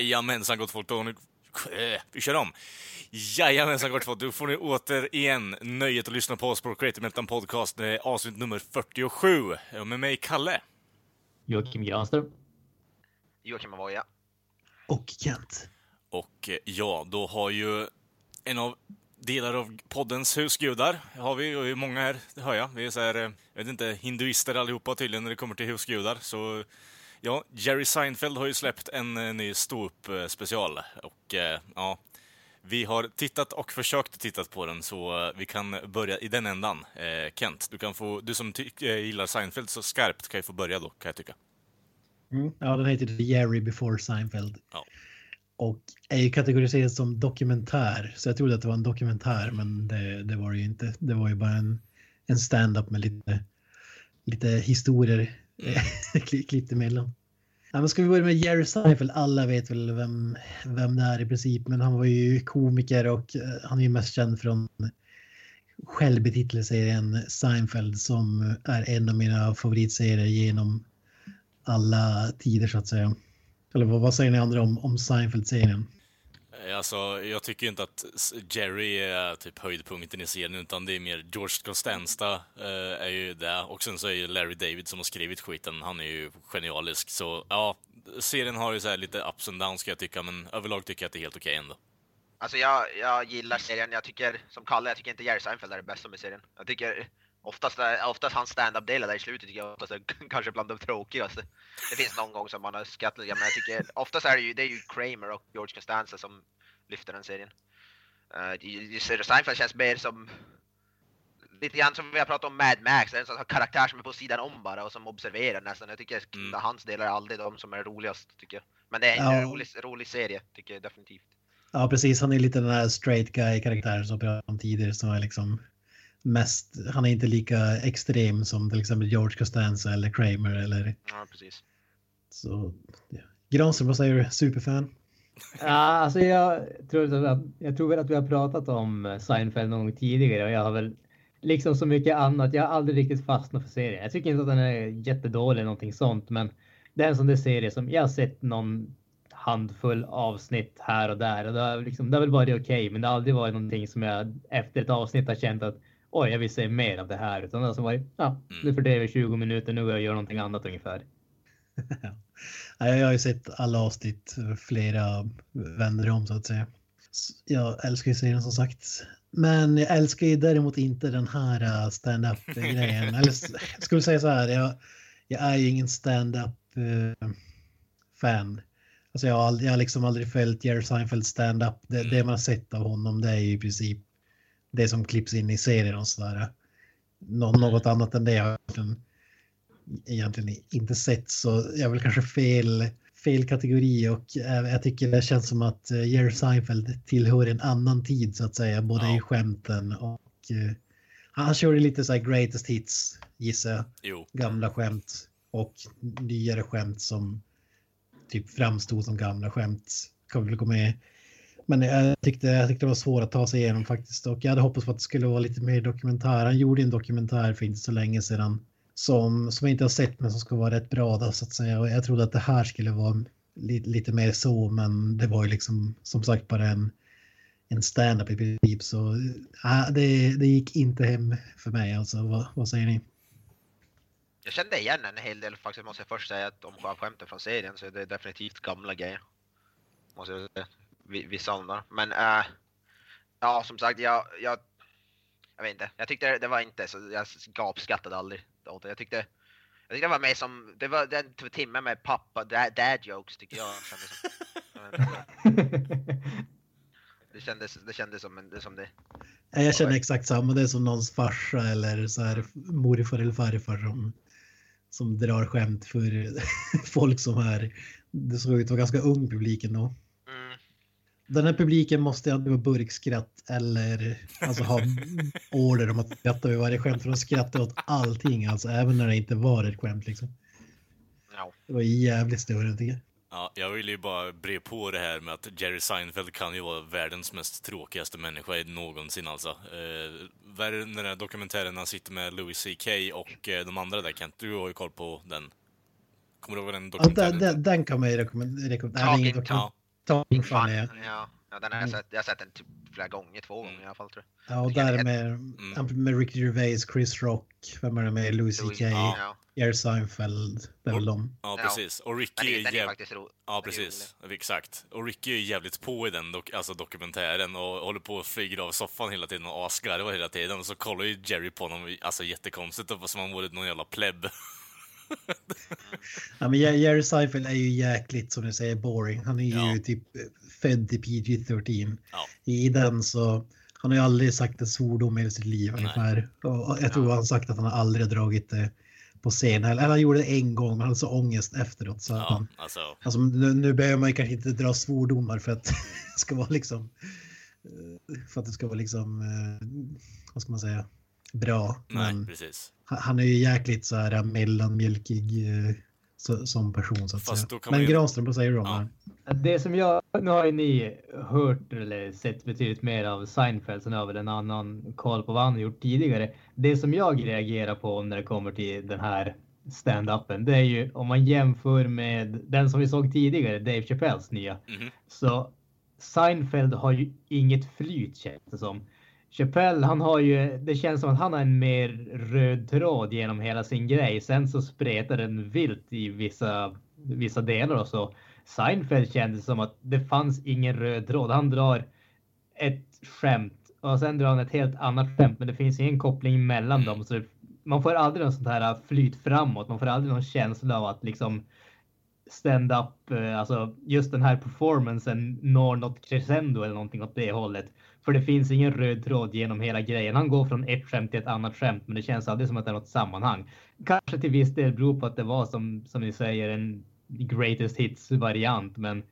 Jajamensan gott folk, då nu... Äh, vi kör om. Jajamensan gott folk, då får ni återigen nöjet att lyssna på oss på Creative Meltdown Podcast, eh, avsnitt nummer 47. Och med mig Kalle. Joakim Granström. Joakim Avoya. Och Kent. Och eh, ja, då har ju en av delar av poddens husgudar, har vi, och vi är många här, det hör jag. Vi är så här, eh, jag vet inte, hinduister allihopa tydligen när det kommer till husgudar, så Ja, Jerry Seinfeld har ju släppt en eh, ny ståupp-special och eh, ja, vi har tittat och försökt titta på den så eh, vi kan börja i den ändan. Kent, du, kan få, du som gillar Seinfeld så skarpt kan ju få börja då, kan jag tycka. Mm, ja, den heter Jerry before Seinfeld. Ja. Och är ju kategoriserad som dokumentär, så jag trodde att det var en dokumentär, men det, det var det ju inte. Det var ju bara en, en stand-up med lite, lite historier klippt emellan. Ja, men ska vi börja med Jerry Seinfeld? Alla vet väl vem, vem det är i princip, men han var ju komiker och eh, han är ju mest känd från självbetitelserien Seinfeld som är en av mina favoritserier genom alla tider så att säga. Eller vad, vad säger ni andra om, om Seinfeld-serien? Eh, alltså, jag tycker inte att Jerry är typ höjdpunkten i serien, utan det är mer George Costanza eh, är ju det. Och sen så är ju Larry David som har skrivit skiten, han är ju genialisk. Så ja, serien har ju så lite ups and downs ska jag tycka, men överlag tycker jag att det är helt okej okay ändå. Alltså jag, jag gillar serien, jag tycker, som Kalle, jag tycker inte Jerry Seinfeld är det bästa med serien. Jag tycker Oftast, oftast hans stand-up-delar där i slutet tycker jag oftast är kanske bland de tråkigaste. Det finns någon gång som man har skrattat men jag tycker oftast är det ju, det är ju Kramer och George Costanza som lyfter den serien. Uh, Seinfeld känns mer som lite grann som vi har pratat om Mad Max, en sån karaktär som är på sidan om bara och som observerar nästan. Jag tycker mm. hans delar är aldrig de som är roligast tycker jag. Men det är en ja. rolig, rolig serie tycker jag definitivt. Ja precis, han är lite den här straight guy karaktären som vi pratade om tidigare som är liksom mest, han är inte lika extrem som till exempel George Costanza eller Kramer eller... Ja, precis. Så, ja. Granström, vad säger du? Superfan? Ja, alltså jag tror, att, jag tror väl att vi har pratat om Seinfeld någon gång tidigare och jag har väl liksom så mycket annat. Jag har aldrig riktigt fastnat för serien. Jag tycker inte att den är jättedålig eller någonting sånt, men det är en sån där serie som jag har sett någon handfull avsnitt här och där och det har, liksom, det har väl varit okej, okay, men det har aldrig varit någonting som jag efter ett avsnitt har känt att oj, jag vill se mer av det här. Utan alltså var ja, mm. nu fördriver 20 minuter, nu går jag och gör någonting annat ungefär. jag har ju sett alla avsnitt flera vänder om så att säga. Jag älskar ju serien som sagt. Men jag älskar ju däremot inte den här äh, stand-up grejen. Eller jag skulle säga så här, jag, jag är ju ingen stand-up uh, fan. Alltså jag har, jag har liksom aldrig följt Jerry Seinfeld stand-up. Det, det mm. man har sett av honom det är ju i princip det som klipps in i serien och sådär. Nå något annat än det jag egentligen inte sett så jag är väl kanske fel, fel kategori och jag tycker det känns som att eh, Jerry Seinfeld tillhör en annan tid så att säga, både ja. i skämten och uh, han körde lite så här greatest hits gissar jag. Jo. Gamla skämt och nyare skämt som typ framstod som gamla skämt. Kan väl gå med men jag tyckte, jag tyckte det var svårt att ta sig igenom faktiskt. Och jag hade hoppats på att det skulle vara lite mer dokumentär. Han gjorde en dokumentär för inte så länge sedan. Som, som jag inte har sett men som ska vara rätt bra då, så att säga. Och jag trodde att det här skulle vara lite, lite mer så. Men det var ju liksom som sagt bara en, en stand-up i princip. Så äh, det, det gick inte hem för mig alltså. Vad, vad säger ni? Jag kände igen en hel del faktiskt måste jag först säga att om skämten från serien så är det definitivt gamla grejer. Måste jag säga vissa andra. Men äh, ja, som sagt, jag, jag, jag vet inte. Jag tyckte det var inte så, jag gapskrattade aldrig åt det. Jag tyckte, jag tyckte det var mer som, det var den timmen med pappa, dad, dad jokes tycker jag. Det kändes, det kändes som, det, som det. Jag känner exakt samma. Det är som någons farsa eller så här morfar eller farfar som som drar skämt för folk som är, det såg ut att vara ganska ung publik ändå. Den här publiken måste antingen vara burkskratt eller alltså ha order om att skratta vid varje skämt. För de skrattar åt allting, alltså även när det inte var ett skämt liksom. Ja. Det var jävligt större tycker jag. Ja, jag vill ju bara bre på det här med att Jerry Seinfeld kan ju vara världens mest tråkigaste människa någonsin alltså. Eh, vad är det den där dokumentären när han sitter med Louis CK och eh, de andra där Kent? Du har ju koll på den. Kommer du ihåg den Ja, dokumentären den, den, den kan man ju rekommendera. Ja, Fan, Funny, ja. ja. den har jag sett. Jag har sett den typ flera gånger, två gånger i alla fall tror jag. ja. Och där med, Mm. med Ricky Gervais, Chris Rock, vem är det med? Louis CK, Ja. Jerry Seinfeld, det är väl de. ja, precis. Och Ricky är, den är faktiskt. Ja, precis. Exakt. Och Ricky är ju jävligt på i den dok alltså dokumentären och håller på och flyger av soffan hela tiden och asgarvar hela tiden. Och så kollar ju Jerry på honom, alltså jättekonstigt, som om han vore någon jävla plebb. Ja, men Jer- Jerry Seinfeld är ju jäkligt, som du säger, boring. Han är ju Ja. typ född till PG-13. Ja. I den så, han har ju aldrig sagt en svordom i sitt liv ungefär. Och jag tror Ja. han sagt att han aldrig dragit det på scen. Eller han gjorde det en gång, men han hade så ångest efteråt. Så Ja, han, alltså. alltså, nu, nu behöver man ju kanske inte dra svordomar för att det ska vara liksom, eh, för att det ska vara liksom, eh, vad ska man säga, bra. Nej, Men precis. han- är ju jäkligt så här mellanmjölkig eh, så, som person så att Fast säga. Men ju- Granström, vad säger du om Ja. det? Det som jag, nu har ju ni hört eller sett betydligt mer av Seinfeld, så nu har väl en annan koll på vad han har gjort tidigare. Det som jag reagerar på när det kommer till den här stand-upen, det är ju om man jämför med den som vi såg tidigare, Dave Chappelles nya. Mhm. Så Seinfeld har ju inget flyt känns det som. Chappelle, han har ju, det känns som att han har en mer röd tråd genom hela sin grej. Sen så spretar den vilt i vissa, vissa delar och så. Seinfeld kändes som att det fanns ingen röd tråd. Han drar ett skämt och sen drar han ett helt annat skämt, men det finns ingen koppling mellan dem. Så det, man får aldrig någon sånt här flyt framåt. Man får aldrig någon känsla av att liksom stand-up, eh, alltså just den här performancen når något crescendo eller någonting åt det hållet. För det finns ingen röd tråd genom hela grejen. Han går från ett skämt till ett annat skämt, men det känns aldrig som att det är något sammanhang. Kanske till viss del beror på att det var som, som ni säger en greatest hits variant, men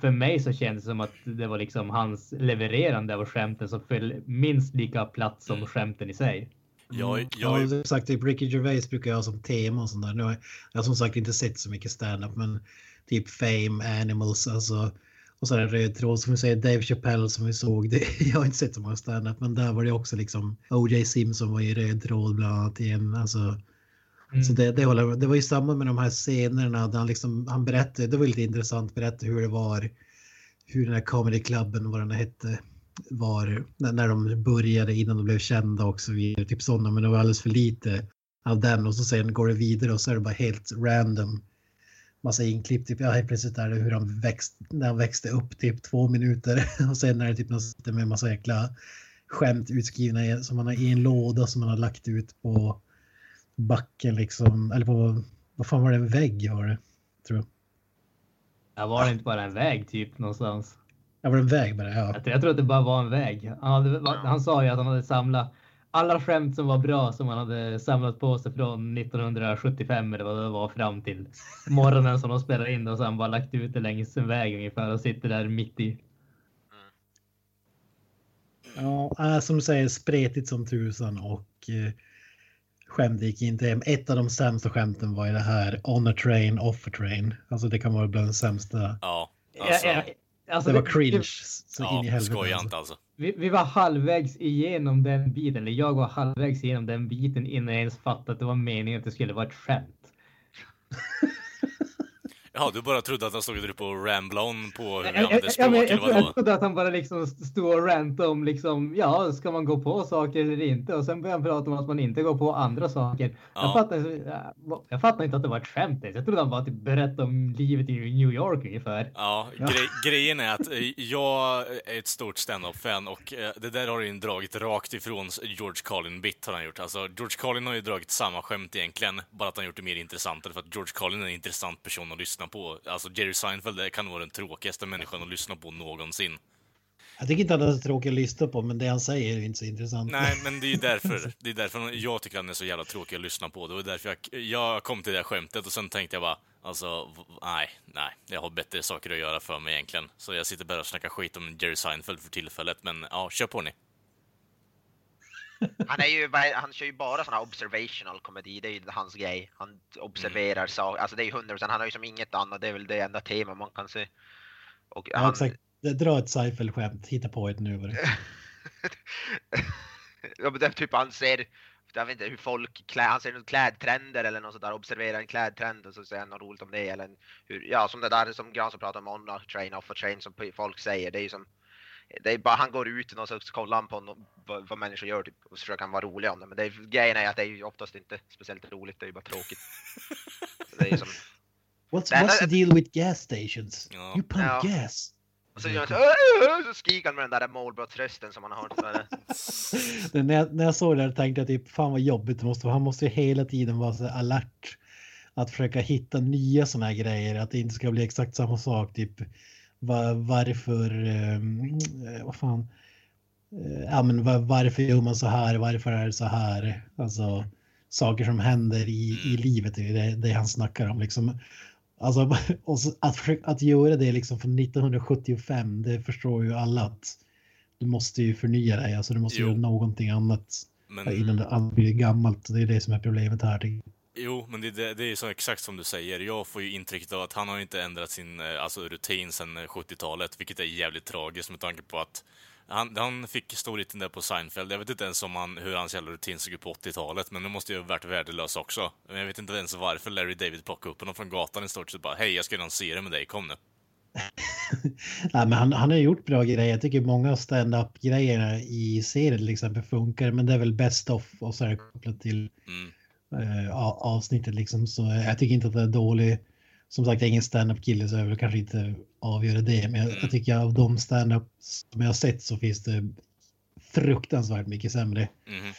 för mig så känns det som att det var liksom hans levererande av skämten som föll minst lika platt som skämten i sig. Jag, Ja, jag, som sagt, typ Ricky Gervais brukar jag ha som tema och sånt där. Nu har jag, jag har som sagt inte sett så mycket stand-up, men typ Fame, Animals, alltså. Och så är det röd tråd som vi säger, Dave Chappelle som vi såg. Det, jag har inte sett så många stand-up, men där var det också liksom O.J. Simpson var i röd tråd bland annat i en, alltså. Mm. Så det, det, håller, det var ju samma med de här scenerna där han, liksom, han berättade, det var lite intressant, berätta hur det var, hur den här comedy clubben, vad den hette, var när, när de började innan de blev kända och så vidare. Typ sådana, men det var alldeles för lite av den och så sen går det vidare och så är det bara helt random. Massa inklipp, typ, ja helt plötsligt är det hur han växte, när han växte upp typ två minuter och sen är det typ något med massa jäkla skämt utskrivna som man har i en låda som man har lagt ut på backen liksom, eller på, vad fan var det, en vägg var det, tror jag. Ja, var det inte bara en väg typ någonstans? Ja, var det en väg bara? Ja. Jag tror, jag tror att det bara var en väg. Han, hade, han sa ju att han hade samlat alla skämt som var bra som han hade samlat på sig från 1975 eller vad det var fram till morgonen som de spelade in och han bara lagt ut det längs en väg ungefär och sitter där mitt i. Ja, äh, som du säger, spretigt som tusan och eh, skämt gick inte hem. Ett av de sämsta skämten var ju det här on a train, off a train. Alltså det kan vara bland de sämsta. ja, alltså, ja, alltså, Det var vi- cringe så in i ja, helvete. skoja alltså. inte alltså. Vi, vi var halvvägs igenom den biten, eller jag var halvvägs igenom den biten innan jag ens fattade att det var meningen att det skulle vara ett skämt. Jaha, du bara trodde att han stod där på och ramblade on på hur vi Jag, jag, använder jag, språk, jag, eller jag, jag vadå? trodde att han bara liksom stod och rantade om liksom, ja, ska man gå på saker eller inte? Och sen började han prata om att man inte går på andra saker. Ja. Jag, fattar, jag fattar inte att det var ett skämt ens. Jag trodde han bara typ berättade om livet i New York ungefär. Ja, grej, grejen är att eh, jag är ett stort stand-up-fan och eh, det där har ju dragit rakt ifrån George Carlin-bit har han gjort. Alltså, George Carlin har ju dragit samma skämt egentligen, bara att han gjort det mer intressantare för att George Carlin är en intressant person att lyssna på. Alltså, Jerry Seinfeld kan vara den tråkigaste människan att lyssna på någonsin. Jag tycker inte att han är så tråkig att lyssna på, men det han säger är inte så intressant. Nej, men det är ju därför, det är därför jag tycker han är så jävla tråkig att lyssna på. Det var därför jag, jag kom till det här skämtet och sen tänkte jag bara, alltså, nej, nej, jag har bättre saker att göra för mig egentligen. Så jag sitter bara och snackar skit om Jerry Seinfeld för tillfället, men ja, kör på ni. Han, är ju, han kör ju bara sån här observational komedi, det är ju hans grej. Han observerar saker, alltså det är ju 100%, han har ju som inget annat, det är väl det enda tema man kan se. Och Ja, han, exakt. Dra ett Seifeld-skämt, hitta på ett nu. Ja, men det är typ han ser, jag vet inte hur folk klär, han ser något klädtrender eller något sånt där, observerar en klädtrend och så säger han något roligt om det eller hur, ja som det där som Gran som pratar om on train, off a train som folk säger, det är ju som det är bara han går ut och så kollar han på no, vad, vad människor gör typ, och så försöker han vara rolig om det. Men det är, grejen är att det är ju oftast inte speciellt roligt, det är ju bara tråkigt. Det är som, What's, Det what's the deal with gas stations? Ja. You pump Ja. gas. och så, gör han så, "Åh, åh", så skriker han med den där målbrottsrösten som man har det- Det, när, jag, när jag såg det här tänkte jag typ, fan vad jobbigt det måste vara. Han måste ju hela tiden vara så alert. Att försöka hitta nya sådana här grejer, att det inte ska bli exakt samma sak. Typ var, varför, ehm, eh, vad fan, Eh, ja men var, varför gör man så här, varför är det så här? Alltså saker som händer i, i livet, det är det, han snackar om liksom. Alltså, att, att göra det liksom från 1975, det förstår ju alla att du måste ju förnya dig, alltså du måste Jo. göra någonting annat Men, innan det blir gammalt. Det är det som är problemet här. Jo, men det, det, det är så exakt som du säger. Jag får ju intrycket av att han har inte ändrat sin eh, alltså, rutin sedan eh, 70-talet, vilket är jävligt tragiskt med tanke på att han, han fick storheten där på Seinfeld. Jag vet inte ens om han, hur hans jävla rutin såg ut på 80-talet, men det måste ju ha varit värdelös också. Men jag vet inte ens varför Larry David plockade upp honom från gatan i stort sett bara Hej, jag ska göra en serie med dig, kom nu. Nej, men han, han har gjort bra grejer. Jag tycker många av stand-up grejerna i serien till exempel funkar, men det är väl best of och så är det kopplat till Mm. Eh, avsnittet liksom. Så jag tycker inte att det är dålig. Som sagt, jag är ingen stand-up kille så jag vill kanske inte avgöra det. Men jag, jag tycker av de stand-up som jag har sett så finns det fruktansvärt mycket sämre. Mhm.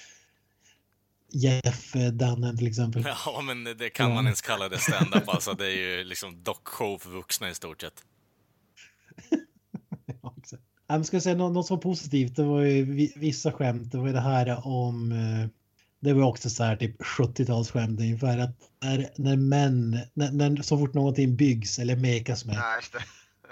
Jeff eh, Dunham till exempel. Ja, men det kan man Ja. ens kalla det stand-up alltså. Det är ju liksom dockshow för vuxna i stort sett. Ja, exakt. Ska jag säga något, något som var positivt? Det var ju vi- vissa skämt. Det var ju det här om. Det var också så här typ 70-talsskämt ungefär att när, när män, när, när, så fort någonting byggs eller mekas med, Ja, just det.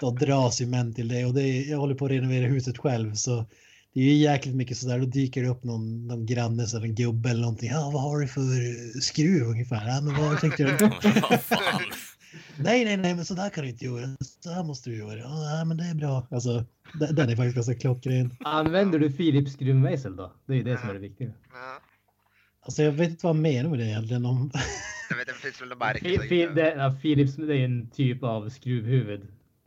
då dras ju män till det och det jag håller på att renovera huset själv så det är ju jäkligt mycket sådär, då dyker det upp någon, någon granne, så en gubbe eller någonting. Ja, vad har du för skruv ungefär? Ja, men vad tänkte du? Nej, nej, nej, men så där kan du inte göra. Så här måste du göra. Ja, ja, men det är bra. Alltså, den den är faktiskt ganska klockren. Använder du Philips skruvmejsel då? Det är ju det som är det viktiga. Ja. Alltså, jag vet inte vad han menar med det egentligen. Om... Jag vet, det finns väl det, ja, Philips det är en typ av skruvhuvud.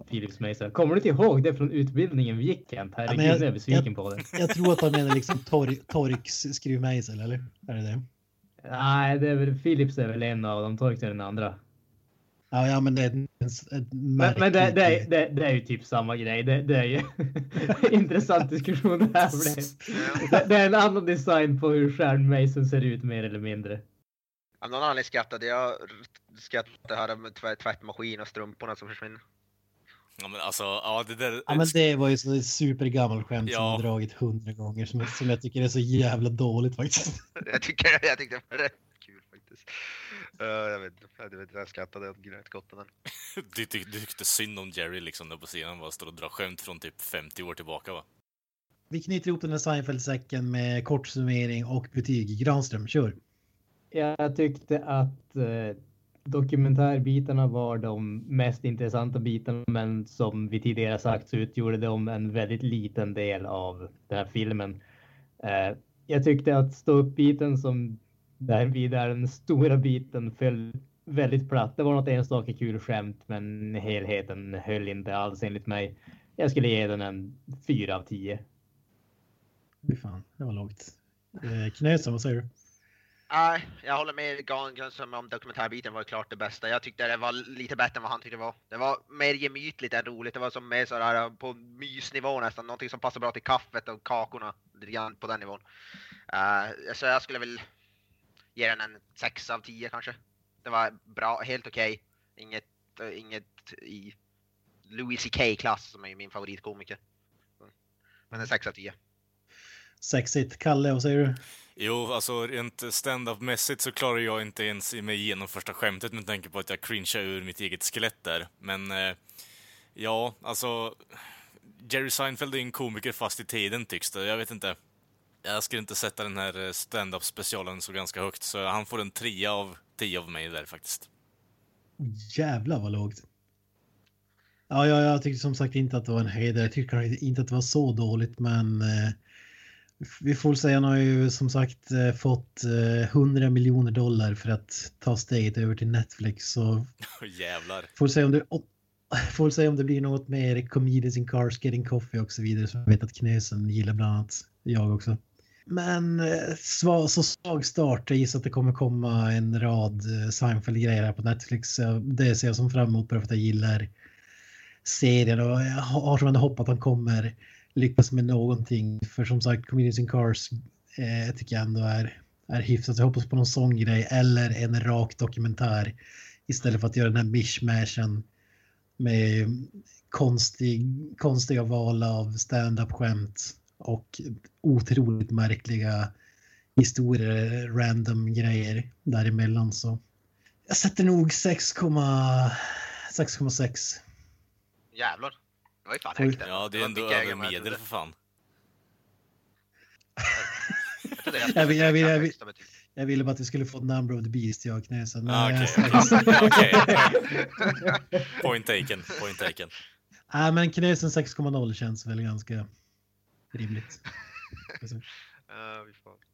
Philips mejsel. Kommer du inte ihåg det från utbildningen vi gick Kent? Herregud, men jag- jag är besviken på det. Jag tror att han menar liksom tor Torx skruvmejsel, eller? Är det det? Nej, det är väl, Philips är väl en av dem, Torx är den andra. Ja, ja men det är ett, ett Men, men det, det, är, det, det är ju typ samma grej. Det, det är ju intressant diskussion det här blev. Det, det är en annan design på hur stjärnmejseln ser ut mer eller mindre. Av någon anledning skrattade jag skrattade det här med tvätt, tvättmaskin och strumporna som försvinner. Ja, men alltså, ja, det där... Ja, men det var ju så supergammal skämt som Ja. har dragit hundra gånger som, som jag tycker är så jävla dåligt faktiskt. Jag tycker jag tyckte det var rätt kul faktiskt. Uh, jag vet inte, jag, vet, inte, jag skrattade åt den. Du, tyck- du tyckte synd om Jerry liksom där på sidan, bara står och drar skämt från typ 50 år tillbaka va? Vi knyter ihop den här Seinfeld-säcken med kort summering och betyg. Granström, kör. Jag tyckte att eh, dokumentärbitarna var de mest intressanta bitarna, men som vi tidigare sagt så utgjorde de en väldigt liten del av den här filmen. Eh, jag tyckte att stå upp biten som därvid är den stora biten föll väldigt platt. Det var något enstaka kul skämt, men helheten höll inte alls enligt mig. Jag skulle ge den en 4 av 10. Fy fan, det var lågt. Eh, Knösen, vad säger du? Nej, jag håller med Gan som om dokumentärbiten var klart det bästa. Jag tyckte det var lite bättre än vad han tyckte det var. Det var mer gemytligt än roligt. Det var som mer sådär på mysnivå nästan. Någonting som passar bra till kaffet och kakorna. Lite grann på den nivån. Uh, så jag skulle väl ge den en 6 av 10 kanske. Det var bra, helt okej. Inget, eh, inget i Louis CK-klass som är min favoritkomiker. Men en 6 av 10. Sexigt. Kalle, vad säger du? Jo, alltså rent stand-up-mässigt så klarar jag inte ens mig igenom första skämtet med tanke på att jag cringear ur mitt eget skelett där. Men eh, ja, alltså Jerry Seinfeld är en komiker fast i tiden tycks det. Jag vet inte. Jag skulle inte sätta den här eh, stand-up specialen så ganska högt, så han får en trea av tio av mig där faktiskt. Jävlar vad lågt. Ja, ja, jag tyckte som sagt inte att det var en höjdare. Jag tycker inte att det var så dåligt, men eh, vi får säga han har ju som sagt eh, fått eh, 100 miljoner dollar för att ta steget över till Netflix. Så Jävlar. får se om det får se om det blir något mer comedians in cars, getting coffee och så vidare. Så jag vet att Knösen gillar bland annat. Jag också. Men eh, så svag start. Jag gissar att det kommer komma en rad eh, Seinfeld-grejer här på Netflix. Det ser jag som fram emot bara för att jag gillar serien och jag har som en hopp att han kommer lyckas med någonting. För som sagt, Comedians in Cars eh, tycker jag ändå är, är hyfsat. Jag hoppas på någon sån grej eller en rak dokumentär istället för att göra den här mishmashen med konstig, konstiga val av stand-up skämt och otroligt märkliga historier, random grejer däremellan. Så jag sätter nog 6,6. Jävlar. Det var ju fan högt. Ja, det är ändå över medel för fan. Jag vill- jag vill- jag vill-. Jag ville bara att vi skulle få Number of the Beast, jag och Knäsen. Men Ah, jag Okej, säger- okej. Point taken, point taken. Nej, men Knösen 6,0 känns väl ganska rimligt.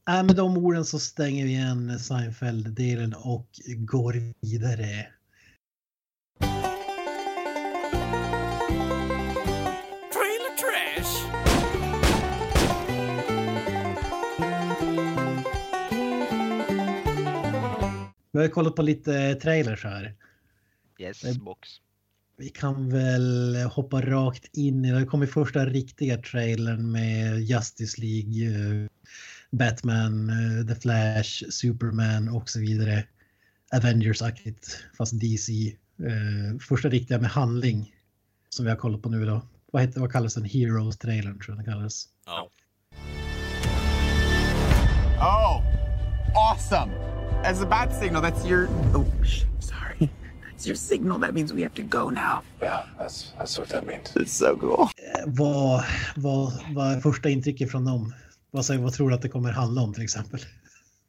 Nej, med de orden så stänger vi igen Seinfeld-delen och går vidare. Trailer trash! Vi har kollat på lite trailers här. Yes, Eh, box. Vi kan väl hoppa rakt in i det. kommer första riktiga trailern med Justice League, eh, Batman, eh, The Flash, Superman och så vidare. Avengers-aktigt, fast DC. Eh, Första riktiga med handling som vi har kollat på nu då. Vad, heter, vad kallas den? Heroes-trailern tror jag den kallas. Ja. Oh, awesome. As a bat signal, that's your. Oh. That's your signal. That means we have to go now. Yeah, that's that's what that means. It's so cool. Eh, Vad, vad, vad är första intrycket från dem? Vad, säger, vad tror du att det kommer handla om till exempel?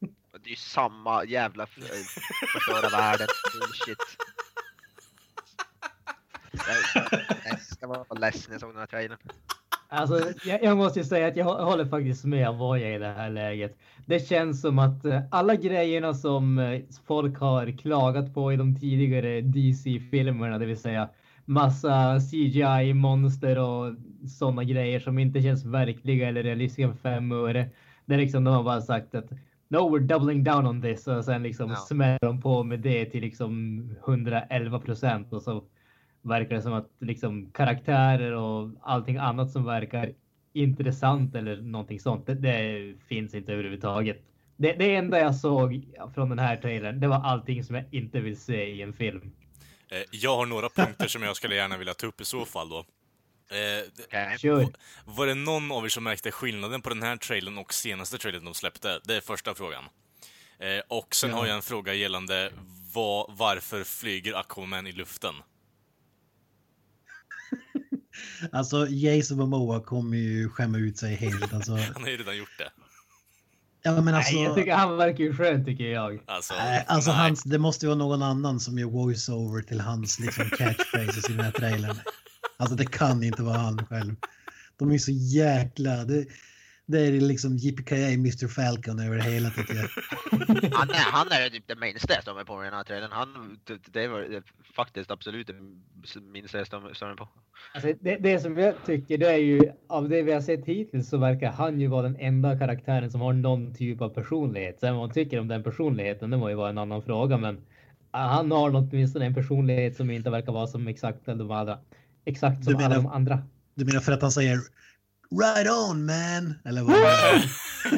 Det är ju samma jävla eh, förstöra världen. Bullshit. Jag, jag var ledsen när jag såg den här trailern. Alltså, jag, jag måste ju säga att jag hå- håller faktiskt med Avoya i det här läget. Det känns som att eh, alla grejerna som eh, folk har klagat på i de tidigare DC-filmerna, det vill säga massa CGI, monster och sådana grejer som inte känns verkliga eller realistiska för fem öre. Det är liksom de har bara sagt att No, we're doubling down on this och sen liksom Ja. smäller de på med det till liksom 111 procent och så verkar det som att liksom karaktärer och allting annat som verkar intressant eller någonting sånt, det, det finns inte överhuvudtaget. Det, det enda jag såg från den här trailern, det var allting som jag inte vill se i en film. Eh, Jag har några punkter som jag skulle gärna vilja ta upp i så fall då. Eh. Kör! Var det någon av er som märkte skillnaden på den här trailern och senaste trailern de släppte? Det är första frågan. Eh, och sen Ja. har jag en fråga gällande vad, varför flyger Aquaman i luften? Alltså Jason Momoa kommer ju skämma ut sig helt. Alltså, Han har ju redan gjort det. ja, men alltså, Nej, jag tycker han verkar ju skön tycker jag. Alltså, nej, alltså nej. hans, det måste ju vara någon annan som gör voice-over till hans liksom, catchphrases i den här trailern. Alltså det kan inte vara han själv. De är så jäkla... Det, det är liksom JPKA Mr Falcon över det hela tycker jag. Han är, han är typ det minsta jag stör på med den här trailern. Han, det, var faktiskt absolut det minsta jag stör mig på. Alltså, det, det som jag tycker det är ju av det vi har sett hittills så verkar han ju vara den enda karaktären som har någon typ av personlighet. Sen vad man tycker om den personligheten, det må ju vara en annan fråga, men han har åtminstone en personlighet som inte verkar vara som exakt de andra. Exakt som menar- alla de andra. Du menar för att han säger Right on man! Eller vad.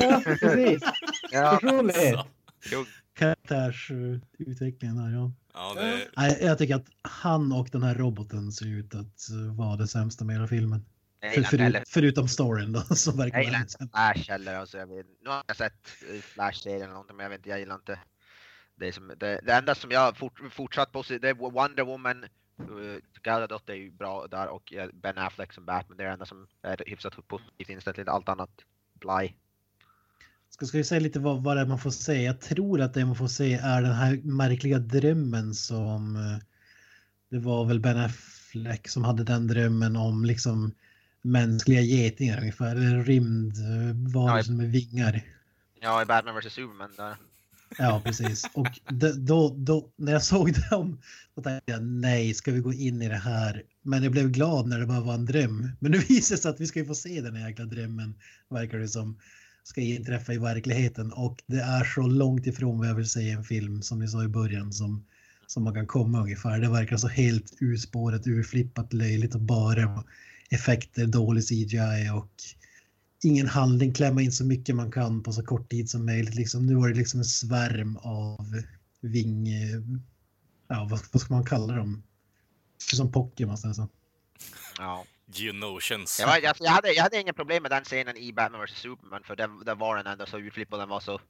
Ja, precis. Ja, Personlighet. Så. Karaktärsutvecklingen där, ja. Ja, det, Nej, jag tycker att han och den här roboten ser ut att vara det sämsta med hela filmen. För, förut, förutom storyn då, som verkar jag gillar inte Flash heller. Alltså, jag vet, nu har jag sett eh, Flash-serien eller någonting, men jag vet inte, jag gillar inte det. Som, det, det enda som jag fort, fortsatt på det är Wonder Woman. Uh, Gal Gadot är ju bra där och eh, Ben Affleck som Batman. Det är det enda som är hyfsat positivt inställt till allt annat. Bly. Ska, ska vi säga lite vad, vad det är man får se? Jag tror att det man får se är den här märkliga drömmen som eh, det var väl Ben Affleck som hade den drömmen om liksom mänskliga getingar ungefär, eller rymdvarelser med vingar. Ja, i Batman vs Superman där. Ja, precis. Och då, då, när jag såg dem, då tänkte jag nej, ska vi gå in i det här? Men jag blev glad när det bara var en dröm. Men nu visar det sig att vi ska ju få se den här jäkla drömmen, verkar det som, ska inträffa i verkligheten. Och det är så långt ifrån vad jag vill se i en film, som ni sa i början, som, som man kan komma ungefär. Det verkar så helt urspåret, urflippat, löjligt och bara effekter, dålig CGI och ingen handling, klämma in så mycket man kan på så kort tid som möjligt. Liksom, nu var det liksom en svärm av ving... Ja, vad, vad ska man kalla dem? Som Pokémon nästan. Ja. Genotions. Jag, var, jag, jag, hade, jag hade inga problem med den scenen i Batman vs Superman för den, den var den ändå så utflippad den var så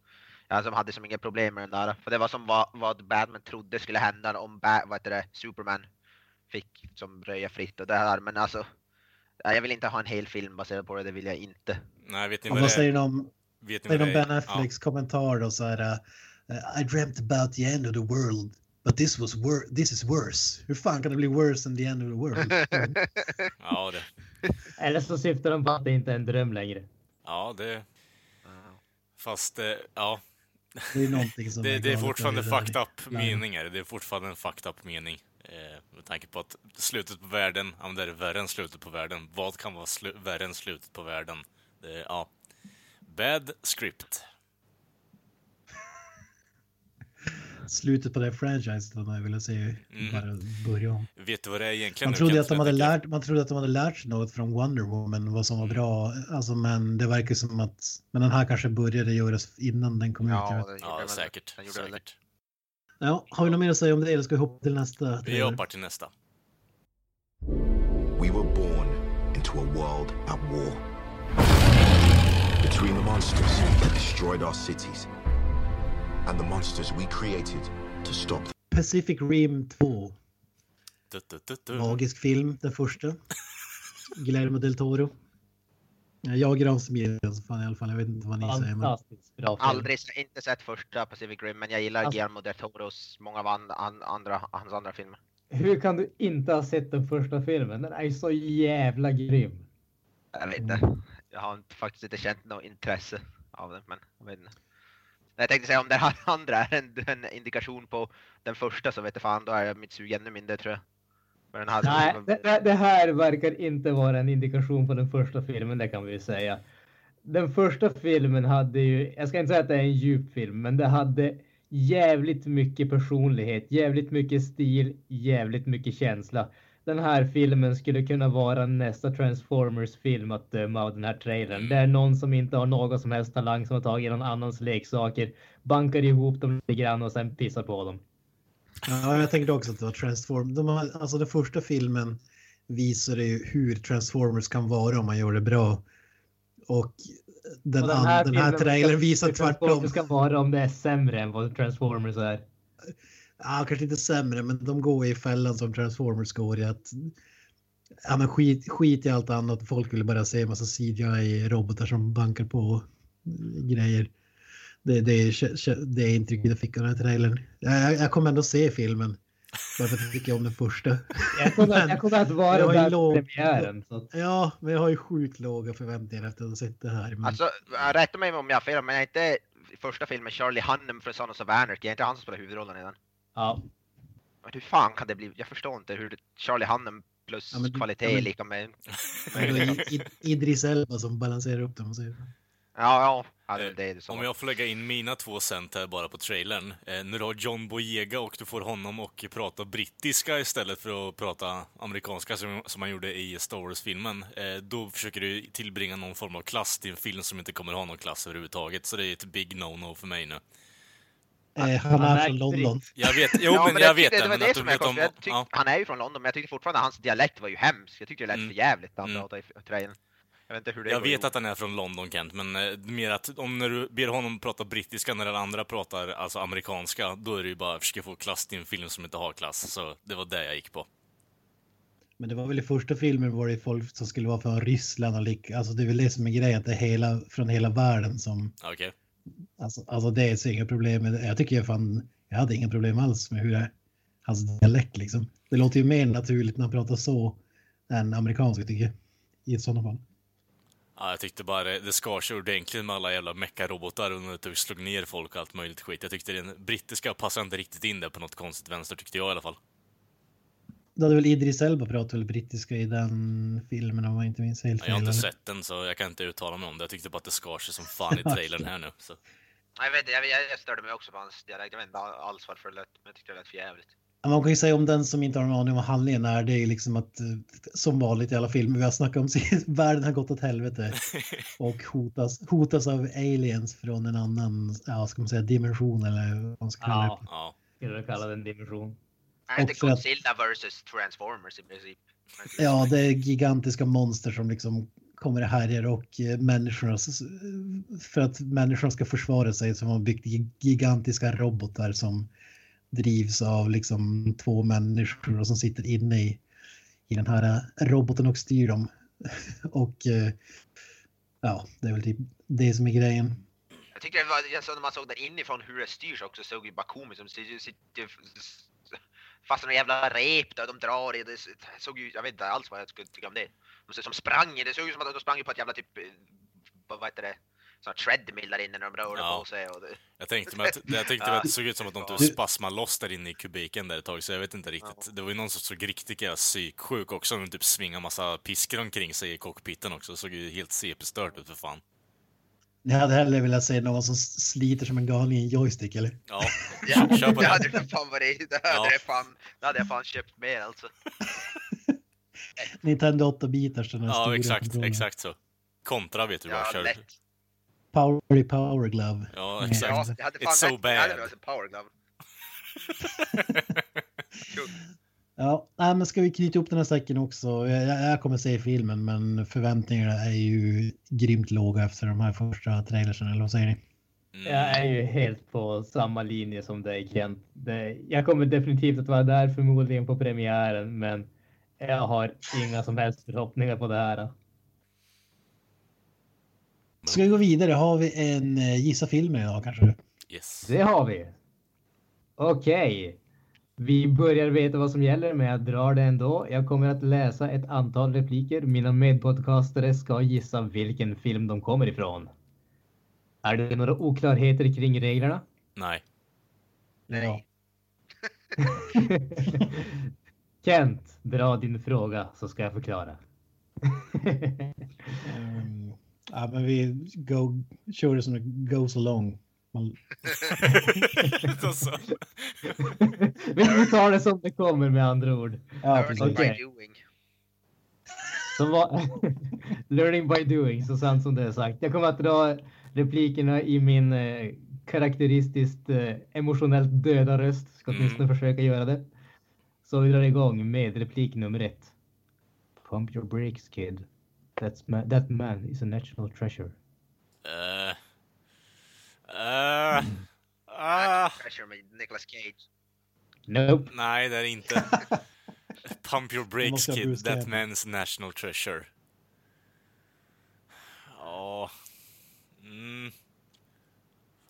jag som hade som inga problem med den där. För det var som vad, vad Batman trodde skulle hända om ba, vad heter det, Superman fick som röja fritt och det här. Men alltså, jag vill inte ha en hel film baserad på det, det vill jag inte. Nej, vet ni Och vad vad det säger är? ni om, Vet ni säger vad de det är? Ben Afflecks kommentar då så här uh, I dreamt about the end of the world but this was wor- this is worse. Hur fan kan det bli worse than the end of the world? Ja, ja, det. Eller så syftar de på att det inte är en dröm längre. Ja, det... Fast, eh, ja. Det är Det, det är fortfarande fucked up meningar. Det är fortfarande en fucked up mening. Eh, med tanke på att slutet på världen, ja men det är värre än slutet på världen. Vad kan vara slu- värre än slutet på världen? Det, är- ja. Bad script. Slutet på det franchiset vad man ville se Mm. bara börja om. Vet du vad det är egentligen? Man trodde, att de hade lärt, man trodde att de hade lärt sig något från Wonder Woman, vad som var Mm. bra. Alltså, men det verkar som att men den här kanske började göras innan den kom ut. Ja, det gjorde Ja, säkert. den gjorde säkert. Ja, har vi något mer att säga om det eller ska vi hoppa till nästa? Vi hoppar till nästa. We were born into a world at war. Between the monsters that destroyed our cities and the monsters we created to stop them. Pacific Rim 2. Du, du, du, du. Magisk film, den första. Guillermo del Toro. Ja, Jag granskar fan i alla fall. Jag vet inte vad ni säger. Men... Bra. Aldrig inte sett första Pacific Rim, men jag gillar Alltså- Guillermo del Toros många av an, an, andra, hans andra filmer. Hur kan du inte ha sett den första filmen? Den är ju så jävla grym. Jag vet inte. Jag har inte, faktiskt inte känt något intresse av den, men jag vet inte. Jag tänkte säga om den här andra är en, en indikation på den första så vet jag fan, då är mitt sug ännu mindre tror jag. Den här Nej, det, det- det här verkar inte vara en indikation på den första filmen, det kan vi säga. Den första filmen hade ju, jag ska inte säga att det är en djup film, men det hade jävligt mycket personlighet, jävligt mycket stil, jävligt mycket känsla. Den här filmen skulle kunna vara nästa Transformers-film att döma av den här trailern. Det är någon som inte har någon som helst talang som har tagit någon annans leksaker, bankar ihop dem lite grann och sen pissar på dem. Ja, jag tänkte också att det var Transform. De har, alltså den första filmen visade ju hur Transformers kan vara om man gör det bra. Och den, Och den här, den här trailern visar tvärtom. Transformers ska vara om det är sämre än vad Transformers är. Ja, kanske inte sämre, men de går i fällan som Transformers går i att ja, men skit, skit i allt annat. Folk vill bara se en massa CGI-robotar som bankar på grejer. Det, det, är, det är intrycket jag fick av den här trailern. Jag, jag kommer ändå se filmen. Bara för att jag tycker om den första. Jag kommer, Men jag kommer att vara där låg- på premiären. Så Ja, men jag har ju sjukt låga förväntningar efter att ha sett det här. Men... Alltså, rätta mig om jag har fel, men är inte första filmen Charlie Hunnam från Sons of Anarchy, är inte han som spelar huvudrollen i den? ja. Men hur fan kan det bli? Jag förstår inte hur Charlie Hunnam plus Ja, men kvalitet ja, men- är lika med... Idris Elba som balanserar upp dem. Och. Ja, ja. Det, Eh, det det. Om jag får lägga in mina två cent här bara på trailern. Eh, när du har John Boyega och du får honom och prata brittiska istället för att prata amerikanska som, som han gjorde i Star Wars-filmen. Eh, då försöker du tillbringa någon form av klass till en film som inte kommer ha någon klass överhuvudtaget. Så det är ett big no-no för mig nu. Eh, han Han är är från London. Jag vet, jo Ja, men det jag vet tyckte- det, var att du som jag vet om... tyck- Ja. Han är ju från London, men jag tyckte fortfarande hans dialekt var ju hemsk. Jag tyckte det lät Mm. för jävligt när han Mm. pratade i trailern. Jag vet inte hur det Jag går vet ihop. att han är från London, Kent, men eh, mer att om när du ber honom prata brittiska när den andra pratar alltså amerikanska, då är det ju bara försöka få klass till en film som inte har klass. Så det var det jag gick på. Men det var väl i första filmen var det folk som skulle vara från Ryssland och lik. Alltså det är väl det som är grejen, att det är hela, från hela världen som... Okej. Alltså, alltså det är så inga problem med det. Jag tycker jag fan, jag hade inga problem alls med hur det. Hans dialekt liksom. Det låter ju mer naturligt när han pratar så än amerikanska tycker jag. I ett sådana fall. Ja, jag tyckte bara det, det skar sig ordentligt med alla jävla meckarobotar och när det slog ner folk och allt möjligt skit. Jag tyckte den brittiska passade inte riktigt in där på något konstigt vänster, tyckte jag i alla fall. Då hade väl Idris Elba pratat väl brittiska i den filmen om jag inte minns helt Jag har inte eller? sett den, så jag kan inte uttala mig om det. Jag tyckte bara att det skar sig som fan i trailern här nu. Så. Jag vet jag, jag störde mig också på hans dialekt. Jag vet inte alls varför det lät, men jag tyckte det lät för jävligt. Ja, Man kan ju säga om den som inte har någon aning om vad handlingen är, det är ju liksom att eh, som vanligt i alla filmer vi har snackat om, världen har gått åt helvete och hotas, hotas av aliens från en annan, ja, ska man säga dimension eller vad man ska kalla Ja, det. Ja. skulle jag kalla det en dimension. Är det inte Och för att- Godzilla versus Transformers i princip? Ja, det är gigantiska monster som liksom kommer och härjar och eh, människorna, för att människorna ska försvara sig så har man byggt gi- gigantiska robotar som drivs av liksom två människor som sitter inne i, i den här eh, roboten och styr dem. Och eh, ja, det är väl typ det som är grejen. Jag tycker det var, alltså, när man såg där inifrån hur det styrs också, såg ju bara komiskt som sitter fast några jävla rep där de drar i. Det såg ju, jag vet inte alls vad jag skulle tycka om det. De ser som sprang i, det såg ut som att de sprang på ett jävla typ, eh, vad heter det, såna treadmill där inne när de rörde Ja. på sig. Och det, Jag tänkte mig att, jag tänkte mig att det såg ut som att de Ja. typ spasmade loss där inne i kubiken där ett tag, så jag vet inte riktigt. Det var ju någon som såg riktigt jävla psyksjuk också, de typ svingade massa piskor omkring sig i cockpiten också. Det såg ju helt CP-stört ut för fan. Ni hade hellre velat se någon som sliter som en galning i en joystick eller? Ja, ja, kör på det det. hade ju fan varit, det hade, Ja. det fan, det hade jag fan köpt mer alltså. Nintendo 8-bitars den här Ja, stora exakt, exakt så. Kontra vet du vad jag Ja, kör. lätt. Power Power Glove. Ja, exakt. Ja, It's so jag hade bad. se Power Glove. Ja, nej, men ska vi knyta upp den här säcken också? Jag, jag jag kommer se filmen, men förväntningarna är ju grymt låga efter de här första trailersen, eller vad säger ni? Mm. Jag är ju helt på samma linje som dig Kent. Det, jag kommer definitivt att vara där förmodligen på premiären, men jag har inga som helst förhoppningar på det här. Ska vi gå vidare? Har vi en eh, gissa filmen idag kanske? Yes. Det har vi. Okej. Vi börjar veta vad som gäller, men jag drar det ändå. Jag kommer att läsa ett antal repliker. Mina medpodcastare ska gissa vilken film de kommer ifrån. Är det några oklarheter kring reglerna? Nej. Nej. Kent, dra din fråga så ska jag förklara. Um, ja, men vi go, kör det som det goes along. Man, Vi tar det som det kommer med andra ord. ja, Learning precis. Doing. Så vad... Learning by doing, så sant som det är sagt. Jag kommer att dra replikerna i min eh, karaktäristiskt eh, emotionellt döda röst. Ska åtminstone försöka göra det. Så vi drar igång med replik nummer ett. Pump your brakes kid. That's ma- that man is a national treasure. eh, eh, ah, Pressure med Nicolas Cage. Nope. nej, det är inte. Pump your brakes kid, that man's national treasure. Ja. Mm.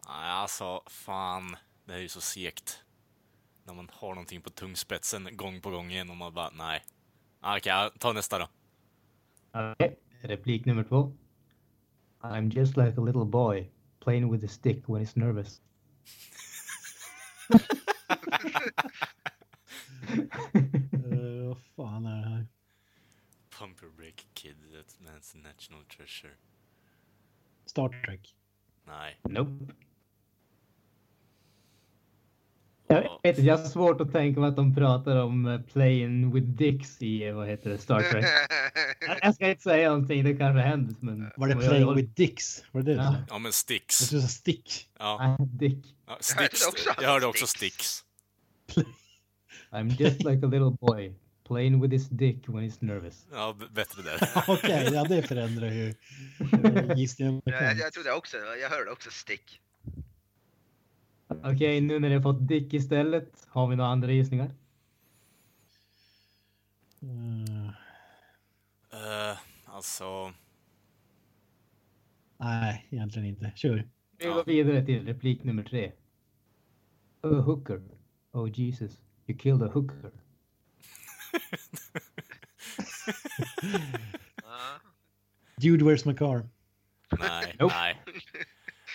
Nej, alltså, fan. Det är ju så segt. När man har någonting på tungspetsen gång på gång igen och man bara, nej. Ah, Okej, ja, ta nästa då. Okej, replik nummer två. I'm just like a little boy playing with a stick when he's nervous. Eh, vad fan är det här? Pump your brake kid, that man's national treasure. Star Trek. Nej. Nope. Jag, vet, inte, jag har svårt att tänka mig att de pratar om eh, playing with dicks i eh, vad heter det, Star Trek. Jag- Jag ska inte säga någonting, det kanske händer. Men Var det jag- Playing with Dicks? Var det det? Ja. Ja. Men Jag Sticks. skulle säga Stick. Ja, Nej, Dick. ja Jag hörde Sticks. också Jag hörde också Sticks. I'm just like a little boy. Playing with his dick when he's nervous. Ja, bättre där. Okej, ja det förändrar ju gissningen. jag, jag trodde också, jag hörde också stick. Okej, nu när har fått dick istället, har vi några andra gissningar? Mm, Eh, alltså... nej, egentligen inte. Kör. Vi går vidare till replik nummer tre. A hooker. Oh Jesus, you killed a hooker. Dude, where's my car? Nej, Nope. nej.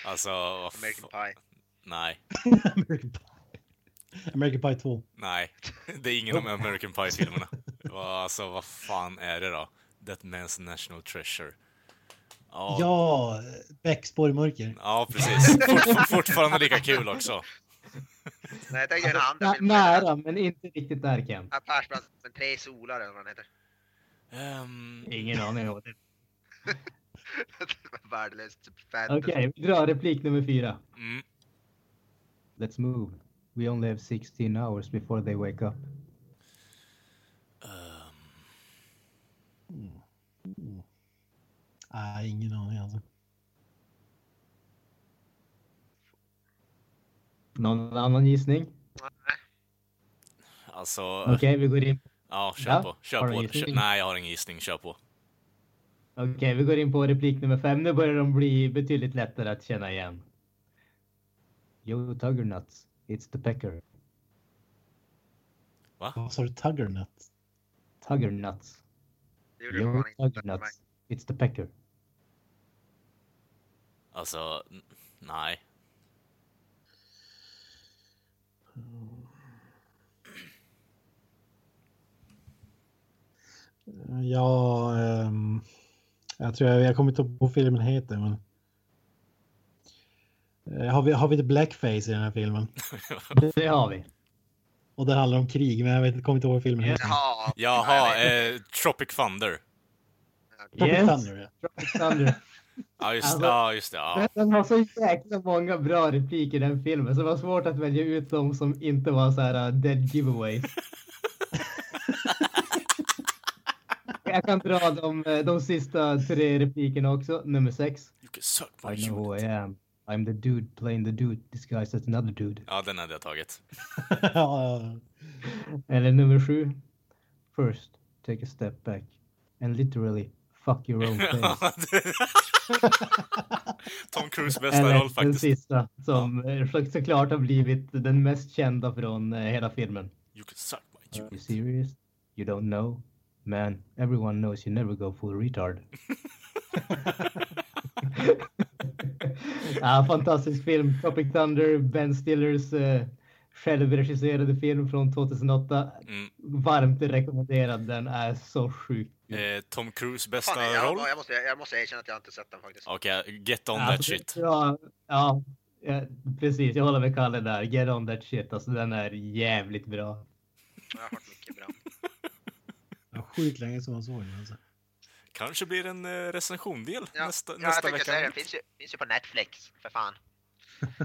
Alltså, American Pie. Nej, American Pie. American Pie 2. nej. Det är ingen av American Pie-filmerna. Alltså, vad fan är det då? That Man's National Treasure. Ja, Ja, Beck spårmörker. ja precis. Fort, fortfarande lika kul också. Nej, jag tänker den andra Nä- filmen. nära, men inte riktigt där Ken. Affärsman med tre solar eller vad den heter. Ehm, Ingen aning det är. Värdelöst fantasy. Okej, vi drar replik nummer fyra. mm, Let's move. We only have 16 hours before they wake up. Nej, ingen aning alltså. Någon annan gissning? alltså, Okej, vi går in. ja, kör Ja, på. har Kör du på. Kör, nej, jag har ingen gissning. Kör på. Okej, vi går in på replik nummer fem. Nu börjar de bli betydligt lättare att känna igen. Yo, Tuggernuts. It's the pecker. Vad sa du? Tuggernut? Tuggernuts. För mig. Tuggernuts. It's the pecker. Alltså, nej. Ja, ehm, jag tror jag, jag kommer inte ihåg vad filmen heter, men. Eh, Har vi, har vi ett blackface i den här filmen? Det har vi. Och det handlar om krig, men jag vet, kommer inte ihåg filmen heter. Jaha. Jaha, eh, Tropic Thunder. Tropic Yes. Thunder, ja. Tropic Thunder. Ja, just, Alltså- ja, just det. Ja. Den har så jäkla många bra repliker i den filmen så det var svårt att välja ut de som inte var så här uh, dead giveaways. Jag kan dra de, eh, de sista tre replikerna också. Nummer sex. You can suck my I know who. I am. I'm the dude playing the dude disguised as another dude. Ja, den hade jag tagit. ja, ja. Eller nummer sju. First, take a step back and literally fuck your own face. Tom Cruise bästa Eller roll den faktiskt. sista som eh, så- såklart har blivit den mest kända från eh, hela filmen. You can suck my Are you serious? You don't know? Man, everyone knows you never go full retard. ja, fantastisk film. Tropic Thunder, Ben Stillers eh, självregisserade film från 2008. Mm. Varmt rekommenderad. Den är så sjuk. Eh, Tom Cruise bästa Fan, jag, roll? jag, måste, jag måste erkänna att jag inte sett den faktiskt. Okej, get on Alltså, that shit. Ja, ja, ja, precis. Jag håller med Kalle där. Get on that shit. Alltså den är jävligt bra. Jag har hört mycket bra. Det var Sjukt länge som man såg den. Alltså. Kanske blir en eh, recensiondel Ja, nästa, ja, nästa säga det. vecka. Finns ju, finns ju på Netflix, för fan.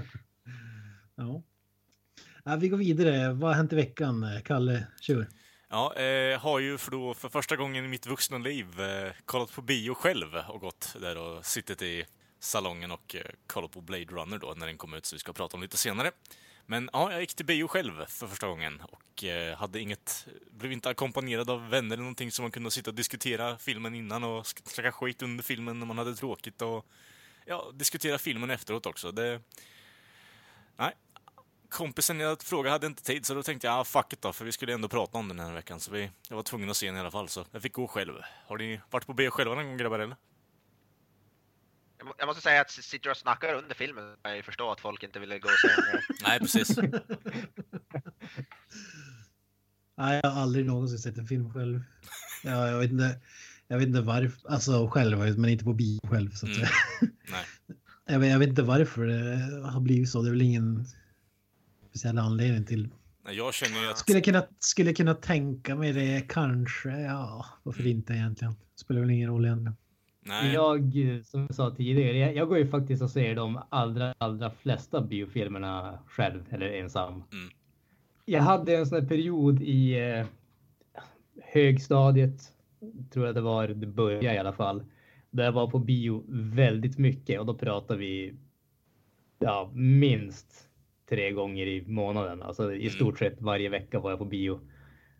Ja. Ja, vi går vidare. Vad har hänt i veckan? Kalle, kör. Ja, eh, har ju för, då, för första gången i mitt vuxna liv eh, kollat på bio själv och gått där och suttit i salongen och eh, kollat på Blade Runner då när den kom ut, så vi ska prata om lite senare. Men ja, jag gick till bio själv för första gången och eh, hade inget, blev inte ackompanjerad av vänner eller någonting som man kunde sitta och diskutera filmen innan och snacka skit under filmen när man hade tråkigt och ja, diskutera filmen efteråt också. Det, nej, kompisen jag frågade hade inte tid så då tänkte jag ah, fuck it då, för vi skulle ändå prata om den här veckan så vi, jag var tvungen att se den i alla fall så jag fick gå själv. Har ni varit på bio själva någon gång grabbar eller? Jag, må, jag måste säga att sitter och snackar under filmen kan jag ju förstå att folk inte ville gå och se den. Nej precis. Nej, jag har aldrig någonsin sett en film själv. Ja, jag vet inte. Jag vet inte varför, alltså själv, men inte på bio själv. Så att Mm. Nej. jag, vet, jag vet inte varför det har blivit så. Det är väl ingen speciell anledning till. Nej, Jag känner ju att... Skulle kunna, skulle kunna tänka mig det kanske. Ja, varför inte egentligen? Spelar väl ingen roll egentligen. Nej. Jag, som jag sa tidigare, jag, jag går ju faktiskt och ser de allra, allra flesta biofilmerna själv eller ensam. Mm. Jag hade en sån här period i eh, högstadiet, tror jag det var, det började i alla fall, där jag var på bio väldigt mycket och då pratar vi ja, minst tre gånger i månaden. Alltså i stort sett varje vecka var jag på bio.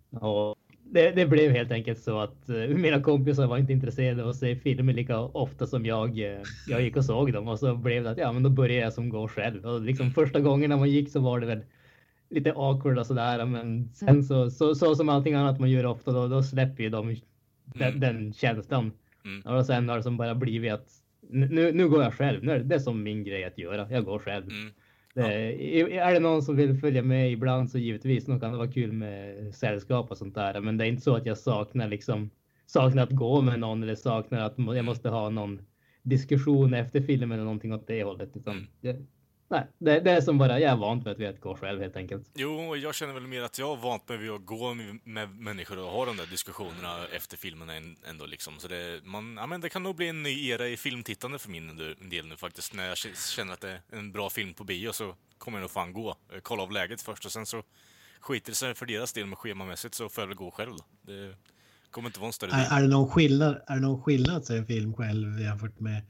Och det, det blev helt enkelt så att eh, mina kompisar var inte intresserade av att se filmer lika ofta som jag. eh, jag gick och såg dem och så blev det att ja, men då började jag som gå själv. Och liksom första gången när man gick så var det väl lite awkward och sådär. Men sen så, så, så som allting annat man gör ofta, då, då släpper ju de den, Mm. den känslan. Mm. Och sen har det som bara blivit att nu, nu går jag själv. Nu är det, det är som min grej att göra. Jag går själv. Mm. Det, är det någon som vill följa med ibland så givetvis, nog kan det vara kul med sällskap och sånt där. Men det är inte så att jag saknar liksom saknar att gå med någon eller saknar att jag måste ha någon diskussion efter filmen eller någonting åt det hållet. Utan Mm. det, nej, det, det är som bara jag är vant vid att gå själv helt enkelt. Jo, jag känner väl mer att jag har vant mig vid att gå med, med människor och ha de där diskussionerna efter filmen än- ändå liksom. Så det, man, ja, men det kan nog bli en ny era i filmtittande för min del nu faktiskt. När jag känner att det är en bra film på bio så kommer jag nog fan gå. Eh, Kolla av läget först och sen så skiter det sig för deras del med schemamässigt så får jag väl gå själv då. Det kommer inte vara en större del. Är, är, det någon skillnad, är det någon skillnad att se en film själv jämfört med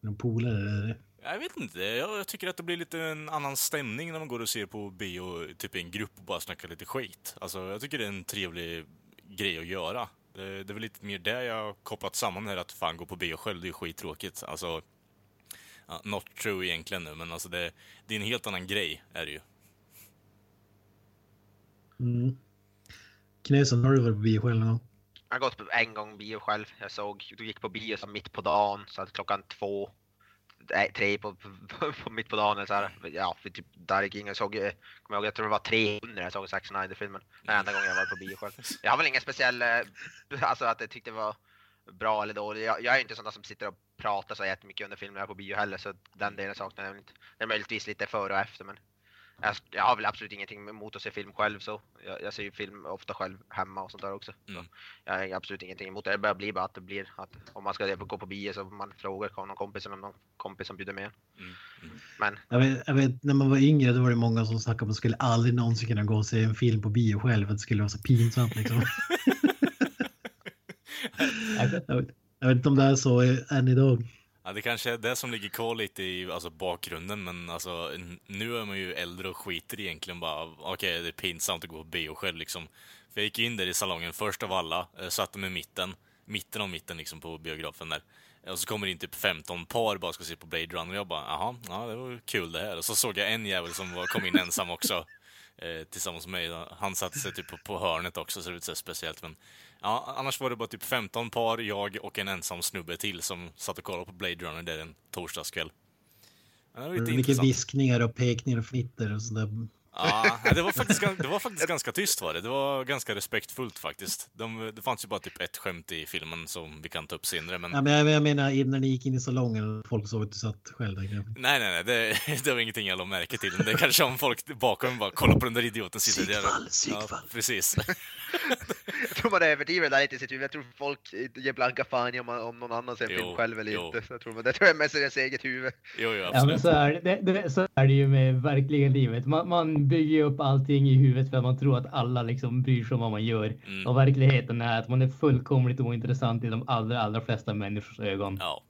någon polare? Jag vet inte. Jag, jag tycker att det blir lite en annan stämning när man går och ser på bio, typ i en grupp och bara snackar lite skit. Alltså, jag tycker det är en trevlig grej att göra. Det, det är väl lite mer det jag har kopplat samman här, att fan gå på bio själv, det är ju skittråkigt. Alltså, ja, not true egentligen nu, men alltså det, det är en helt annan grej, är det ju. Mm. Knösen, har du varit på bio själv någon gång? Jag har gått på en gång bio själv. Jag såg, du gick på bio så mitt på dagen, så att klockan två, tre på, på, på mitt på dagen. eller Så här, ja, för typ Darry King. Jag såg, kommer jag ihåg, jag tror det var 300 jag såg Zack Snyder-filmen. Den enda gången jag var på bio själv. Jag har väl ingen speciell, eh, alltså att jag tyckte det var bra eller dåligt. Jag, jag är inte sån som sitter och pratar så jättemycket under filmen jag är på bio heller, så den delen saknar jag inte. Det är möjligtvis lite före och efter, men jag, har väl absolut ingenting emot att se film själv så. Jag, jag ser ju film ofta själv hemma och sånt där också. Mm. Så jag har absolut ingenting emot det. Det börjar bli bara att det blir att om man ska gå på bio så man frågar någon kompis eller någon kompis som bjuder med. Mm. Mm. Men Jag vet, jag vet, när man var yngre då var det många som snackade om att man skulle aldrig någonsin kunna gå och se en film på bio själv. Att det skulle vara så pinsamt liksom. jag, vet, jag vet inte om det är så än idag. Ja, det kanske är det som ligger kvar lite i alltså, bakgrunden, men alltså, nu är man ju äldre och skiter egentligen bara, okej, det är pinsamt att gå på bio själv liksom. För jag gick in där i salongen först av alla, eh, satte mig i mitten, mitten av mitten liksom på biografen där. Och så kommer det in typ 15 par bara ska se på Blade Runner och jag bara, jaha, ja det var ju kul det här. Och så såg jag en jävel som var, kom in ensam också. Eh, tillsammans med mig. Han satte sig typ på, på hörnet också, så det var lite så speciellt. Men ja, annars var det bara typ 15 par, jag och en ensam snubbe till som satt och kollade på Blade Runner där en torsdagskväll. Mycket viskningar och pekningar och fnitter och sådär. Ja, det var faktiskt, det var faktiskt ganska tyst var det. Det var ganska respektfullt faktiskt. De, det fanns ju bara typ ett skämt i filmen som vi kan ta upp senare, men... Ja, men jag, menar när ni gick in i salongen och folk såg att du satt själv där. Nej, nej, nej, det, det var ingenting jag lade märke till. Det är kanske om folk bakom bara kollar på den där idioten sitter där. Psykfall, Ja, precis. jag tror man överdriver det där lite i sitt huvud. Jag tror folk ger blanka fan i om, om någon annan ser en film själv eller jo. inte. Så jag tror, man- det tror jag mest är deras eget huvud. Jo, jo, Ja, men absolut. så är det, det, så är det ju med verkligen livet. Man, man bygger ju upp allting i huvudet för att man tror att alla liksom bryr sig om vad man gör. Mm. Och verkligheten är att man är fullkomligt ointressant i de allra, allra flesta människors ögon. Ja.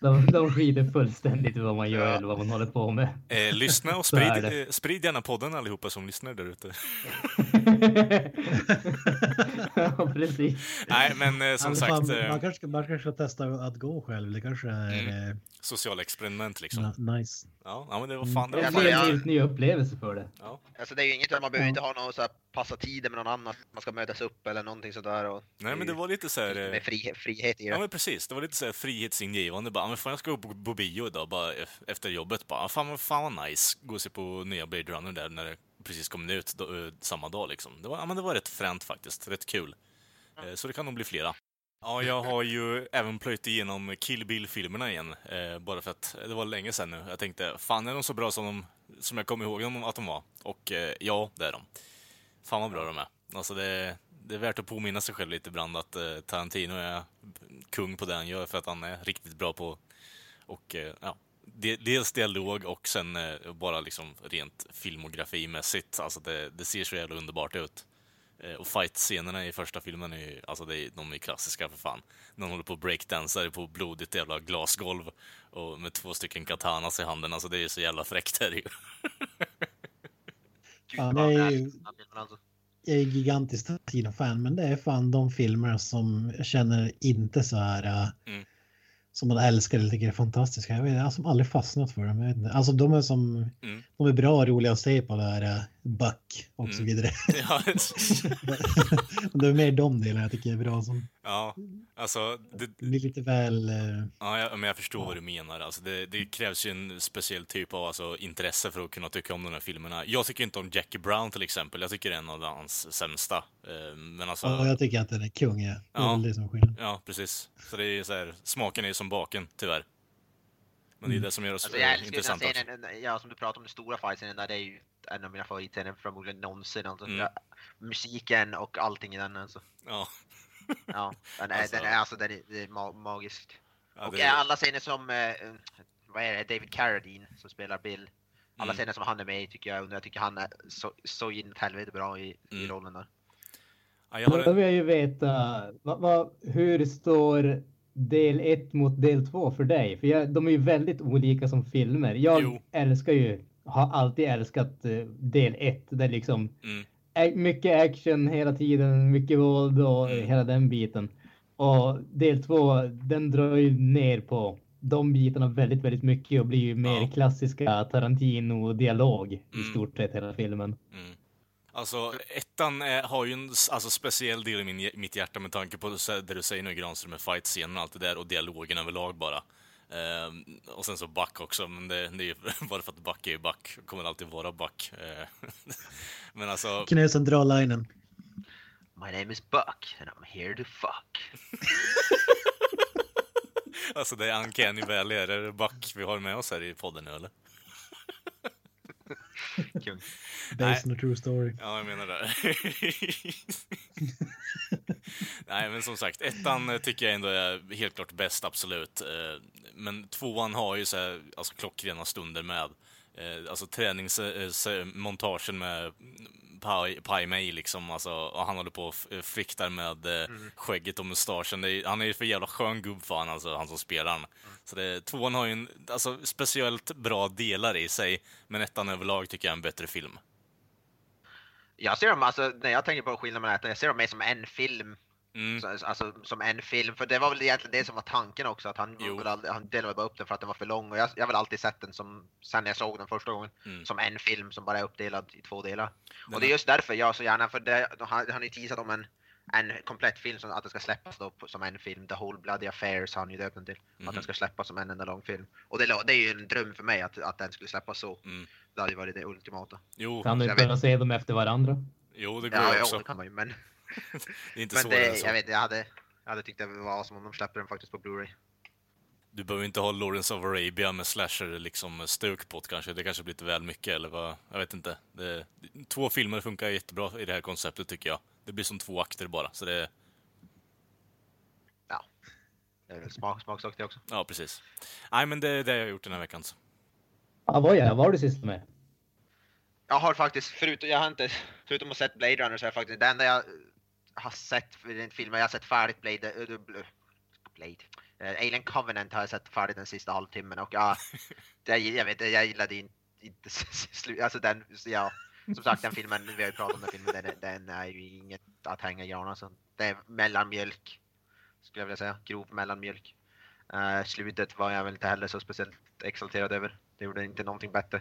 De, de skiter fullständigt i vad man gör Ja. eller vad man håller på med. Eh, lyssna och är sprid, eh, sprid gärna podden allihopa som lyssnar där ute. ja, precis. Nej, men eh, som Ja, sagt, fan, eh, man, kanske, man kanske ska testa att gå själv. Det kanske är Mm. eh, sociala experiment liksom. na- nice. Ja, ja, men det var fan, det var fan. men en helt ny upplevelse för det. Ja. Alltså det är ju inget, man behöver inte ha någon så här passa tider med någon annan. Man ska mötas upp eller någonting sådär. Och Nej, men det var lite så här... eh, Med frihet, frihet i det. Ja men precis, det var lite så här frihetsingivande. Bara, "Ja, men fan jag ska gå på, på bio idag bara efter jobbet. Bara, "Ja, fan, vad- fan vad nice. Gå och se på nya Blade Runner där när det precis kom ut då, eh, samma dag liksom. Det var, ja, men det var rätt fränt faktiskt, rätt kul. Eh, Så det kan nog bli flera. Ja, jag har ju även plöjt igenom Kill Bill-filmerna igen. Eh, bara för att det var länge sedan nu. Jag tänkte, fan är de så bra som, de, som jag kommer ihåg dem att de var? Och eh, ja, det är de. Fan vad bra de är. Alltså det, det är värt att påminna sig själv lite ibland att eh, Tarantino är kung på det han gör för att han är riktigt bra på och eh, ja, dels dialog och sen eh, bara liksom rent filmografimässigt. Alltså det, det ser så jävla underbart ut. Eh, Och fight-scenerna i första filmen, är ju, alltså det är, de är klassiska för fan. De håller på och breakdansar på blodigt jävla glasgolv och med två stycken katanas i handen. Alltså det är så jävla fräckt är det ju. Gud, Ja, det är ju- alltså. Jag är gigantiskt Tarantino-fan, men det är fan de filmer som jag känner inte så här... äh, Mm. Som man älskar eller tycker är fantastiska. Jag, vet, jag har aldrig fastnat för dem. Alltså de är som... Mm. De är bra och roliga att se på det här äh, Buck och så Mm. vidare. Ja, det är mer de delarna jag tycker är bra. Som ja alltså det, det blir lite väl... äh, Ja, jag, men jag förstår vad du menar. Alltså det, det krävs ju en speciell typ av alltså, intresse för att kunna tycka om de här filmerna. Jag tycker inte om Jackie Brown till exempel. Jag tycker det är en av hans sämsta. Eh, Men alltså, Och jag tycker att den är kung. Ja. Det är Ja. det som är skillnaden. ja, precis. Så det är så här, smaken är ju som baken, tyvärr. Men det är det som gör oss Alltså, jag eh, älskar ju den intressanta scenen, ja som du pratar om, den stora fight-scenen där, det är ju en av mina favoritscener förmodligen någonsin. Alltså, Mm. musiken och allting i den alltså. Ja. Ja, den är, Alltså- den är, alltså, den är, det är ma magisk. Ja, och eh, alla scener som, eh, vad är det, David Carradine som spelar Bill. Alla Mm. scener som han är med i tycker jag, och jag tycker han är så, så inåt helvete bra i, i Mm. rollen där. Ja, jag har Då vill jag ju veta, vad, vad, hur står del 1 mot del 2 för dig? För jag, de är ju väldigt olika som filmer. Jag Jo. älskar ju, har alltid älskat eh, del 1. Det är liksom mm, mycket action hela tiden, mycket våld och Mm. hela den biten. Och del 2, den drar ju ner på de bitarna väldigt, väldigt mycket och blir ju mer Ja. klassiska Tarantino-dialog i Mm. stort sett hela filmen. mm. Alltså, ettan är, har ju en alltså, speciell del i min, mitt hjärta med tanke på det du säger nu Granström med fight-scenen och allt det där och dialogen överlag bara. Ehm, och sen så Buck också, men det, det är ju bara för att Buck är ju Buck, kommer alltid vara Buck. Eh, men alltså, Knösen drar linen. My name is Buck and I'm here to fuck. alltså det är Uncanny Valley, är det Buck vi har med oss här i podden nu eller? Kung. Based on a true story. Ja, jag menar det. Nej, men som sagt, ettan eh, tycker jag ändå är helt klart bäst, absolut. Eh, Men tvåan har ju så här, alltså klockrena stunder med, eh, alltså träningsmontagen med Pai, Pai Mei liksom, alltså, och han håller på och f- friktar med eh, skägget och mustaschen. Är, han är ju för jävla skön gubb fan, alltså, han som spelar han. Så det, tvåan har ju en, alltså, speciellt bra delar i sig, men ettan överlag tycker jag är en bättre film. Jag ser dem, alltså när jag tänker på skillnaden mellan ettan, jag ser dem mer som en film. Mm. Så- Alltså som en film, för det var väl egentligen det som var tanken också, att han, Jo. aldrig, han delade bara upp den för att den var för lång. Och jag, jag har väl alltid sett den som, sen jag såg den första gången, Mm. som en film som bara är uppdelad i två delar. Den och det är just därför jag så gärna, för det, han, har ju teasat om en, en komplett film som att det ska släppas då på- som en film. The Whole Bloody Affairs har han ju döpt den till. Att Mhm. den ska släppas som en enda lång film. Och det, det är ju en dröm för mig att, att den skulle släppas så. Mm. Det hade ju varit det ultimata. Jo, Kan du inte bara se dem efter varandra? jo, det går Ja, också. det kan man ju, men, Det är inte men svårare än det, så. jag vet jag hade, jag hade tyckt det var som om de släppte den faktiskt på Blu-ray. Du behöver inte ha Lawrence of Arabia med slasher liksom stök på det kanske. Det kanske blir lite väl mycket eller vad? Jag vet inte. Det, två filmer funkar jättebra i det här konceptet tycker jag. Det blir som två akter bara. Så det, Det är väl smak, smaksak det också. ja precis. Nej men det är det jag har gjort den här veckan. så. Ah, vad, är, vad har du sysslat med? Jag har faktiskt, förutom, jag har inte, förutom att sett Blade Runner så har jag faktiskt, det enda jag har sett, den filmen jag har sett färdigt Blade, äh, Blade. Eh, Alien Covenant har jag sett färdigt den sista halvtimmen och ja, det, jag vet jag gillade in, inte slut, alltså den, ja, som sagt den filmen, vi har ju pratat om den filmen, den, den är ju inget att hänga i granen alltså. Det är mellanmjölk, skulle jag vilja säga, grov mellanmjölk. Uh, slutet var jag väl inte heller så speciellt exalterad över, det gjorde inte någonting bättre.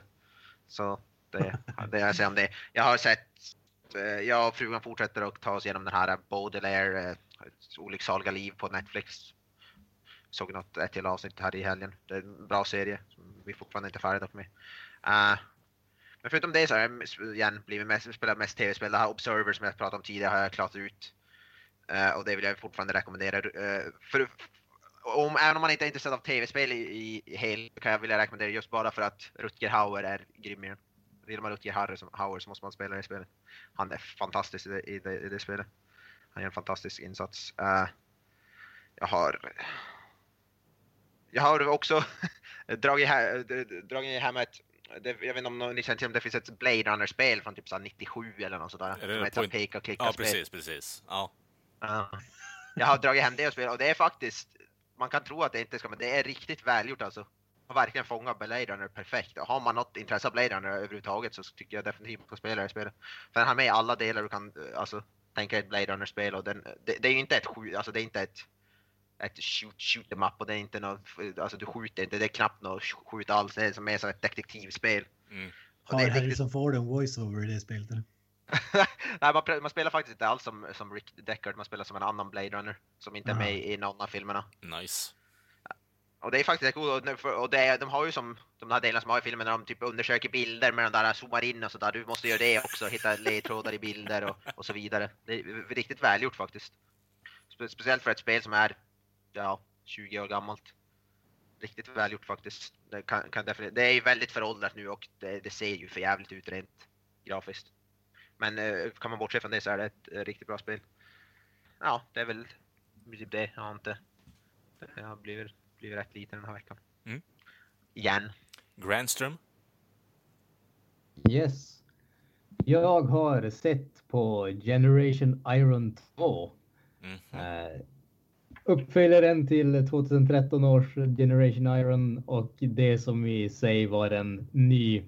Så det, det jag säger om det. Jag har sett, eh, Eh, jag och frugan fortsätter att ta oss igenom den här eh, Baudelaire, eh, Olycksaliga liv på Netflix. Såg något, ett till avsnitt här i helgen. Det är en bra serie som vi fortfarande inte är färdiga med. Uh, men förutom det så har jag igen blivit mest, spelat mest tv-spel. Det här Observer som jag pratade om tidigare har jag klarat ut. Uh, och det vill jag fortfarande rekommendera. Uh, för, om, även om man inte är intresserad av tv-spel i, i, i hel kan jag vilja rekommendera just bara för att Rutger Hauer är grym i den. Vill man Rutger Hauer, som, Hauer så måste man spela det spelet. Han är fantastisk i det, i det, i det spelet. Han gör en fantastisk insats. Uh, jag har... Jag har också dragit, hem ett... Det, jag vet inte om ni känner till om det finns ett Blade Runner-spel från typ så 97 eller något sådär. Är det som heter på- Peka klicka Ja, precis, precis. Ja. Ja. Jag har dragit hem det och spelat och det är faktiskt, man kan tro att det inte ska, men det är riktigt välgjort alltså. Har verkligen fångat Blade Runner perfekt. Och har man något intresse av Blade Runner överhuvudtaget så tycker jag definitivt man ska spela det spelet. För den har med alla delar du kan, eh, alltså, tänka ett Blade Runner-spel och den, det, det är ju inte ett alltså det är inte ett ett shoot, shoot em up och det är inte något, alltså du skjuter inte, det är knappt något skjut alls, det är som mer som ett detektivspel. Mm. Och Har det är riktigt- Harrison Ford en voiceover i det spelet? Eller? Nej, man, man spelar faktiskt inte alls som, som Rick Deckard, man spelar som en annan Blade Runner som inte är med i någon av filmerna. Nice. Och det är faktiskt coolt, och, och det, är- de har ju som de här delarna som har i filmen när de typ undersöker bilder med de där zoomar in och sådär. Du måste göra det också, hitta ledtrådar i bilder och, och så vidare. Det är riktigt välgjort faktiskt. Spe, speciellt för ett spel som är ja, 20 år gammalt. Riktigt välgjort faktiskt. Det, kan, kan definitivt, det är ju väldigt föråldrat nu och det, det ser ju för jävligt ut rent grafiskt. Men eh, kan man bortse från det så är det ett eh, riktigt bra spel. Ja, det är väl typ det. Jag har inte... Det har blivit, blivit rätt liten den här veckan. Mm. Igen. Grandström? Yes. Jag har sett på Generation Iron 2. Mhm. Eh, uppföljaren till 2013 års Generation Iron och det som i sig var en ny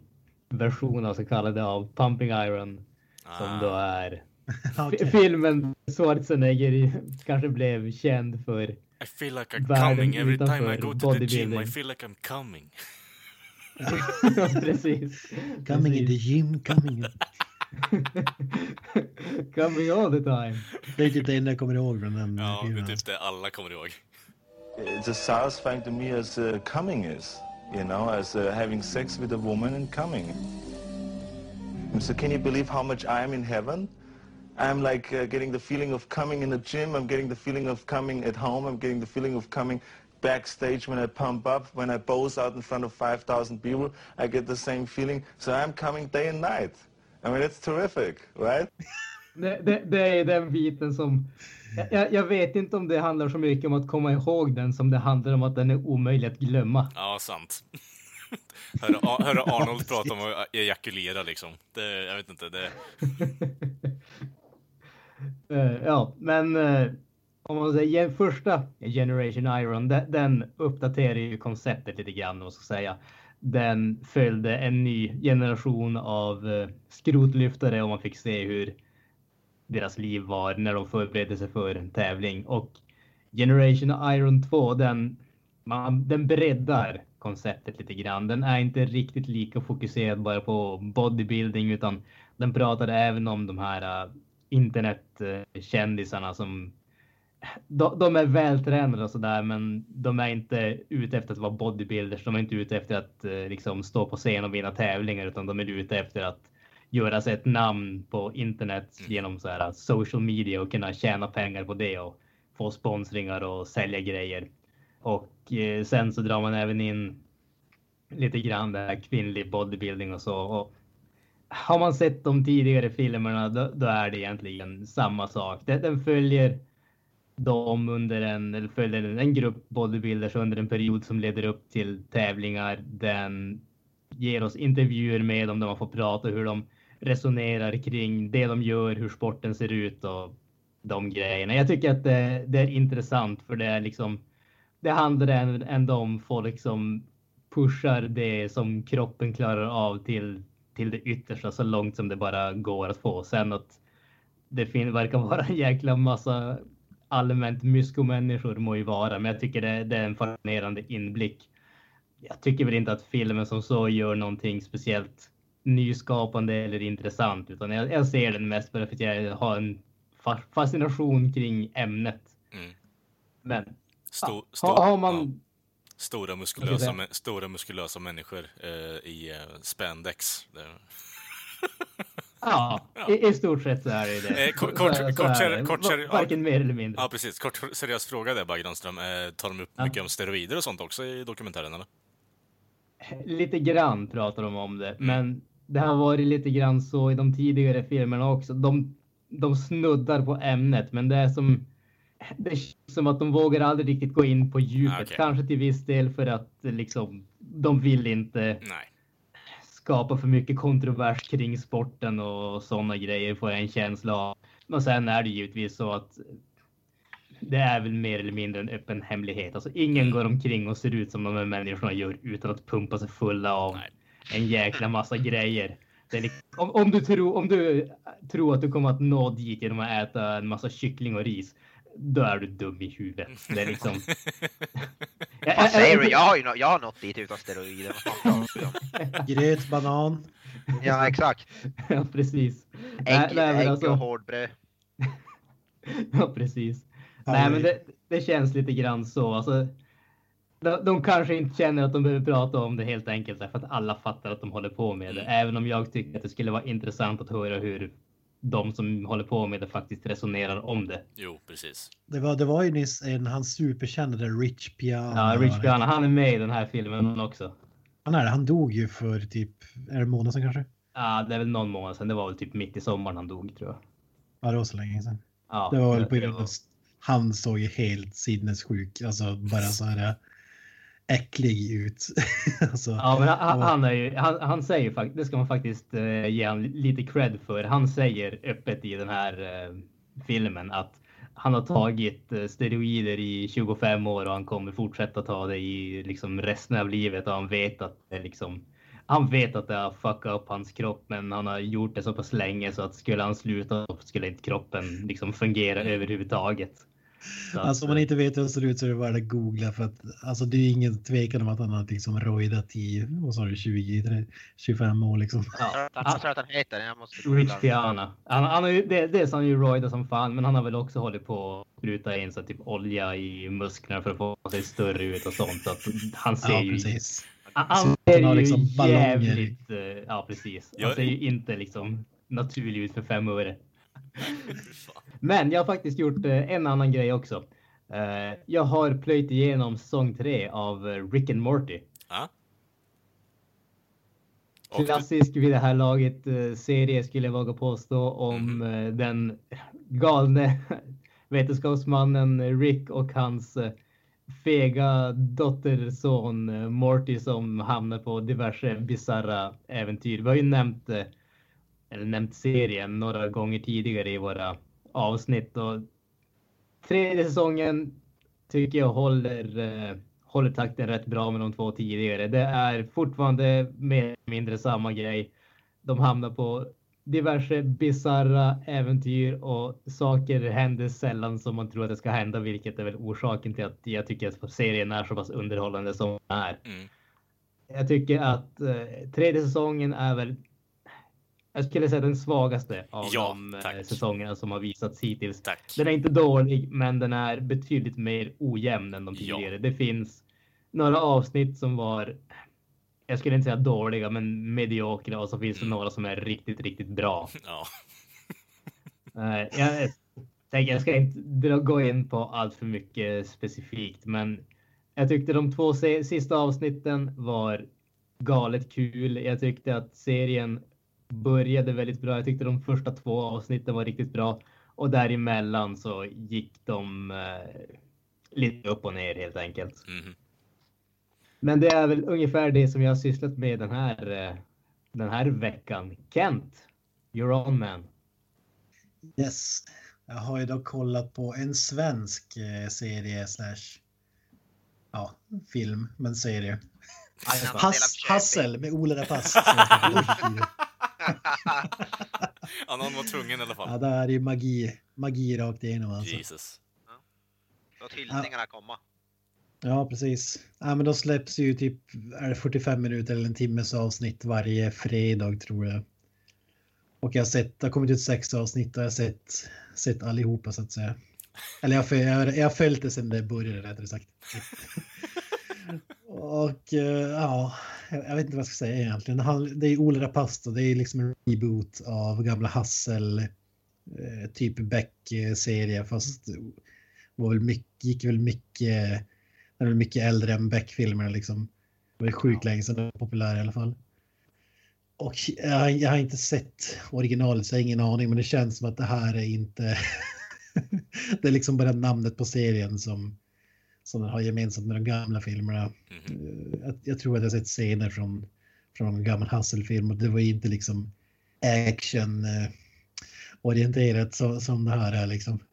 version av så kallade av Pumping Iron som då Ah, är fi- filmen Schwarzenegger kanske blev känd för. I feel like I'm coming every time I go to the gym. I feel like I'm coming. Precis. Coming in the gym, coming in. Coming all the time. Det är typ det enda jag kommer ihåg från den Ja, det är filmen. typ det alla kommer ihåg. It's as satisfying to me as uh, coming is, you know, as uh, having sex with a woman and coming. So can you believe how much I am in heaven? I'm like uh, getting the feeling of coming in the gym. I'm getting the feeling of coming at home. I'm getting the feeling of coming backstage when I pump up, when I pose out in front of 5,000 people. I get the same feeling. So I'm coming day and night. I mean, it's terrific, right? Det, det, det är den biten som... Jag, jag vet inte om det handlar så mycket om att komma ihåg den som det handlar om att den är omöjlig att glömma. Ja, sant. Höra, höra Arnold prata om att ejakulera liksom. Det, jag vet inte, det... Eh, ja, men eh, om man säger första Generation Iron, den, den uppdaterar ju konceptet lite grann, vad ska säga. Den följde en ny generation av eh, skrotlyftare och man fick se hur deras liv var när de förberedde sig för en tävling. Och Generation Iron 2, den, man, den breddar konceptet lite grann. Den är inte riktigt lika fokuserad bara på bodybuilding utan den pratar även om de här internetkändisarna som de, de är vältränade och sådär, men de är inte ute efter att vara bodybuilders. De är inte ute efter att eh, liksom stå på scen och vinna tävlingar, utan de är ute efter att göra sig ett namn på internet Mm. genom så här social media och kunna tjäna pengar på det och få sponsringar och sälja grejer. Och eh, sen så drar man även in lite grann det här kvinnlig bodybuilding och så. Och har man sett de tidigare filmerna då, då är det egentligen samma sak. Den, den följer dem under en, eller följer en, en grupp bodybuilders under en period som leder upp till tävlingar. Den ger oss intervjuer med dem där man får prata hur de resonerar kring det de gör, hur sporten ser ut och de grejerna. Jag tycker att det, det är intressant för det är liksom det handlar ändå om folk som pushar det som kroppen klarar av till, till det yttersta så långt som det bara går att få. Sen att det verkar vara en jäkla massa allmänt myskomänniskor må ju vara, men jag tycker det, det är en fascinerande inblick. Jag tycker väl inte att filmen som så gör någonting speciellt nyskapande eller intressant, utan jag, jag ser den mest för att jag har en fa- fascination kring ämnet. Mm. Men Sto, ja, sto, har, har man ja, stora, muskulösa, mä- stora muskulösa människor eh, i eh, spandex. Det, Ja, i, i stort sett så är det. Eh, kort- kort- så kort- kort- kort- Va- Varken mer eller mindre. Ja, precis. Kort seriös fråga där bara, Granström. Eh, tar de upp Ja. mycket om steroider och sånt också i dokumentären, eller? Lite grann pratar de om Mm. det, men det har varit lite grann så i de tidigare filmerna också. De, de snuddar på ämnet, men det är som det känns som att de vågar aldrig riktigt gå in på djupet. Ah, okej. Kanske till viss del för att liksom de vill inte Nej. skapa för mycket kontrovers kring sporten och sådana grejer får jag en känsla av. Men sen är det givetvis så att det är väl mer eller mindre en öppen hemlighet. Alltså ingen går omkring och ser ut som de här människorna gör utan att pumpa sig fulla av Nej. en jäkla massa grejer. Liksom, om, om, du tror, om du tror att du kommer att nå dit genom att äta en massa kyckling och ris, då är du dum i huvudet. Det är liksom... Jag- Vad säger jag- du? Jag har ju nå- jag har nått dit utan steroider. Gröt, banan. Ja, exakt. Ja, precis. Ägg, Nej, ägg alltså- och hårdbröd. Ja, precis. Nej, men det, det känns lite grann så. Alltså, de, de kanske inte känner att de behöver prata om det helt enkelt därför att alla fattar att de håller på med det. Även om jag tycker att det skulle vara intressant att höra hur de som håller på med det faktiskt resonerar om det. Jo, precis. Det var, det var ju nyss en han superkände Rich Piana. Ja, Rich Piana, han är med i den här filmen också. Han är det. Han dog ju för typ, är det en månad sedan kanske? Ja, det är väl någon månad sedan. Det var väl typ mitt i sommaren han dog tror jag. Ja, det var så länge sedan. Ja, Det var väl på grund av han såg ju helt sinnessjuk, alltså bara så här äcklig ut. alltså, Ja, men han, han, är ju, han, han säger faktiskt, det ska man faktiskt eh, ge han lite cred för. Han säger öppet i den här eh, filmen att han har tagit eh, steroider i 25 år och han kommer fortsätta ta det i liksom resten av livet och han vet att det liksom han vet att det har fuckat upp hans kropp, men han har gjort det så pass länge så att skulle han sluta så skulle inte kroppen liksom fungera överhuvudtaget. Alltså om man inte vet hur han ser ut så är det bara att googla för att alltså det är ingen tvekan om att han har liksom rojdat i, vad sa du, 20, 30, 25 år liksom. ja, Jag tror att han heter Jag måste Rich Piana. Han, han har ju, det, har han ju roidat som fan, men han har väl också hållit på att spruta in så typ olja i musklerna för att få sig större ut och sånt. Så att han ser Ja, ju... precis. Han, Så han han ser ju liksom jävligt... eh, Ja, precis. Han ser ju inte liksom naturlig ut för fem öre. Men jag har faktiskt gjort eh, en annan grej också. Eh, Jag har plöjt igenom säsong tre av eh, Rick and Morty. Du, Klassisk vid det här laget serie skulle jag våga påstå om eh, den galne vetenskapsmannen Rick och hans fega dotterson Morty som hamnar på diverse bizarra äventyr. Vi har ju nämnt, eller nämnt serien några gånger tidigare i våra avsnitt och tredje säsongen tycker jag håller, eh, håller takten rätt bra med de två tidigare. Det är fortfarande mer eller mindre samma grej. De hamnar på diverse bizarra äventyr och saker händer sällan som man tror att det ska hända, vilket är väl orsaken till att jag tycker att serien är så pass underhållande som den är. mm, Jag tycker att eh, tredje säsongen är väl jag skulle säga den svagaste av Ja, de eh, tack. säsongerna som har visats hittills. tack. Den är inte dålig, men den är betydligt mer ojämn än de Ja. tidigare. Det finns några avsnitt som var, jag skulle inte säga dåliga, men mediokra och så finns det Mm. några som är riktigt, riktigt bra. Ja. Eh, Jag jag ska inte gå in på allt för mycket specifikt, men jag tyckte de två sista avsnitten var galet kul. Jag tyckte att serien började väldigt bra. Jag tyckte de första två avsnitten var riktigt bra och däremellan så gick de eh, lite upp och ner helt enkelt. Mhm. Men det är väl ungefär det som jag har sysslat med den här, eh, den här veckan. Kent, you're on man. Yes. Jag har ju då kollat på en svensk eh, serie slash ja, film, men serie. Hass, Hassel med Ola Rapace. ja, någon var tvungen i alla ja, fall. det här är ju magi, magi rakt igenom alltså. Jesus. Låt hyllningarna komma. Ja, precis. Ja, men de släpps ju typ är det 45 minuter eller en timmes avsnitt varje fredag tror jag. Och jag har sett, det har kommit ut sex avsnitt och jag har sett, sett allihopa så att säga. Eller jag, jag, har- jag har följt det sedan det började rättare sagt. och eh, ja, jag vet inte vad jag ska säga egentligen. Han, det är Ola Rapace det är liksom en reboot av gamla Hassel, eh, typ Beck-serie fast var väl mycket, gick väl mycket, den är mycket äldre än Beck-filmerna liksom. Det var sjukt länge sedan den var populär i alla fall. Och jag, jag har inte sett originalet så jag har ingen aning men det känns som att det här är inte det är liksom bara namnet på serien som, som den har gemensamt med de gamla filmerna. Mhm. Eh, Jag, jag tror att jag sett scener från, från en gammal Hassel-film och det var inte liksom action eh, orienterat så, som det här är liksom.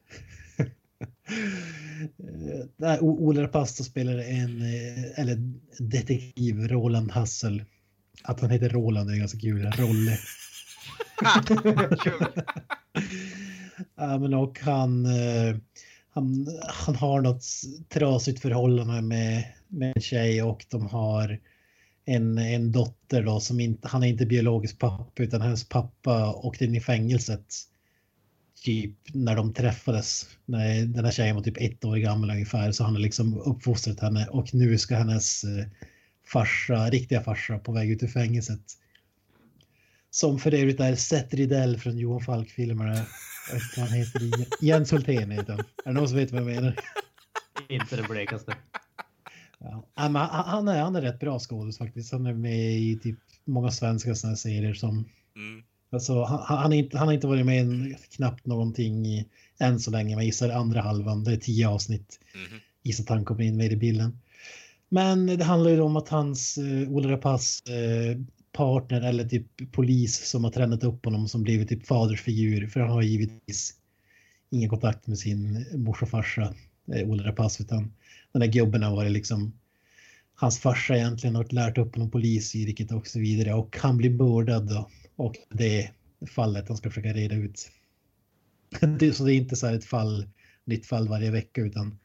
Eh, där Ola Rapace spelar en, eller detektiv, Roland Hassel. Att han heter Roland är ganska kul. Rolle. Ja, men och han, han, han har något trasigt förhållande med, med en tjej och de har en, en dotter då som inte, han är inte biologisk pappa utan hennes pappa åkte in i fängelset. Typ när de träffades, när den här tjejen var typ ett år gammal ungefär, så han har liksom uppfostrat henne och nu ska hennes eh, farsa, riktiga farsa på väg ut ur fängelset. Som för övrigt är Seth Rydell från Johan Falk-filmerna. Han heter. Jens Hultén heter han. Är det någon som vet vad jag menar? Inte det blekaste. Ja. Han, han, är, han är rätt bra skådis faktiskt. Han är med i typ många svenska såna här serier som... Mm. Alltså, han, han, är inte, han har inte varit med i knappt någonting i, än så länge. Men jag gissar andra halvan. Det är tio avsnitt. Mhm. Gissar att han kommer in med i bilden. Men det handlar ju om att hans uh, Ola Rapace eh, partner eller typ polis som har tränat upp honom som blivit typ fadersfigur. För han har givetvis ingen kontakt med sin mors och farsa, eh, Ola Rapace, utan den där gubben har varit liksom hans farsa egentligen har lärt upp honom polisyrket och så vidare och han blir mördad då. Och det är fallet han ska försöka reda ut. Det, så det är inte så här ett fall, nytt fall varje vecka utan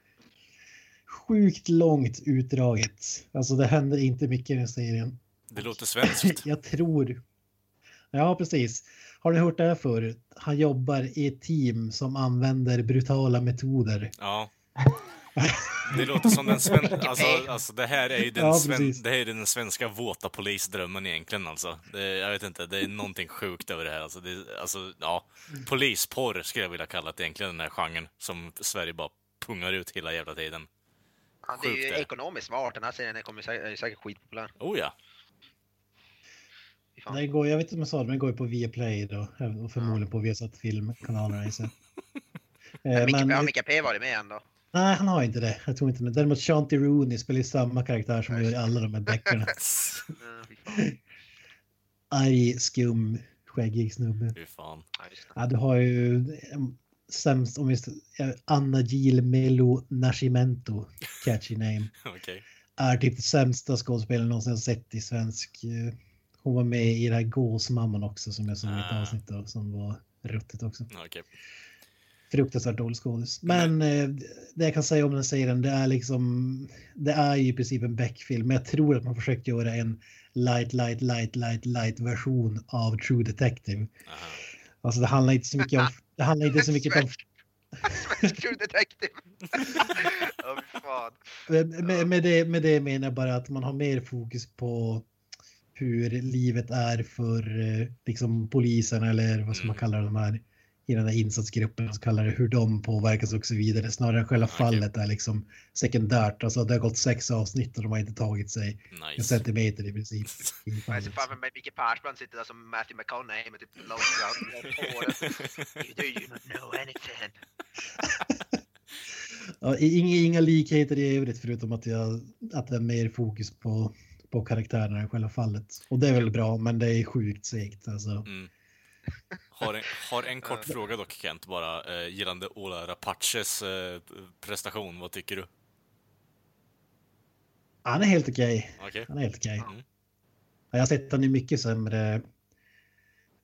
sjukt långt utdraget. Alltså det händer inte mycket i den serien. Det låter svenskt. Jag tror. Ja, precis. Har ni hört det här förut? Han jobbar i ett team som använder brutala metoder. Ja. Det låter som den svenska... Alltså, alltså det här är ju den, Ja, sven... det här är den svenska våta polisdrömmen egentligen alltså. Det, jag vet inte, det är någonting sjukt över det här. Alltså, det, alltså, ja. Polisporr skulle jag vilja kalla det egentligen, den här genren som Sverige bara pungar ut hela jävla tiden. Ja, det är ju Sjukt det. ekonomiskt smart. Den här serien kommer sä- är säkert skitpopulär. Oh ja. Fan. Den går, jag vet inte om jag sa det, men den går ju på Viaplay då. Och förmodligen på Viasat filmkanalerna. Eh, Micke, men, har Micke P varit med ändå? nej, han har inte det. Jag tror inte det. Däremot Shanti Rooney spelar ju samma karaktär som gör i alla de här deckarna. Arg, skum, skäggig snubbe. Fy fan. Ja, det. Du har ju eh, sämst, om vi Anna Gil Melo Nascimento, catchy name, Okej. är typ det sämsta skådespelaren någonsin sett i svensk. Hon var med i det här Gåsmamman också som jag såg ett Ah. avsnitt av som var ruttet också. Okej. Fruktansvärt dålig skådis. Men eh, det jag kan säga om den serien, det är liksom, det är ju i princip en Beck-film. Men jag tror att man försökt göra en light, light, light, light, light version av True Detective. Aha. Alltså det handlar inte så mycket om, det handlar inte så mycket om Svensk True Detective! Med, med, med, det, med det menar jag bara att man har mer fokus på hur livet är för eh, liksom polisen eller vad ska man Mm. kalla de här i den här insatsgruppen, så kallar det hur de påverkas och så vidare. Snarare än själva Okej. fallet är liksom sekundärt. Alltså det har gått sex avsnitt och de har inte tagit sig en Nice. centimeter i princip. Jag ser framför mig Micke Persbrandt sitter där som Matthew McConaughey med typ långt hår. You do you not know anything? Ja, inga, inga likheter i övrigt förutom att, jag, att det är mer fokus på, på karaktärerna än själva fallet. Och det är väl bra, men det är sjukt segt. Alltså. Mm. Har en, har en kort fråga dock Kent bara, eh, gällande Ola Rapaces eh, prestation. Vad tycker du? Han är helt okej. Okej. Han är helt okej. Mm. Jag har sett han i mycket sämre.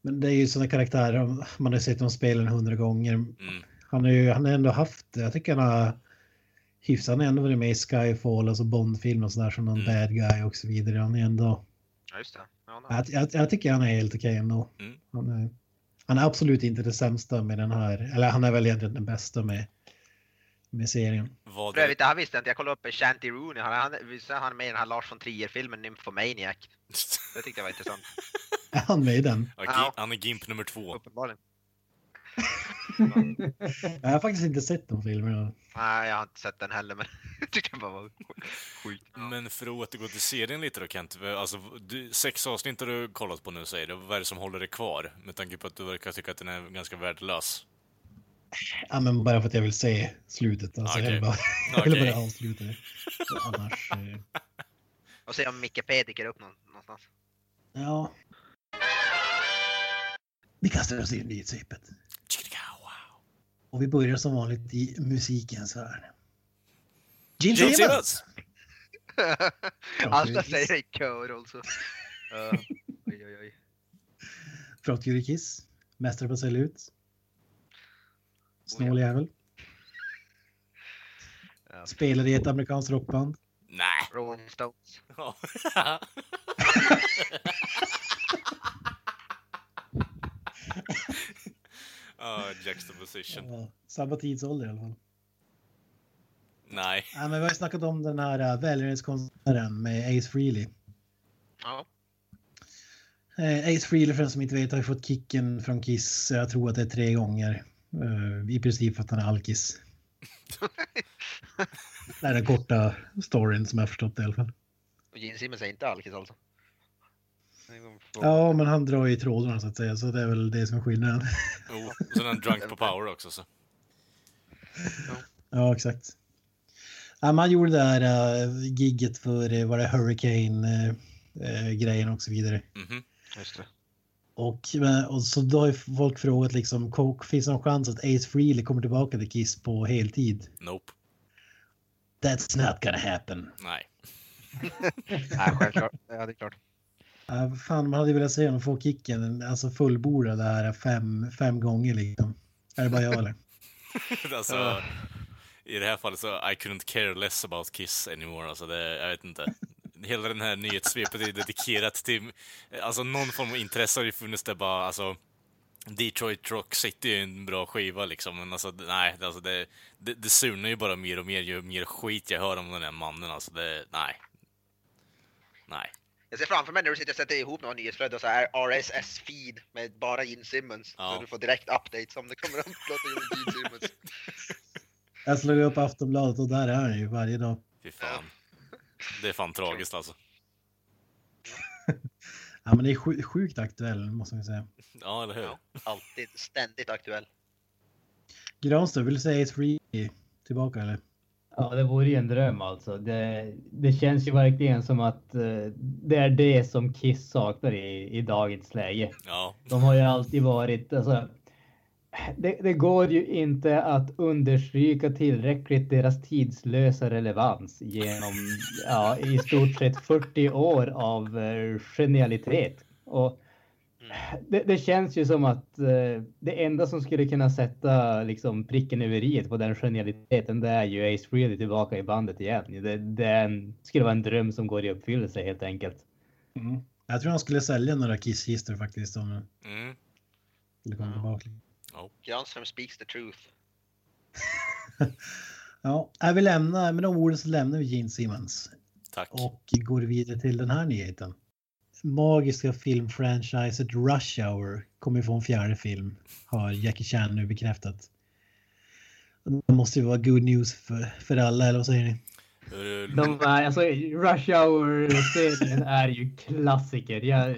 Men det är ju sådana karaktärer, man har sett dem spela en hundra gånger. Mm. Han har ju han har ändå haft, jag tycker han har hyfsat, han har ändå varit med i Skyfall, alltså Bondfilm och sådär som någon Mm. bad guy och så vidare. Han är ändå, Ja just det. Ja, jag, jag, jag tycker han är helt okej ändå. Mm. Han, är, han är absolut inte det sämsta med den här, eller han är väl egentligen den bästa med med serien. Vad För är... övrigt, det här visste jag inte. Jag kollade upp Shanty Rooney. Han, han, visste han med i den här Lars von Trier-filmen Nymphomaniac. Det tyckte jag var intressant. Är han med i den? Ja, Han är Gimp nummer två. Uppenbarligen. Jag har faktiskt inte sett de filmerna. Nej, jag har inte sett den heller, men jag tyckte den bara var skit. Men för att återgå till serien lite då Kent, alltså, du, sex avsnitt har du kollat på nu säger du. Vad är det som håller dig kvar? Med tanke på att du verkar tycka att den är ganska värdelös. Ja, men bara för att jag vill se slutet. Alltså, jag vill bara, jag vill Okej. bara avsluta det. Annars... Eh, Och se om Micke P dyker upp nå- någonstans. ja. Vi kastar oss in i svepet. Och vi börjar som vanligt i musikens värld. Gene Simmons! Alla säger det i kör alltså. Uh, oj, oj, oj. Från Kiss. Mästare på att sälja ut. Snål jävel. Ja. Spelar i ett amerikanskt rockband. Nej. Rolling Stones. Ja. Ja, juxtaposition. Ja, samma tidsålder i alla fall. Nej. Ja, men vi har ju snackat om den här uh, välgörenhetskonserten med Ace Frehley. Ja. Eh, Ace Frehley för den som inte vet har ju fått kicken från Kiss, jag tror att det är tre gånger. Eh, I princip för att han är alkis. det är den korta storyn som jag har förstått det i alla fall. Och Gene Simmons är inte alkis alltså. Ja, men han drar i trådarna så att säga, så det är väl det som är skillnaden. Oh, så den drunk på power också så. Ja, exakt. Ja, man gjorde det här uh, gigget för uh, var det Hurricane-grejen och så vidare. Mhm. Just det. Och, och så då har ju folk frågat liksom, "Ko- finns det någon chans att Ace Frehley kommer tillbaka till Kiss på heltid? Nope. That's not gonna happen. Nej. Nej, självklart. Ja, det är klart. Uh, fan, man hade ju velat se honom få kicken, alltså fullbordad det här fem, fem gånger liksom. Är det bara jag eller? alltså, i det här fallet så I couldn't care less about Kiss anymore. Alltså det, jag vet inte. Hela den här nyhetssvepet är dedikerat till, alltså någon form av intresse har ju funnits där bara, alltså Detroit Rock City är en bra skiva liksom, men alltså nej, alltså det, det, det surnar ju bara mer och mer ju mer skit jag hör om den här mannen alltså. Det, nej. Nej. Jag ser framför mig när du sitter och sätter ihop några nyhetsflöde och så här RSS-feed med bara Gene Simmons. Ja. Så du får direkt updates om det kommer att uploada Gene Simmons. Jag slog upp Aftonbladet och där är han ju varje dag. Fy fan. Det är fan tragiskt alltså. Ja, men det är sju- sjukt aktuell måste man säga. Ja, eller hur? Ja, alltid, ständigt aktuell. Granström, vill du säga Ace Frehley tillbaka eller? Ja, det vore ju en dröm alltså. Det, det känns ju verkligen som att eh, det är det som Kiss saknar i, i dagens läge. Ja. De har ju alltid varit, alltså, det, det går ju inte att understryka tillräckligt deras tidslösa relevans genom ja, i stort sett 40 år av eh, genialitet. Och det, det känns ju som att eh, det enda som skulle kunna sätta liksom, pricken över i på den genialiteten, det är ju Ace Frehley tillbaka i bandet igen. Det, det är en- skulle vara en dröm som går i uppfyllelse helt enkelt. Jag tror han skulle sälja några Kiss-kistor faktiskt om Mm. skulle komma tillbaka. Granström speaks the truth. Ja, jag vill lämna, med de orden så lämnar vi Gene Simmons Tack. och går vidare till den här nyheten. Magiska filmfranchiset Rush Hour kommer få en fjärde film, har Jackie Chan nu bekräftat. Det måste ju vara good news för, för alla, eller vad säger ni? De alltså, Rush Hour-serien är ju klassiker. Jag,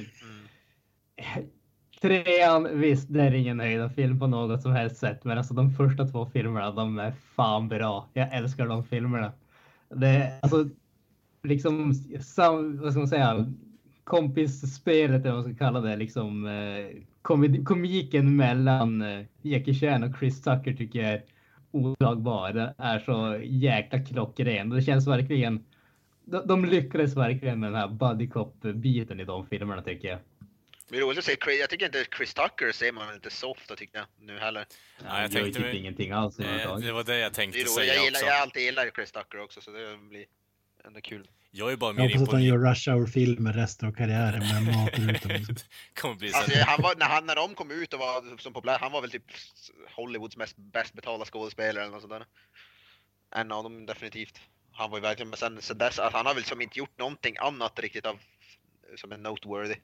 trean, visst, det är ingen höjdarfilm på något som helst sätt, men alltså de första två filmerna, de är fan bra. Jag älskar de filmerna. Det alltså liksom, sam, vad ska man säga, kompisspelet, eller vad man ska kalla det, liksom eh, komiken mellan eh, Jackie Chan och Chris Tucker tycker jag är oslagbar. Det är så jäkla klockren. Det känns verkligen, de, de lyckades verkligen med den här buddy cop-biten i de filmerna tycker jag. Det är roligt att se Chris, jag tycker inte Chris Tucker ser man inte så ofta tycker jag nu heller. Ja, jag ju tänkte typ ingenting alls Eh, det var det jag Det tänkte är roligt. säga Jag, gillar, också. jag alltid gillat Chris Tucker också så det blir ändå kul. Jag är bara Jag mer hoppas att han imponerad. gör Rush Hour-filmer resten av karriären med mat kommer bli så Alltså, han var, när, han, när de kom ut och var som populär, han var väl typ Hollywoods mest bäst betalda skådespelare eller något sånt där. en av dem definitivt. Han var ju verkligen, men sen så dess, att han har väl som inte gjort någonting annat riktigt av som är noteworthy.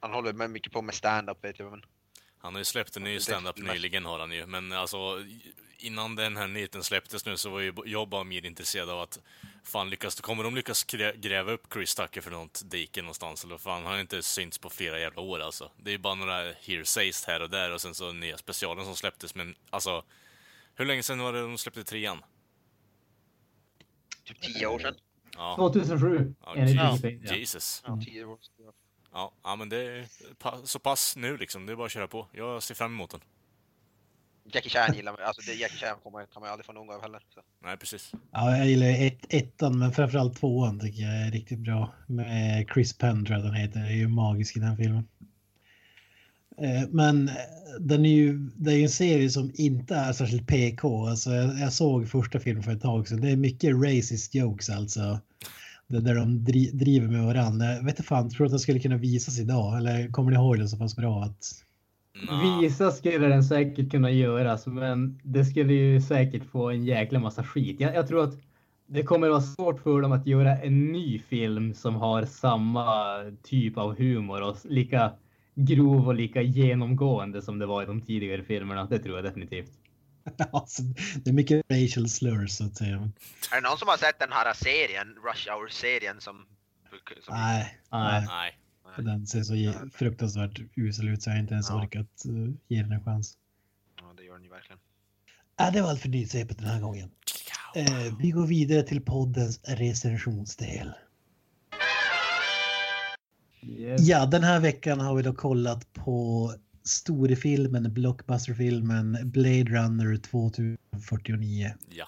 Han håller med mycket på med stand-up vet jag men. Han har ju släppt en ny stand-up nyligen har han ju, men alltså innan den här nyheten släpptes nu så var ju jag bara mer intresserad av att fan lyckas, kommer de lyckas grä- gräva upp Chris Tucker för något dike någonstans eller fan, han har inte synts på flera jävla år alltså. Det är ju bara några hearsays här och där och sen så nya specialen som släpptes, men alltså hur länge sedan var det de släppte trean? Typ tio år sedan. Ja, 2007 ja, Jesus. Tio år sedan. Ja, ja, men det är så pass nu liksom, det är bara att köra på. Jag ser fram emot den. Jackie Chan gillar man, alltså det Jackie Chan kommer, kan man ju aldrig få nog av heller. Så. Nej, precis. Ja, jag gillar ett, ettan, men framförallt tvåan tycker jag är riktigt bra. Med Chris Penn tror jag den heter. Det är ju magisk i den filmen. Eh, Men den är ju, det är ju en serie som inte är särskilt PK. Alltså jag, jag såg första filmen för ett tag sedan. Det är mycket racist jokes alltså. Där de dri, driver med varandra. Jag vet inte fan, tror du att den skulle kunna visas idag? Eller kommer ni ihåg den så pass bra att... Nå, Visa skulle den säkert kunna göras, men det skulle ju säkert få en jäkla massa skit. Jag, jag tror att det kommer vara svårt för dem att göra en ny film som har samma typ av humor och lika grov och lika genomgående som det var i de tidigare filmerna. Det tror jag definitivt. alltså, det är mycket racial slurs så att säga. Är det någon som har sett den här serien, Rush Hour-serien som... som Nej, Nej. nej. den ser så fruktansvärt usel ut så jag har inte ens Ja. orkat uh, ge den en chans. Ja, det gör den ju verkligen. Ja, det var allt för nyhetssvepet den här gången. Eh, vi går vidare till poddens recensionsdel. Yes. Ja, den här veckan har vi då kollat på storfilmen, blockbusterfilmen Blade Runner 2049 Ja,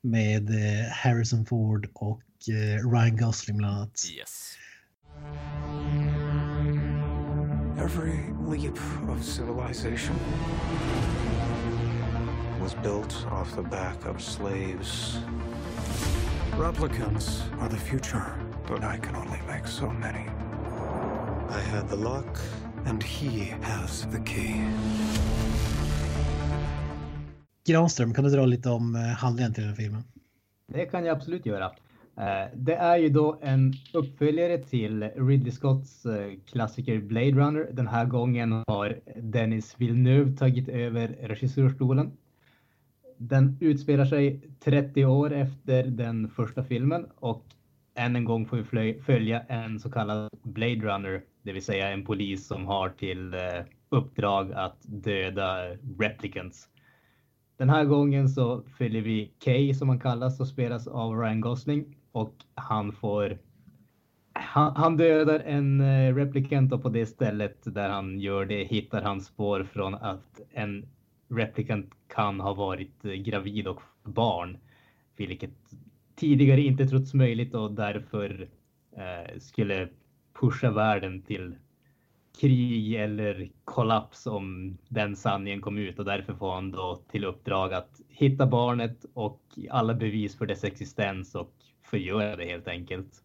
med eh, Harrison Ford och eh, Ryan Gosling bland annat. yes. Every leap of civilization was built off the back of slaves. Replicants are the future, but I can only make so many. I had the lock, and he has the key. Granström, kan du dra lite om eh, handlingen till den här filmen? Det kan jag absolut göra. Eh, Det är ju då en uppföljare till Ridley Scotts eh, klassiker Blade Runner. Den här gången har Dennis Villeneuve tagit över regissörstolen. Den utspelar sig 30 år efter den första filmen och än en gång får vi följa en så kallad Blade Runner, det vill säga en polis som har till eh, uppdrag att döda replicants. Den här gången så följer vi Kay som han kallas och spelas av Ryan Gosling och han får han, han dödar en eh, replikant och på det stället där han gör det hittar han spår från att en replikant kan ha varit eh, gravid och barn, vilket tidigare inte trotts möjligt och därför eh, skulle pusha världen till krig eller kollaps om den sanningen kom ut och därför får han då till uppdrag att hitta barnet och alla bevis för dess existens och förgöra det helt enkelt.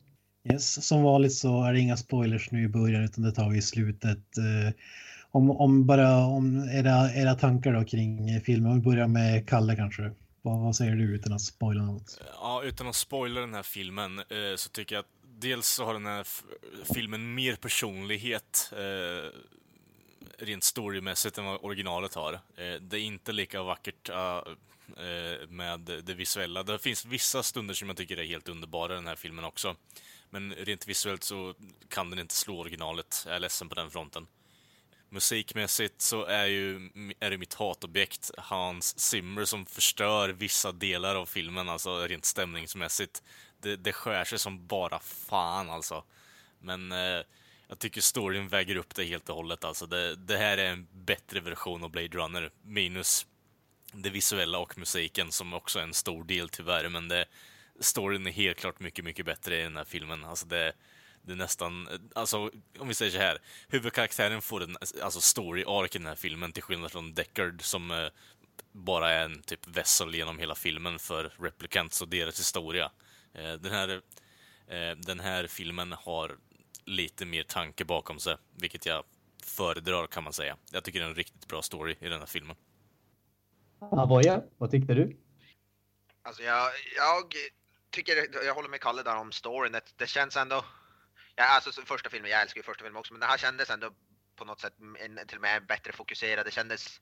Yes, som vanligt så är det inga spoilers nu i början utan det tar vi i slutet. Eh, om, om bara om era, era tankar då kring filmen. Om vi börjar med Kalle kanske. Vad, vad säger du utan att spoila något? Ja, utan att spoila den här filmen eh, så tycker jag att dels så har den här filmen mer personlighet eh, rent storymässigt än vad originalet har. Eh, det är inte lika vackert uh, eh, med det visuella. Det finns vissa stunder som jag tycker är helt underbara i den här filmen också. Men rent visuellt så kan den inte slå originalet. Jag är ledsen på den fronten. Musikmässigt så är, ju, är det mitt hatobjekt Hans Zimmer som förstör vissa delar av filmen, alltså rent stämningsmässigt. Det, det skär sig som bara fan alltså. Men eh, jag tycker storyn väger upp det helt och hållet alltså. Det, det här är en bättre version av Blade Runner, minus det visuella och musiken som också är en stor del tyvärr, men det, storyn är helt klart mycket, mycket bättre i den här filmen. Alltså det, det är nästan, eh, alltså om vi säger så här, huvudkaraktären får en alltså story arc i den här filmen till skillnad från Deckard som eh, bara är en typ vessel genom hela filmen för Replicants och deras historia. Eh, den, här, eh, den här filmen har lite mer tanke bakom sig, vilket jag föredrar kan man säga. Jag tycker det är en riktigt bra story i den här filmen. Avoya, vad tyckte du? Alltså jag, jag tycker, jag håller med Kalle där om storyn. Det, det känns ändå... Ja, alltså första filmen, jag älskar ju första filmen också, men det här kändes ändå på något sätt en, till och med bättre fokuserad. Det kändes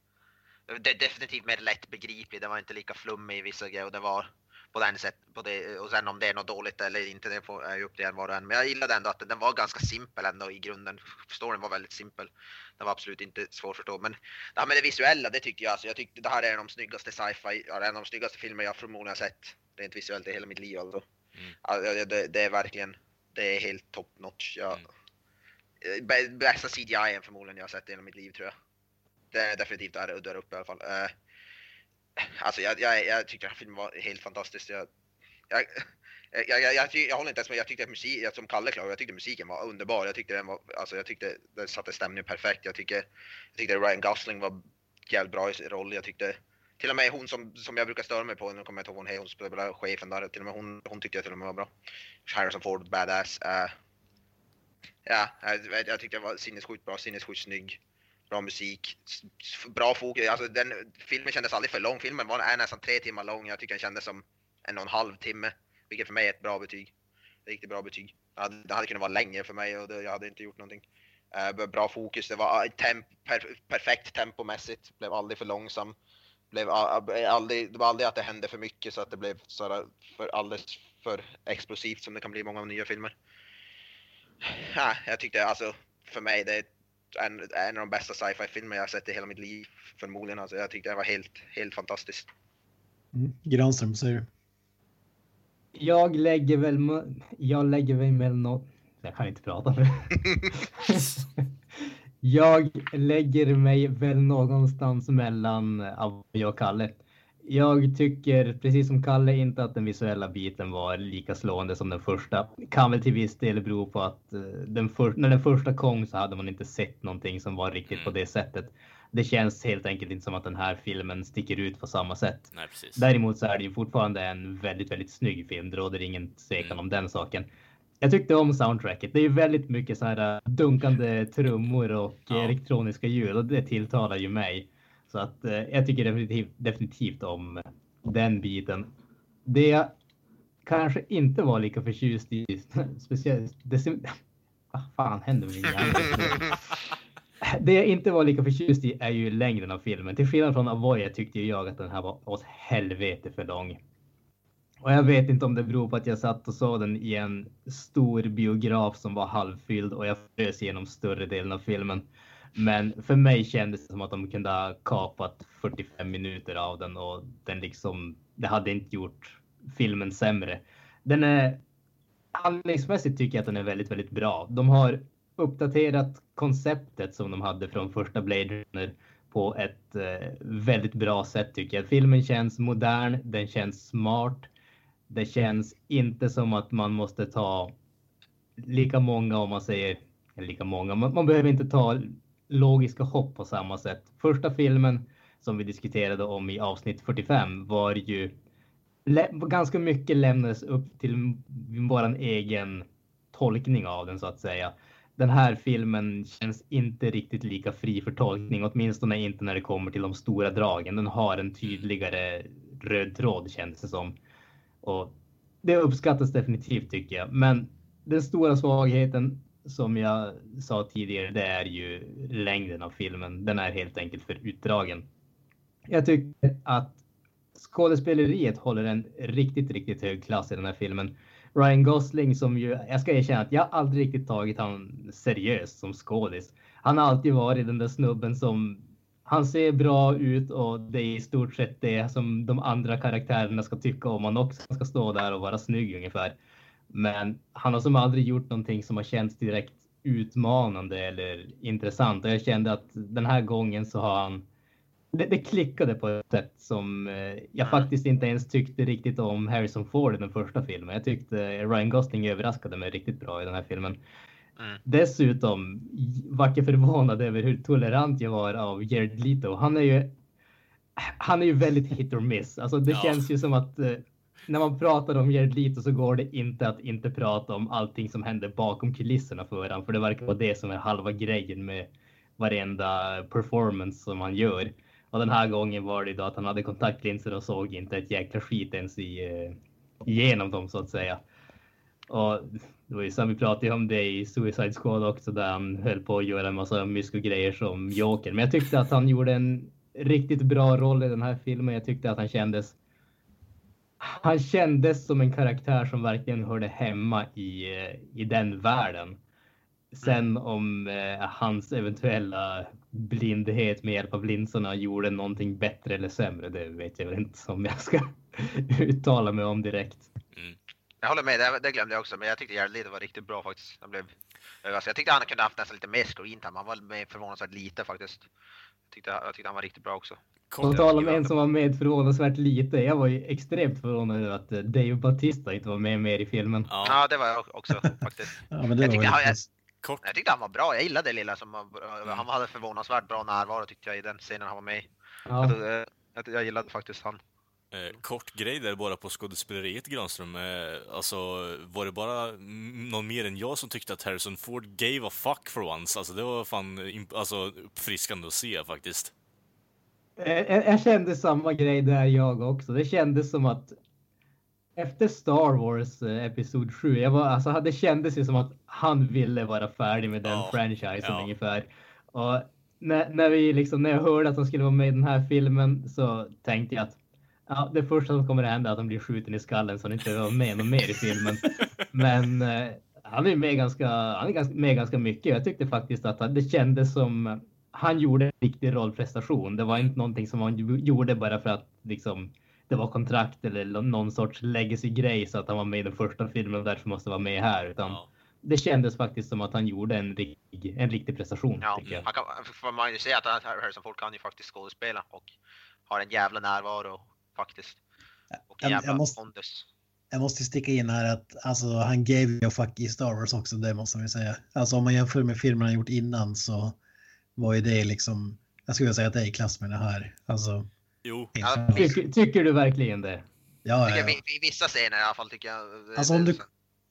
det, definitivt mer lättbegriplig. Det var inte lika flummig i vissa grejer och det var på den sätt, på det, och sen om det är något dåligt eller inte, det får, är ju upp till en var och en. Men jag gillade ändå att den var ganska simpel ändå i grunden. Storyn var väldigt simpel. Den var absolut inte svår att förstå. Men det här med det visuella, det tyckte jag. Alltså, jag tyckte det här är en av de snyggaste sci-fi, en av de snyggaste filmer jag förmodligen har sett rent visuellt i hela mitt liv. Alltså. Mm. Alltså, det, det, är verkligen, det är helt top notch. Jag, mm. Bästa CGI förmodligen jag har sett i hela mitt liv tror jag. Det är definitivt där, där uppe i alla fall. Alltså jag, jag, jag tyckte att filmen var helt fantastisk. Jag, jag, jag, jag, jag, jag håller inte ens med, jag tyckte att musik, som Kalle klagade, jag tyckte musiken var underbar. Jag tyckte den var, alltså jag tyckte den satte stämningen perfekt. Jag tyckte, jag tyckte Ryan Gosling var jävligt bra i sin roll. Jag tyckte till och med hon som, som jag brukar störa mig på, nu kommer jag inte ihåg hon, hon spelar chefen där, till och med hon, hon tyckte jag till och med var bra. Harrison Ford, badass. Uh, ja, jag, jag tyckte det var sinnessjukt bra, sinnessjukt snygg bra musik, bra fokus. Alltså den, filmen kändes aldrig för lång. Filmen var, är nästan tre timmar lång. Jag tycker den kändes som en och en halv timme, vilket för mig är ett bra betyg. Riktigt bra betyg. Det hade kunnat vara längre för mig och det, jag hade inte gjort någonting. Uh, bra fokus, det var ah, temp, per, perfekt tempomässigt, blev aldrig för långsam. Blev ah, ah, aldrig, det var aldrig att det hände för mycket så att det blev så för alldeles för explosivt som det kan bli i många nya filmer. Ja, jag tyckte alltså, för mig, det är en, en av de bästa sci-fi filmer jag har sett i hela mitt liv. Förmodligen. Alltså, jag tyckte det var helt, helt fantastiskt. Mm. Granström, säger du? Jag lägger väl, jag lägger väl med något. Jag kan inte prata nu. jag lägger mig väl någonstans mellan jag och Kalle. Jag tycker precis som Kalle inte att den visuella biten var lika slående som den första. Kan väl till viss del bero på att eh, den för, när den första kom så hade man inte sett någonting som var riktigt på mm. det sättet. Det känns helt enkelt inte som att den här filmen sticker ut på samma sätt. Nej, Däremot så är det ju fortfarande en väldigt, väldigt snygg film. Det råder ingen tvekan mm. om den saken. Jag tyckte om soundtracket. Det är ju väldigt mycket så här eh, dunkande trummor och ja. elektroniska ljud och det tilltalar ju mig. Så att eh, jag tycker definitivt, definitivt om den biten. Det jag kanske inte var lika förtjust i, speciellt, det, vad fan händer med min Det jag inte var lika förtjust i är ju längden av filmen. Till skillnad från Avoya tyckte jag att den här var åt helvete för lång. Och jag vet inte om det beror på att jag satt och såg den i en stor biograf som var halvfylld och jag frös igenom större delen av filmen. Men för mig kändes det som att de kunde ha kapat 45 minuter av den och den liksom, det hade inte gjort filmen sämre. Den är handlingsmässigt tycker jag att den är väldigt, väldigt bra. De har uppdaterat konceptet som de hade från första Blade Runner på ett eh, väldigt bra sätt tycker jag. Filmen känns modern, den känns smart. Det känns inte som att man måste ta lika många om man säger lika många. Man, man behöver inte ta logiska hopp på samma sätt. Första filmen som vi diskuterade om i avsnitt 45 var ju ganska mycket lämnades upp till våran egen tolkning av den så att säga. Den här filmen känns inte riktigt lika fri för tolkning, åtminstone inte när det kommer till de stora dragen. Den har en tydligare röd tråd känns det som. Och det uppskattas definitivt tycker jag. Men den stora svagheten som jag sa tidigare, det är ju längden av filmen. Den är helt enkelt för utdragen. Jag tycker att skådespeleriet håller en riktigt, riktigt hög klass i den här filmen. Ryan Gosling som ju, jag ska erkänna att jag aldrig riktigt tagit honom seriöst som skådis. Han har alltid varit den där snubben som han ser bra ut och det är i stort sett det som de andra karaktärerna ska tycka om han också. Han ska stå där och vara snygg ungefär. Men han har som aldrig gjort någonting som har känts direkt utmanande eller intressant. Och jag kände att den här gången så har han det, det klickade på ett sätt som eh, jag mm. faktiskt inte ens tyckte riktigt om Harrison Ford i den första filmen. Jag tyckte Ryan Gosling överraskade mig riktigt bra i den här filmen. Mm. Dessutom vart jag förvånad över hur tolerant jag var av Jared Leto. Han är ju han är ju väldigt hit or miss. Alltså det ja. känns ju som att eh, när man pratar om Jared Leto så går det inte att inte prata om allting som händer bakom kulisserna för honom. För det verkar vara det som är halva grejen med varenda performance som han gör. Och den här gången var det då att han hade kontaktlinser och såg inte ett jäkla skit ens i, eh, igenom dem så att säga. Och det var ju som vi pratade om det i Suicide Squad också där han höll på att göra en massa mysko-grejer som Joker. Men jag tyckte att han gjorde en riktigt bra roll i den här filmen. Jag tyckte att han kändes han kändes som en karaktär som verkligen hörde hemma i, eh, i den världen. Sen om eh, hans eventuella blindhet med hjälp av linserna gjorde någonting bättre eller sämre, det vet jag väl inte om jag ska uttala mig om direkt. Mm. Jag håller med, det, det, glömde jag också, men jag tyckte Jared Leto var riktigt bra faktiskt. Han blev, alltså, jag tyckte han kunde haft nästan lite mer screen time, han var med förvånansvärt lite faktiskt. Jag tyckte, jag tyckte han var riktigt bra också. På tal om en som var med förvånansvärt lite. Jag var ju extremt förvånad över att eh, Dave Batista inte var med mer i filmen. Ja, ja det var jag också faktiskt. ja, men det jag, tyckte han, jag, jag, tyckte han var bra. Jag gillade det lilla som mm. han hade förvånansvärt bra närvaro tyckte jag i den scenen han var med i. Ja. Jag, jag, jag gillade faktiskt han. Eh, kort grej där bara på skådespeleriet Granström. Eh, alltså, var det bara någon mer än jag som tyckte att Harrison Ford gave a fuck for once? Alltså det var fan alltså, uppfriskande att se faktiskt. Jag, jag kände samma grej där jag också. Det kändes som att efter Star Wars eh, Episod 7, jag var, alltså, det kändes ju som att han ville vara färdig med den ja, franchisen ja. ungefär. Och när, när, vi liksom, när jag hörde att han skulle vara med i den här filmen så tänkte jag att ja, det första som kommer att hända är att han blir skjuten i skallen så han inte var med någon mer i filmen. Men eh, han är med ganska, han är ganska, med ganska mycket. Jag tyckte faktiskt att det kändes som han gjorde en riktig rollprestation. Det var inte någonting som han gjorde bara för att liksom det var kontrakt eller någon sorts legacy-grej så att han var med i den första filmen och därför måste vara med här. Utan ja. Det kändes faktiskt som att han gjorde en riktig, en riktig prestation. Ja, han kan, får man ju säga att Harrison Ford kan ju faktiskt skådespela och har en jävla närvaro faktiskt. Och en jävla jag måste, pondus. Jag måste sticka in här att alltså, han gave ju fuck i Star Wars också, det måste man ju säga. Alltså om man jämför med filmerna han gjort innan så var ju det liksom, jag skulle säga att det är i klass med det här. Alltså, jo. Ja, tycker, tycker, du verkligen det? Ja, ja. I, I vissa scener i alla fall tycker jag. Alltså om du,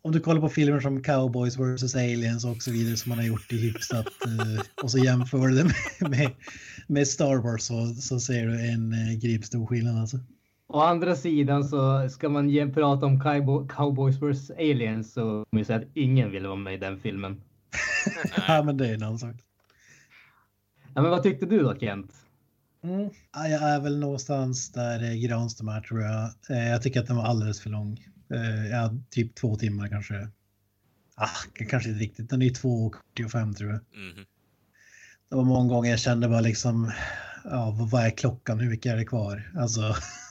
om du kollar på filmer som Cowboys vs Aliens och så vidare som man har gjort i hyfsat uh, och så jämför du det med, med, med, Star Wars så, så ser du en uh, gripstor skillnad alltså. Å andra sidan så ska man prata om Cowboys vs Aliens så kommer jag säga att ingen vill vara med i den filmen. ja, men det är en annan sak. Ja, men vad tyckte du då Kent? Mm. Jag är väl någonstans där Granström är tror jag. Eh, jag tycker att den var alldeles för lång. Eh, ja, typ två timmar kanske. Ah, kanske inte riktigt. Den är 2.45 tror jag. Mm. Det var många gånger jag kände bara liksom, ja, vad är klockan? Hur mycket är det kvar? Alltså,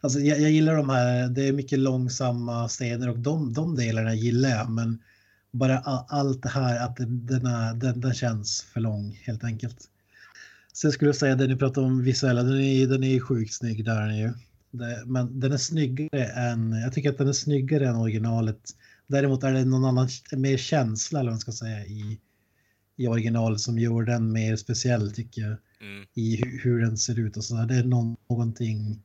alltså jag, jag gillar de här, det är mycket långsamma scener och de, de delarna gillar jag, men bara allt det här att den, är, den, den känns för lång helt enkelt. Sen skulle jag säga det ni pratar om visuella, den är, den är sjukt snygg där är ju. Det, men den är snyggare än, jag tycker att den är snyggare än originalet. Däremot är det någon annan, mer känsla eller vad man ska säga i, i originalet som gör den mer speciell tycker jag. Mm. I hur, hur, den ser ut och så där. Det är någonting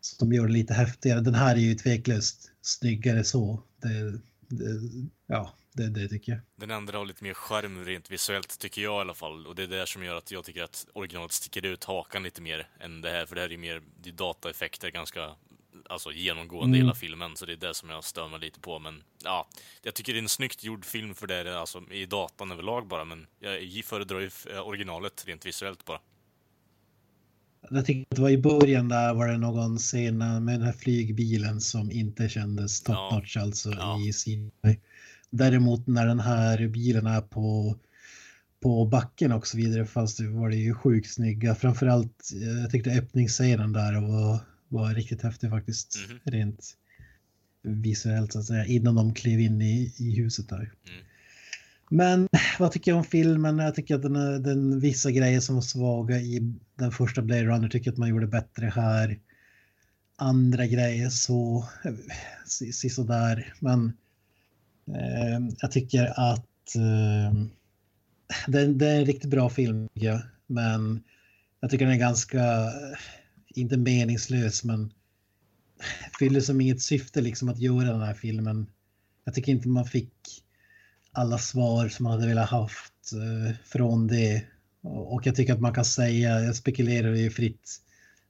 som gör det lite häftigare. Den här är ju tveklöst snyggare så. Det, det, ja, det, det tycker jag. Den andra har lite mer skärm rent visuellt, tycker jag i alla fall. Och det är det som gör att jag tycker att originalet sticker ut hakan lite mer än det här. För det här är mer det är dataeffekter ganska alltså, genomgående mm. hela filmen. Så det är det som jag stör mig lite på. Men ja, jag tycker det är en snyggt gjord film för det är alltså i datan överlag bara. Men jag föredrar ju eh, originalet rent visuellt bara. Jag tycker att det var i början där var det någon scen med den här flygbilen som inte kändes top notch ja. alltså ja. i sin. Däremot när den här bilen är på på backen och så vidare fast det var det ju sjukt snygga. Framförallt jag tyckte öppningsscenen där var, var riktigt häftig faktiskt. Mm. Rent visuellt så att säga innan de klev in i, i huset där. Mm. Men vad tycker jag om filmen? Jag tycker att den, den vissa grejer som var svaga i den första Blade Runner tycker att man gjorde bättre här. Andra grejer så eh, sådär. Men eh, jag tycker att eh, det, det, är en riktigt bra film. Ja, men jag tycker den är ganska, eh, inte meningslös, men fyller som inget syfte liksom att göra den här filmen. Jag tycker inte man fick alla svar som man hade velat haft eh, från det Och jag tycker att man kan säga, jag spekulerar ju fritt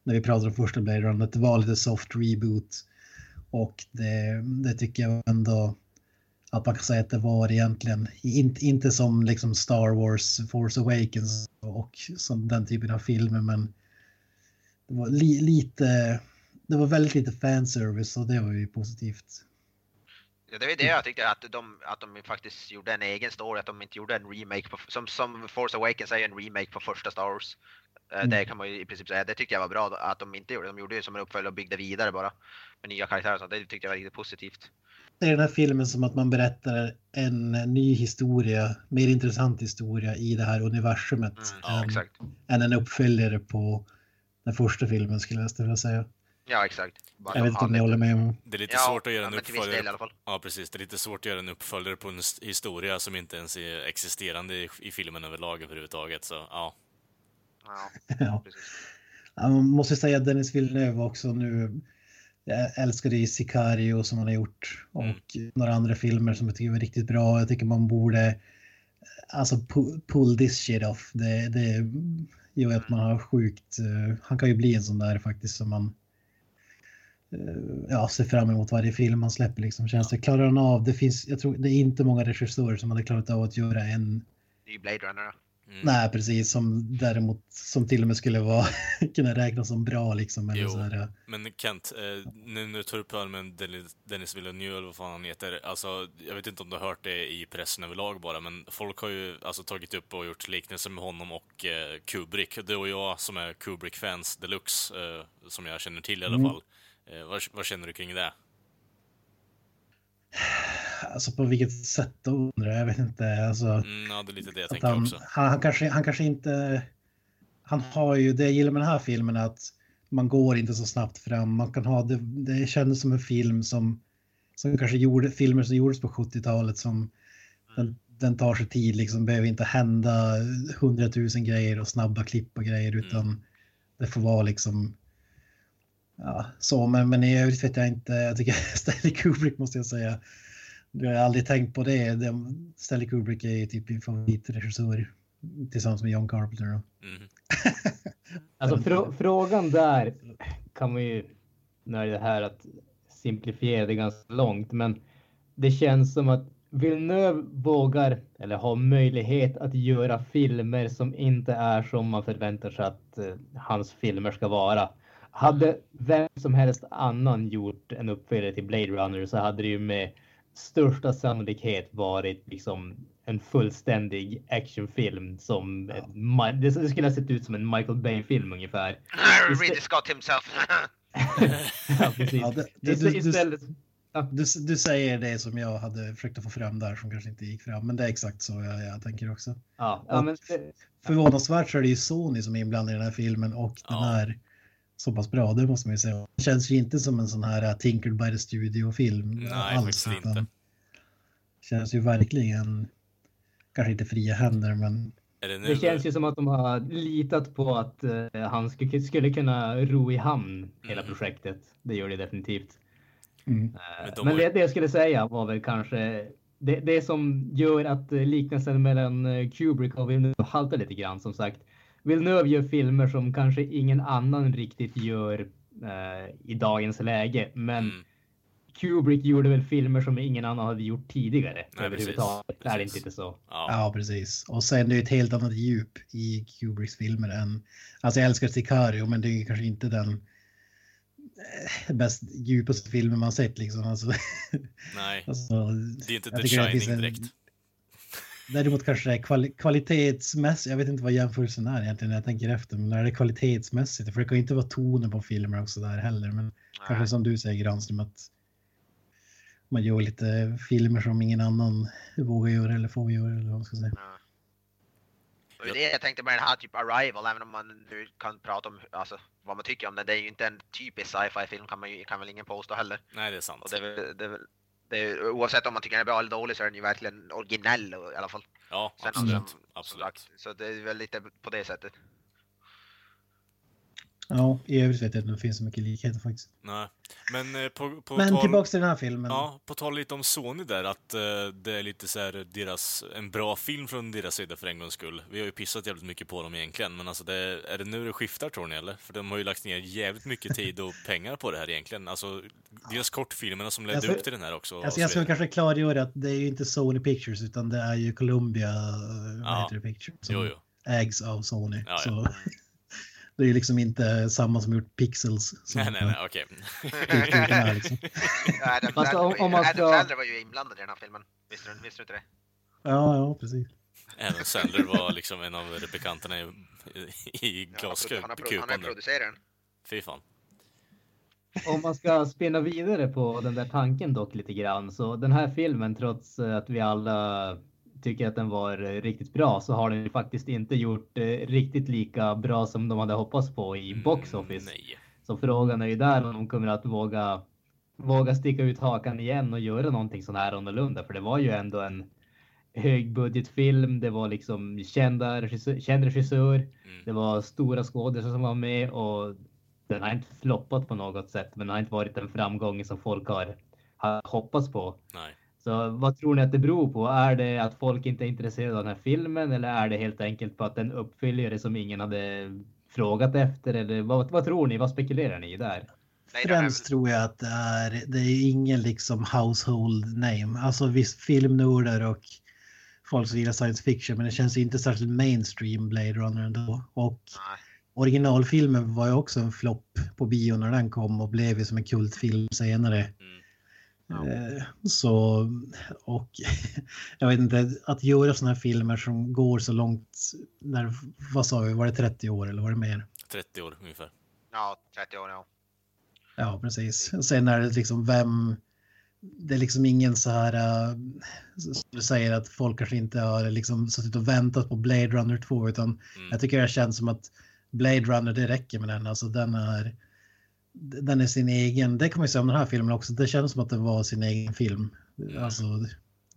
när vi pratar om första Blade Runner, att det var lite soft reboot. Och det, det tycker jag ändå att man kan säga att det var egentligen inte, inte som liksom Star Wars, Force Awakens och som den typen av filmer, men det var li, lite, det var väldigt lite fanservice och det var ju positivt. Ja, det är det jag tyckte att de, att de faktiskt gjorde en egen story, att de inte gjorde en remake på, som, som Force Awakens är en remake på första Star Wars. Mm. Det kan man ju i princip säga, det tyckte jag var bra att de inte gjorde. De gjorde ju som en uppföljare och byggde vidare bara med nya karaktärer och sånt. Det tyckte jag var riktigt positivt. Det är den här filmen som att man berättar en ny historia, mer intressant historia i det här universumet. Mm, ja, än, än en uppföljare på den första filmen skulle jag vilja säga. Ja, exakt. Bara jag vet inte om ni håller med om. Det är lite ja, svårt att göra en uppföljare. Ja, precis. Det är lite svårt att göra en uppföljare på en historia som inte ens är existerande i, i filmen överlag överhuvudtaget. Så ja. Ja, ja. Man måste säga att Dennis Villeneuve också nu. Jag älskade i Sicario som han har gjort och mm. några andra filmer som jag tycker var riktigt bra. Jag tycker man borde alltså pull this shit off. Det, det gör att man har sjukt. Uh, han kan ju bli en sån där faktiskt som man ja, ser fram emot varje film han släpper liksom. Känns det klarar han av? Det finns. Jag tror det är inte många regissörer som hade klarat av att göra en. Ny Blade Runner. Mm. Nej, precis. Som däremot som till och med skulle vara kunna räknas som bra liksom. Eller jo, så här. men Kent, eh, nu, nu tar du upp med Dennis Villeneuve, eller vad fan han heter. Alltså, jag vet inte om du har hört det i pressen överlag bara, men folk har ju alltså tagit upp och gjort liknelser med honom och eh, Kubrick. Du och jag som är Kubrick-fans deluxe, eh, som jag känner till i alla mm. fall. Eh, vad, vad känner du kring det? Alltså på vilket sätt då undrar jag. vet inte. Alltså, mm, ja, det är lite det jag tänker han, också. Han, han, kanske, han kanske inte... Han har ju, det jag gillar med den här filmen är att man går inte så snabbt fram. Man kan ha, det, det kändes som en film som, som kanske gjorde, filmer som gjordes på 70-talet som den, den, tar sig tid, liksom behöver inte hända hundratusen grejer och snabba klipp och grejer mm. utan det får vara liksom ja, så, men, men i övrigt vet jag inte. Jag tycker Stanley Kubrick måste jag säga. Jag har aldrig tänkt på det. Stanley Kubrick är typ min favoritregissör tillsammans med John Carpenter. Mm. alltså frå frågan där kan man ju, när det här att simplifiera det ganska långt, men det känns som att Villeneuve vågar eller har möjlighet att göra filmer som inte är som man förväntar sig att uh, hans filmer ska vara. Hade vem som helst annan gjort en uppföljare till Blade Runner så hade det ju med största sannolikhet varit liksom en fullständig actionfilm som ja. det skulle ha sett ut som en Michael Bay-film ungefär. Ridley Scott himself. ja, precis. Ja, det, det, du, Istället... Ja. Du, du, säger det som jag hade försökt att få fram där som kanske inte gick fram, men det är exakt så jag, jag tänker också. Ja, ja men... Förvånansvärt så är det ju Sony som är inblandad i den här filmen och den här så pass bra, det måste man ju säga. Det känns ju inte som en sån här uh, Tinkered by the Studio-film. Nej, alls, faktiskt inte. Känns ju verkligen, kanske inte fria händer, men... Det, det, känns ju som att de har litat på att uh, han skulle, skulle kunna ro i hamn mm. hela projektet. Det gör det definitivt. Mm. Uh, men, men det, det jag skulle säga var väl kanske det, det som gör att liknelsen mellan Kubrick och Villeneuve haltar lite grann som sagt. Villeneuve gör filmer som kanske ingen annan riktigt gör eh, i dagens läge. Men mm. Kubrick gjorde väl filmer som ingen annan hade gjort tidigare. Nej, överhuvudtaget. Är det inte så? Ja. ja. precis. Och sen är det ett helt annat djup i Kubricks filmer än... Alltså jag älskar Sicario, men det är kanske inte den eh, bäst djupaste filmen man sett liksom. Alltså, Nej, alltså, det är inte The Shining direkt. Däremot kanske det är kvali kvalitetsmässigt, jag vet inte vad jämförelsen är egentligen när jag tänker efter, men när det är kvalitetsmässigt, för det kan ju inte vara tonen på filmer och sådär heller, men Nej. kanske som du säger Granström att man gör lite filmer som ingen annan vågar göra eller får göra eller vad man ska säga. Ja. Det är det jag tänkte med den här typ Arrival, även om man nu kan prata om alltså, vad man tycker om den. Det är ju inte en typisk sci-fi film kan, man ju, kan väl ingen påstå heller. Nej, det är sant. Och det är det är är, oavsett om man tycker den är bra eller dålig så är den ju verkligen originell i alla fall. Ja, absolut. absolut. Så det är väl lite på det sättet. Ja, i övrigt vet jag inte om det finns så mycket likheter faktiskt. Nej. Men, eh, på, på Men tal... tillbaks till den här filmen. Ja, på tal lite om Sony där, att eh, det är lite så här deras, en bra film från deras sida för en gångs skull. Vi har ju pissat jävligt mycket på dem egentligen, men alltså det, är det nu det skiftar tror ni eller? För de har ju lagt ner jävligt mycket tid och pengar på det här egentligen. Alltså, deras kortfilmerna som ledde Alltså, upp till den här också. Alltså, så jag ska kanske klargöra att det är ju inte Sony Pictures utan det är ju Columbia vad Ja. heter det, Pictures som Jo, jo. ägs av Sony. Ja, ja. Det är ju liksom inte samma som gjort Pixels. Som Nej, nej, nej, okej. här, liksom. Adam om- om man Adam ska- Sandler var ju inblandad i den här filmen. Visste du, visste du inte det? Ja, ja, precis. Även Sandler var liksom en av replikanterna i, i Ja, han, har produ- han, har, har glaskupan. producerat den. Fy fan. Om man ska spinna vidare på den där tanken dock lite grann så den här filmen trots att vi alla tycker att den var eh, riktigt bra så har den ju faktiskt inte gjort eh, riktigt lika bra som de hade hoppats på i box office. Nej. Så frågan är ju där om de kommer att våga våga sticka ut hakan igen och göra någonting sån här annorlunda. För det var ju ändå en högbudgetfilm. Det var liksom kända regissör, känd regissör. Mm. Det var stora skådespelare som var med och den har inte floppat på något sätt, men den har inte varit den framgången som folk har, har hoppats på. Nej. Så vad tror ni att det beror på? Är det att folk inte är intresserade av den här filmen eller är det helt enkelt på att den uppfyller det som ingen hade frågat efter? Eller vad, vad tror ni? Vad spekulerar ni där? Främst tror jag att det är, det är ingen liksom household name. Alltså visst filmnördar och folk som gillar science fiction men det känns inte särskilt mainstream Blade Runner ändå. Och Nej. originalfilmen var ju också en flopp på bio när den kom och blev ju som en kultfilm senare. Mm. Eh, Så, och jag vet inte, att göra sådana här filmer som går så långt, när, vad sa vi, var det 30 år eller var det mer? 30 år ungefär. Ja, 30 år ja. Ja, precis. Sen är det liksom vem... Det är liksom ingen så här... äh, som du säger att folk kanske inte har liksom suttit och väntat på Blade Runner 2 utan Mm. jag tycker det känns som att Blade Runner, det räcker med den. Alltså den är... Den är sin egen... Det kan man ju säga om den här filmen också. Det känns som att det var sin egen film. Mm. Alltså,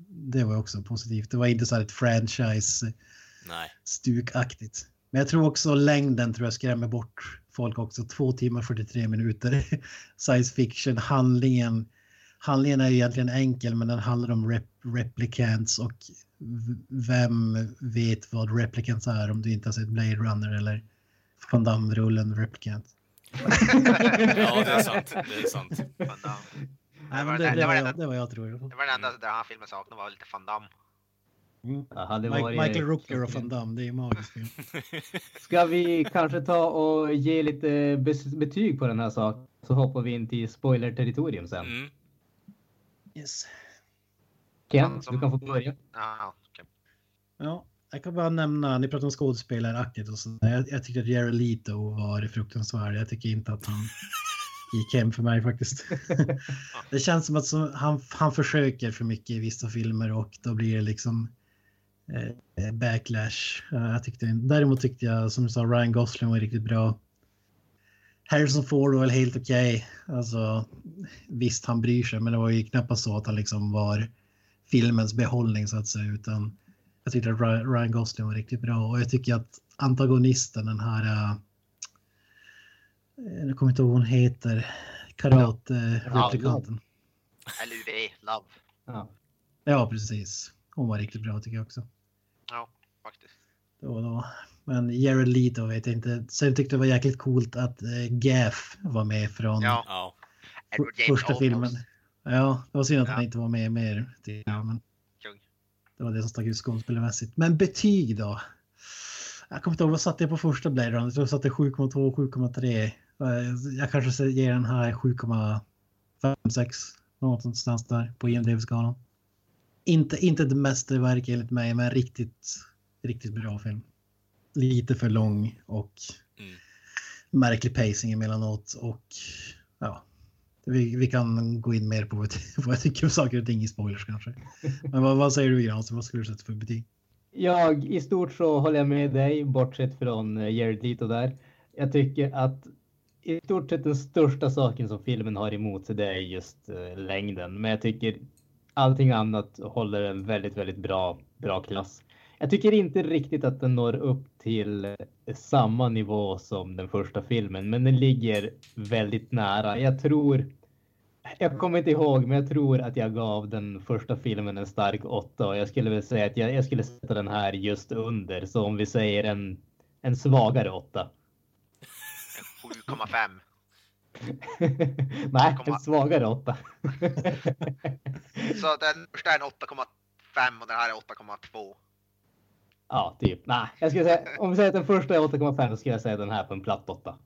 det var också positivt. Det var inte så här ett franchise Nej. stukaktigt. Men jag tror också längden tror jag skrämmer bort folk också. Två timmar 43 minuter. Science fiction, handlingen. Handlingen är ju egentligen enkel men den handlar om rep replicants och vem vet vad replicants är om du inte har sett Blade Runner eller Van Damme-rullen Replicant. Ja, det är sant. Det är sant. Van Damme. Nej, var men det- det, det var jag, det var jag tror. Det var det enda den här filmen saknade var lite Van Damme. Hade Mike, varit- Michael Rooker och Van Damme, det är magiskt. Ska vi kanske ta och ge lite betyg på den här saken? Så hoppar vi in till spoiler-territorium sen. Mm. Yes. Ken, Som- du kan få börja. Ja, okej. Ja, jag kan bara nämna, ni pratar om skådespelaraktigt och så. Jag, jag tyckte att Jared Leto var fruktansvärd. Jag tycker inte att han gick hem för mig faktiskt. det känns som att så, han, han försöker för mycket i vissa filmer och då blir det liksom eh, backlash. Jag tyckte, däremot tyckte jag, som du sa, Ryan Gosling var riktigt bra. Harrison Ford var väl helt okej. Alltså, visst, han bryr sig, men det var ju knappast så att han liksom var filmens behållning så att säga, utan jag tyckte att Ry- Ryan Gosling var riktigt bra och jag tycker att antagonisten, den här, äh, jag kommer inte ihåg vad hon heter, karate-replikanten. LUV, Love. Ja. Ja, precis. Hon var riktigt bra tycker jag också. Ja, faktiskt. Då, då. Men Jared Leto vet jag inte. Sen tyckte jag det var jäkligt coolt att äh, Gaff var med från Ja, första filmen. Ja, det var synd att Ja. han inte var med mer. jag, Men. Det var det som stack ut skådespelarmässigt. Men betyg då? Jag kommer inte ihåg vad satte jag på första Blade Runner. Jag tror jag satte 7,2, 7,3. Eh, Jag kanske ger den här 7,5, 6. Någonstans där på IMDB-skalan. Inte, inte det mästerverk enligt mig, men riktigt, riktigt bra film. Lite för lång och Mm. märklig pacing emellanåt och ja, vi, vi kan gå in mer på vad, vad jag tycker om saker och ting i spoilers kanske. Men vad, vad säger du Granström, alltså, vad skulle du sätta för betyg? Jag i stort så håller jag med dig, bortsett från eh, Jared Leto där. Jag tycker att i stort sett den största saken som filmen har emot sig det är just uh, längden. Men jag tycker allting annat håller en väldigt, väldigt bra, bra klass jag tycker inte riktigt att den når upp till samma nivå som den första filmen, men den ligger väldigt nära. Jag tror, jag kommer inte ihåg, men jag tror att jag gav den första filmen en stark åtta och jag skulle väl säga att jag, jag skulle sätta den här just under. Så om vi säger en, en svagare åtta. 7,5. Nej, en svagare åtta. Så den första är en 8,5 och den här är 8,2. Ja, typ. Nej, jag skulle säga om vi säger att den första är 8,5 så skulle jag säga den här på en platt 8.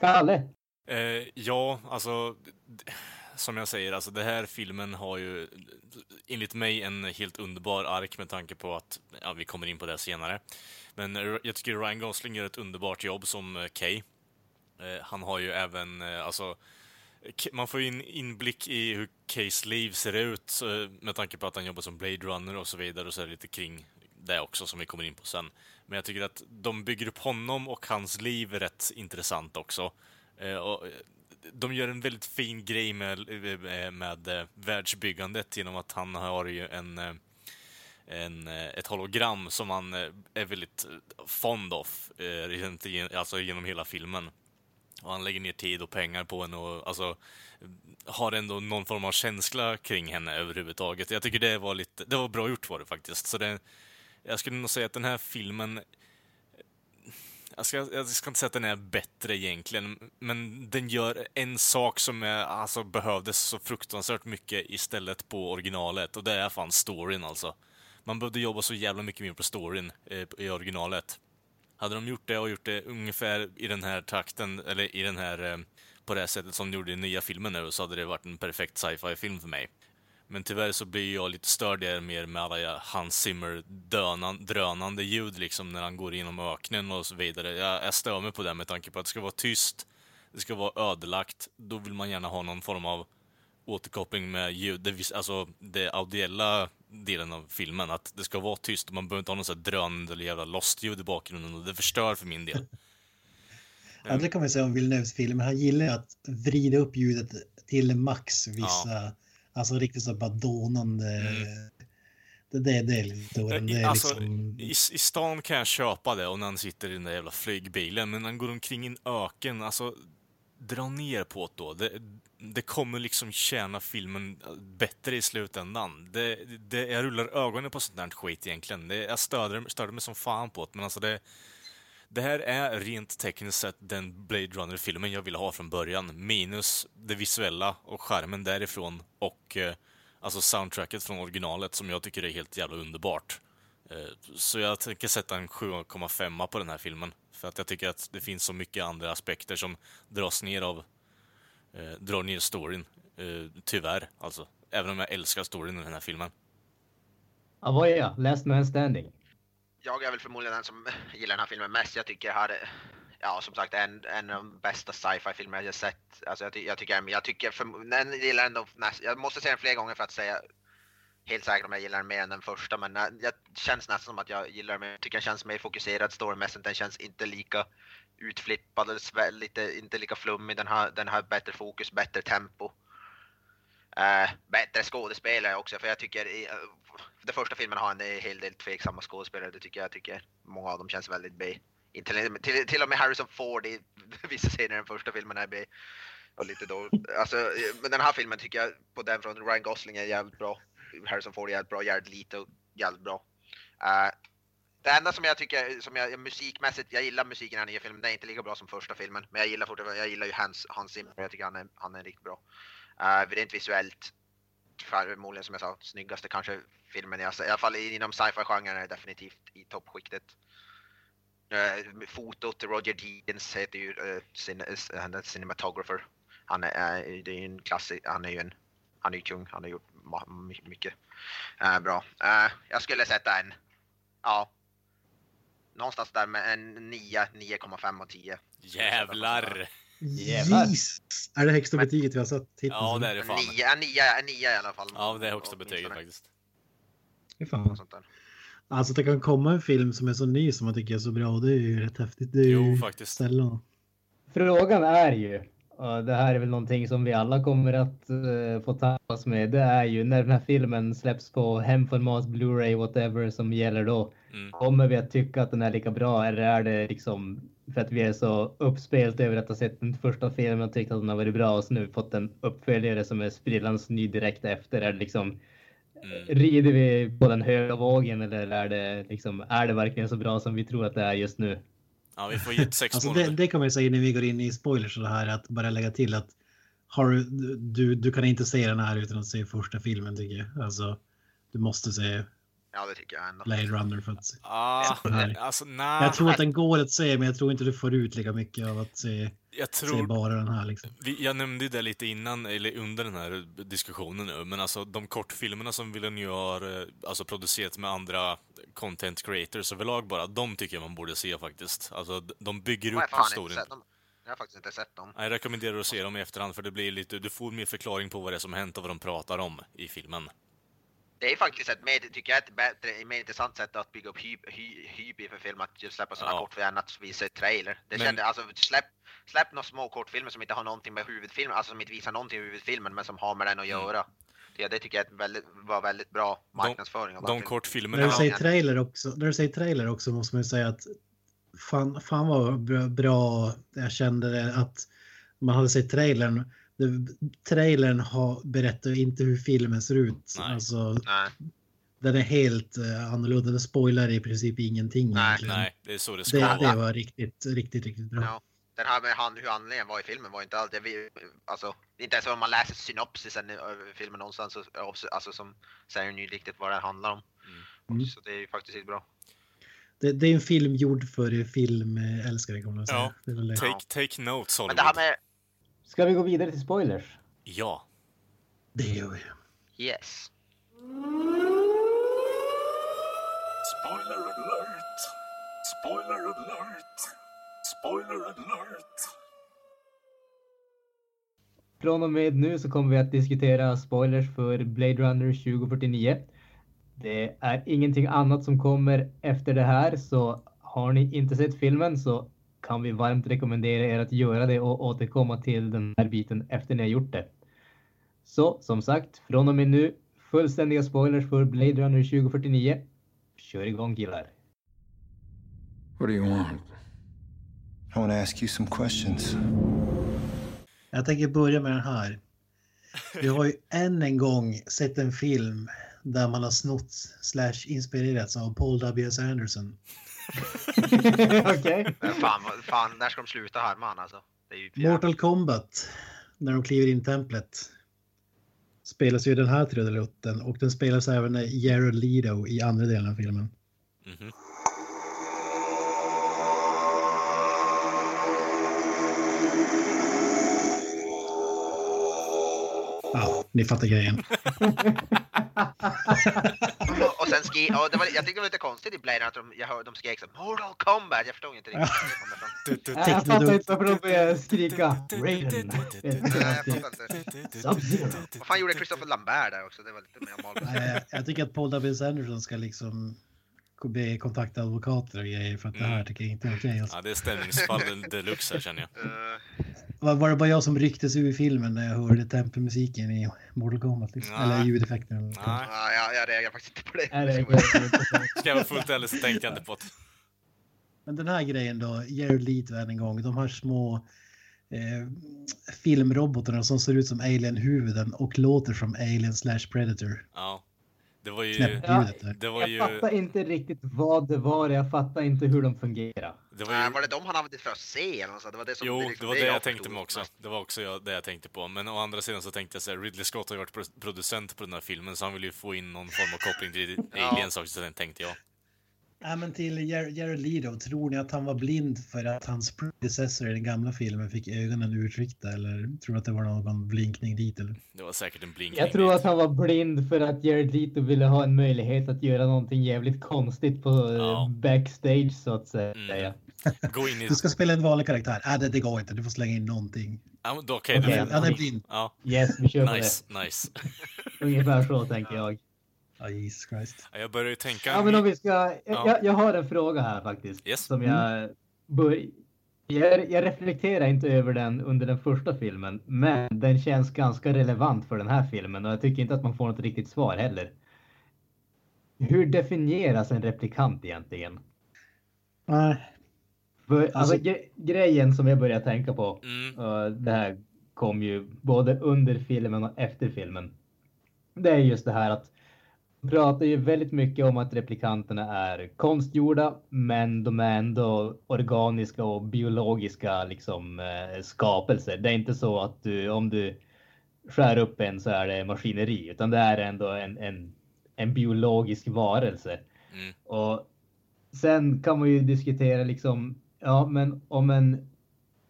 Kalle? Eh, ja, alltså som jag säger, alltså det här filmen har ju enligt mig en helt underbar ark med tanke på att, ja, vi kommer in på det senare. Men jag tycker Ryan Gosling gör ett underbart jobb som eh, Kay. Eh, han har ju även, eh, alltså, man får ju en inblick i hur Kays liv ser ut med tanke på att han jobbar som Blade Runner och så vidare och så är det lite kring det också som vi kommer in på sen. Men jag tycker att de bygger upp honom och hans liv rätt intressant också. Eh, och eh, de gör en väldigt fin grej med, eh, med, världsbyggandet genom att han har ju en en, ett hologram som han är väldigt fond of, alltså genom hela filmen. Och han lägger ner tid och pengar på henne och alltså har ändå någon form av känsla kring henne överhuvudtaget. Jag tycker det var lite, det var bra gjort var det faktiskt. Så det, jag skulle nog säga att den här filmen jag ska, jag ska inte säga att den är bättre egentligen, men den gör en sak som är, alltså, behövdes så fruktansvärt mycket istället på originalet, och det är fan storyn alltså. Man behövde jobba så jävla mycket mer på storyn eh, i originalet. Hade de gjort det och gjort det ungefär i den här takten, eller i den här, eh, på det här sättet som de gjorde i nya filmen nu, så hade det varit en perfekt sci-fi film för mig. Men tyvärr så blir jag lite störd där mer med alla Hans Zimmer dönan, drönande ljud liksom när han går inom öknen och så vidare. Jag, jag stör mig på det med tanke på att det ska vara tyst, det ska vara ödelagt. Då vill man gärna ha någon form av återkoppling med ljud, det, alltså det audiella delen av filmen. Att det ska vara tyst och man behöver inte ha någon sån här drönande eller jävla lost-ljud i bakgrunden och det förstör för min del. ja, det kan man säga om Villeneuves filmer. Han gillar att vrida upp ljudet till max vissa, ja. Alltså riktigt så bara dånande. Mm. Det, det, det är lite det är alltså, liksom... i, I stan kan jag köpa det och när han sitter i den där jävla flygbilen, men när han går omkring i en öken, alltså dra ner på det då. Det, det kommer liksom tjäna filmen bättre i slutändan. Det, det, jag rullar ögonen på sånt där skit egentligen. Det, jag störde, störde mig som fan på det, men alltså det... Det här är rent tekniskt sett den Blade Runner-filmen jag ville ha från början. Minus det visuella och skärmen därifrån och eh, alltså soundtracket från originalet som jag tycker är helt jävla underbart. Eh, så jag tänker sätta en 7,5 på den här filmen. För att jag tycker att det finns så mycket andra aspekter som dras ner av eh, drar ner storyn. Eh, tyvärr, alltså. Även om jag älskar storyn i den här filmen. Avoya, Last Man Standing. Jag är väl förmodligen den som gillar den här filmen mest. Jag tycker här, ja som sagt en, en av de bästa sci-fi filmer jag sett. Alltså jag, jag tycker, jag tycker, för, den gillar ändå, jag måste se den fler gånger för att säga helt säkert om jag gillar den mer än den första, men det känns nästan som att jag gillar den mer. Jag tycker den känns mer fokuserad storymässigt, den känns inte lika utflippad, lite, inte lika flummig. Den har, den har bättre fokus, bättre tempo. Uh, bättre skådespelare också, för jag tycker i, uh, den första filmen har en hel del tveksamma skådespelare. Det tycker jag, tycker många av dem känns väldigt B. Till, till, till och med Harrison Ford i vissa scener i den första filmen är B. Och lite då, alltså, men den här filmen tycker jag på den från Ryan Gosling är jävligt bra. Harrison Ford är jävligt bra, Jared Leto jävligt bra. Uh, det enda som jag tycker, som jag, musikmässigt, jag gillar musiken i den nya filmen, den är inte lika bra som första filmen. Men jag gillar fortfarande, jag gillar ju Hans, Hans Zimmer, jag tycker han är, han är riktigt bra. Uh, rent visuellt, förmodligen som jag sa, snyggaste kanske filmen, jag, i alla fall inom sci-fi-genren är det definitivt i toppskiktet. Uh, fotot, Roger Deans heter ju, uh, cin, uh, cinematographer. Han är, uh, det är ju en klassisk, han är ju en, han är ju kung, han har gjort mycket uh, bra. Uh, jag skulle sätta en, ja, någonstans där med en 9, 9,5 och 10. Jävlar! Jesus. Är det högsta betyget vi har satt hittills? Ja, det är det fan. 9, 9, 9 i alla fall. Ja, det är högsta betyget faktiskt. Fy fan. Alltså det kan komma en film som är så ny som man tycker är så bra och det är ju rätt häftigt. Det är jo, ju faktiskt. Sällan. Frågan är ju och det här är väl någonting som vi alla kommer att uh, få tas med. Det är ju när den här filmen släpps på hemformat, Blu-ray, whatever som gäller då. Mm. Kommer vi att tycka att den är lika bra eller är det liksom för att vi är så uppspelt över att ha sett den första filmen och tyckt att den har varit bra och så nu fått en uppföljare som är sprillans ny direkt efter? Är det liksom Mm. Rider vi på den höga vågen eller är det, liksom, är det verkligen så bra som vi tror att det är just nu? Ja, vi får ge sex Alltså det, det kan man ju säga när vi går in i spoilers och det här att bara lägga till att har du, du, du kan inte se den här utan att se första filmen tycker jag. Alltså, du måste se Ja, det tycker jag ändå. Blade Runner för att se. Ah, Nej. alltså nej. Jag tror att den går att se men jag tror inte du får ut lika mycket av att se, jag se tror bara den här liksom. Vi, jag nämnde det lite innan, eller under den här diskussionen nu, men alltså de kortfilmerna som Villeneuve har eh, alltså, producerat med andra content creators överlag bara, de tycker jag man borde se faktiskt. Alltså, de bygger upp historien. Jag har faktiskt inte sett dem. Jag rekommenderar att se dem i efterhand, för det blir lite, du får mer förklaring på vad det är som hänt och vad de pratar om i filmen. Det är faktiskt ett mer, tycker jag, ett bättre, mer intressant sätt att bygga upp hype, hy, hype inför film att just släppa sådana Ja. kortfilmer än att visa trailer. Det Men- kände, alltså släpp, släpp några små kortfilmer som inte har någonting med huvudfilmen, alltså som inte visar någonting med huvudfilmen men som har med den att Mm. göra. Det, det tycker jag är väldigt, var väldigt bra marknadsföring De filmen. kortfilmerna... När du säger Ja. trailer också, när du säger trailer också måste man ju säga att fan, fan vad bra- bra jag kände det att man hade sett trailern. Det, trailern har, berättar inte hur filmen ser ut. Nej. Alltså, Nej, den är helt uh, annorlunda. Den spoilar i princip ingenting. Nej, egentligen. Nej, det är så det ska Det, vara. det var riktigt, riktigt, riktigt bra. ja. Den här med han, hur handlingen var i filmen var inte alltid, vi, alltså, inte ens om man läser synopsisen över filmen någonstans, så, alltså som säger ju riktigt vad det handlar om. Mm. Så det är ju faktiskt bra. Det, det är en film gjord för filmälskare kan man säga. Ja. Det det. Take, take notes, Men det här Hollywood. med, Ska vi gå vidare till spoilers? Ja. det gör vi. yes. Spoiler alert! Spoiler alert! Spoiler alert! Från och med nu så kommer vi att diskutera spoilers för Blade Runner 2049. Det är ingenting annat som kommer efter det här, så har ni inte sett filmen så kan vi varmt rekommendera er att göra det och återkomma till den här biten efter ni har gjort det. Så som sagt, från och med nu fullständiga spoilers för Blade Runner 2049. Kör igång killar. What do you want? I want to ask you some questions. Jag tänker börja med den här. Vi har ju än en gång sett en film där man har snott slash inspirerats av Paul W.S. Anderson. Okej. Men fan, fan, när ska de sluta härma han alltså? Det är ju för Mortal Kombat, när de kliver in i templet, spelas ju den här trudelutten och den spelas även av Jared Leto i andra delen av filmen. Mhm. Ja, ni fattar grejen. Och sen skri- och det var, jag tyckte det var lite konstigt i Blade att de, jag hörde, de skrek så Mortal Kombat, jag förstod inte riktigt. Nej, Jag fattar inte varför de börjar skrika Raiden. Vad fan gjorde Christopher Lambert där också? Det var lite mer mal. Nej, Jag tycker att Paul W.S. Anderson ska liksom be kontakta advokater och grejer för att det här tycker jag inte är okej. alltså. Ja, det är stämningsfall deluxe här känner jag. Uh, Var, var det bara jag som rycktes ur filmen när jag hörde tempelmusiken i Mortal Kombat? Liksom? Nej. Eller ljudeffekten? Nej, ja, jag, jag reagerar faktiskt inte på det. Nej, det ska jag vara fullt ärlig så tänkte jag inte på det. Men den här grejen då, Jared Leto än en gång, de här små eh, filmrobotarna som ser ut som alien-huvuden och låter som alien slash predator. Ja. Det var ju... Det var Jag ju... fattar inte riktigt vad det var. Jag fattar inte hur de fungerar. Det var Nej, ju... var det de han använde för att se eller något? Det var det som Jo, liksom det var det jag förstod tänkte mig också. Det var också jag, det jag tänkte på. Men å andra sidan så tänkte jag så här, Ridley Scott har ju varit pro- producent på den här filmen så han vill ju få in någon form av koppling till Ja. aliens också, så den tänkte jag. Ja, men till Jar- Jared Leto, tror ni att han var blind för att hans predecessor i den gamla filmen fick ögonen urtryckta eller tror du att det var någon blinkning dit? Eller? Det var säkert en blinkning. Jag tror dit. att han var blind för att Jared Leto ville ha en möjlighet att göra någonting jävligt konstigt på eh, Ja. backstage så att säga. Mm. Gå in i... Du ska spela en vanlig karaktär. Nej, det, det går inte. Du får slänga in någonting. Ja, men då- Okej, Okej, du... Han är blind. Ja, Yes, vi kör på nice, nice. det. Ungefär så tänker jag. Ja, Jesus Christ. Ja, Jag börjar ju tänka... Ja, men om vi ska... Jag, Ja. jag, jag har en fråga här faktiskt. Yes. Som jag bör... Jag, jag reflekterar inte över den under den första filmen, men den känns ganska relevant för den här filmen och jag tycker inte att man får något riktigt svar heller. Hur definieras en replikant egentligen? Nej. För, alltså, Alltså- gre- grejen som jag börjar tänka på, Mm. och det här kom ju både under filmen och efter filmen. Det är just det här att pratar ju väldigt mycket om att replikanterna är konstgjorda, men de är ändå organiska och biologiska liksom eh, skapelser. Det är inte så att du, om du skär upp en så är det maskineri, utan det är ändå en, en, en biologisk varelse. Mm. Och sen kan man ju diskutera liksom, ja, men om en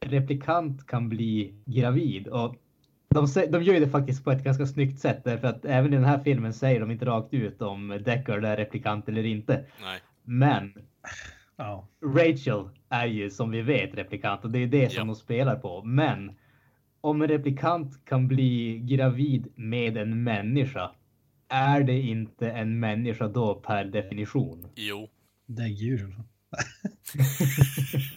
replikant kan bli gravid och de, de gör ju det faktiskt på ett ganska snyggt sätt därför att även i den här filmen säger de inte rakt ut om Deckard är replikant eller inte. Nej. Men Ja. Rachel är ju som vi vet replikant och det är det som Ja. de spelar på. Men om en replikant kan bli gravid med en människa, är det inte en människa då per definition? Jo. Däggdjur.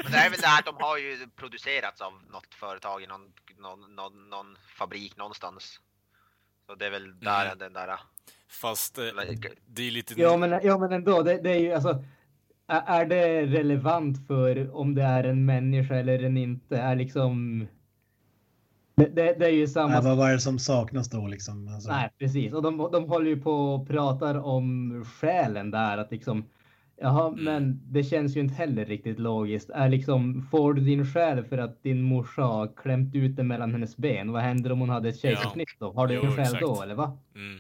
Men det är väl det här att de har ju producerats av något företag i någon, någon, någon, någon fabrik någonstans. Så det är väl där Mm. den där... Fast eh, det är lite... Ja, men, ja, men ändå, det, det är ju alltså. Är är det relevant för om det är en människa eller en inte? Är liksom. Det, det, det är ju samma. Nej, vad var det som saknas då liksom? Alltså, Nej, precis. Och de, de håller ju på och pratar om själen där. Att liksom, jaha, Mm. men det känns ju inte heller riktigt logiskt. Är liksom, får du din själ för att din morsa har klämt ut den mellan hennes ben? Vad händer om hon hade ett kejsarsnitt då? Har du Jo, en själ exakt. då, eller va? Mm.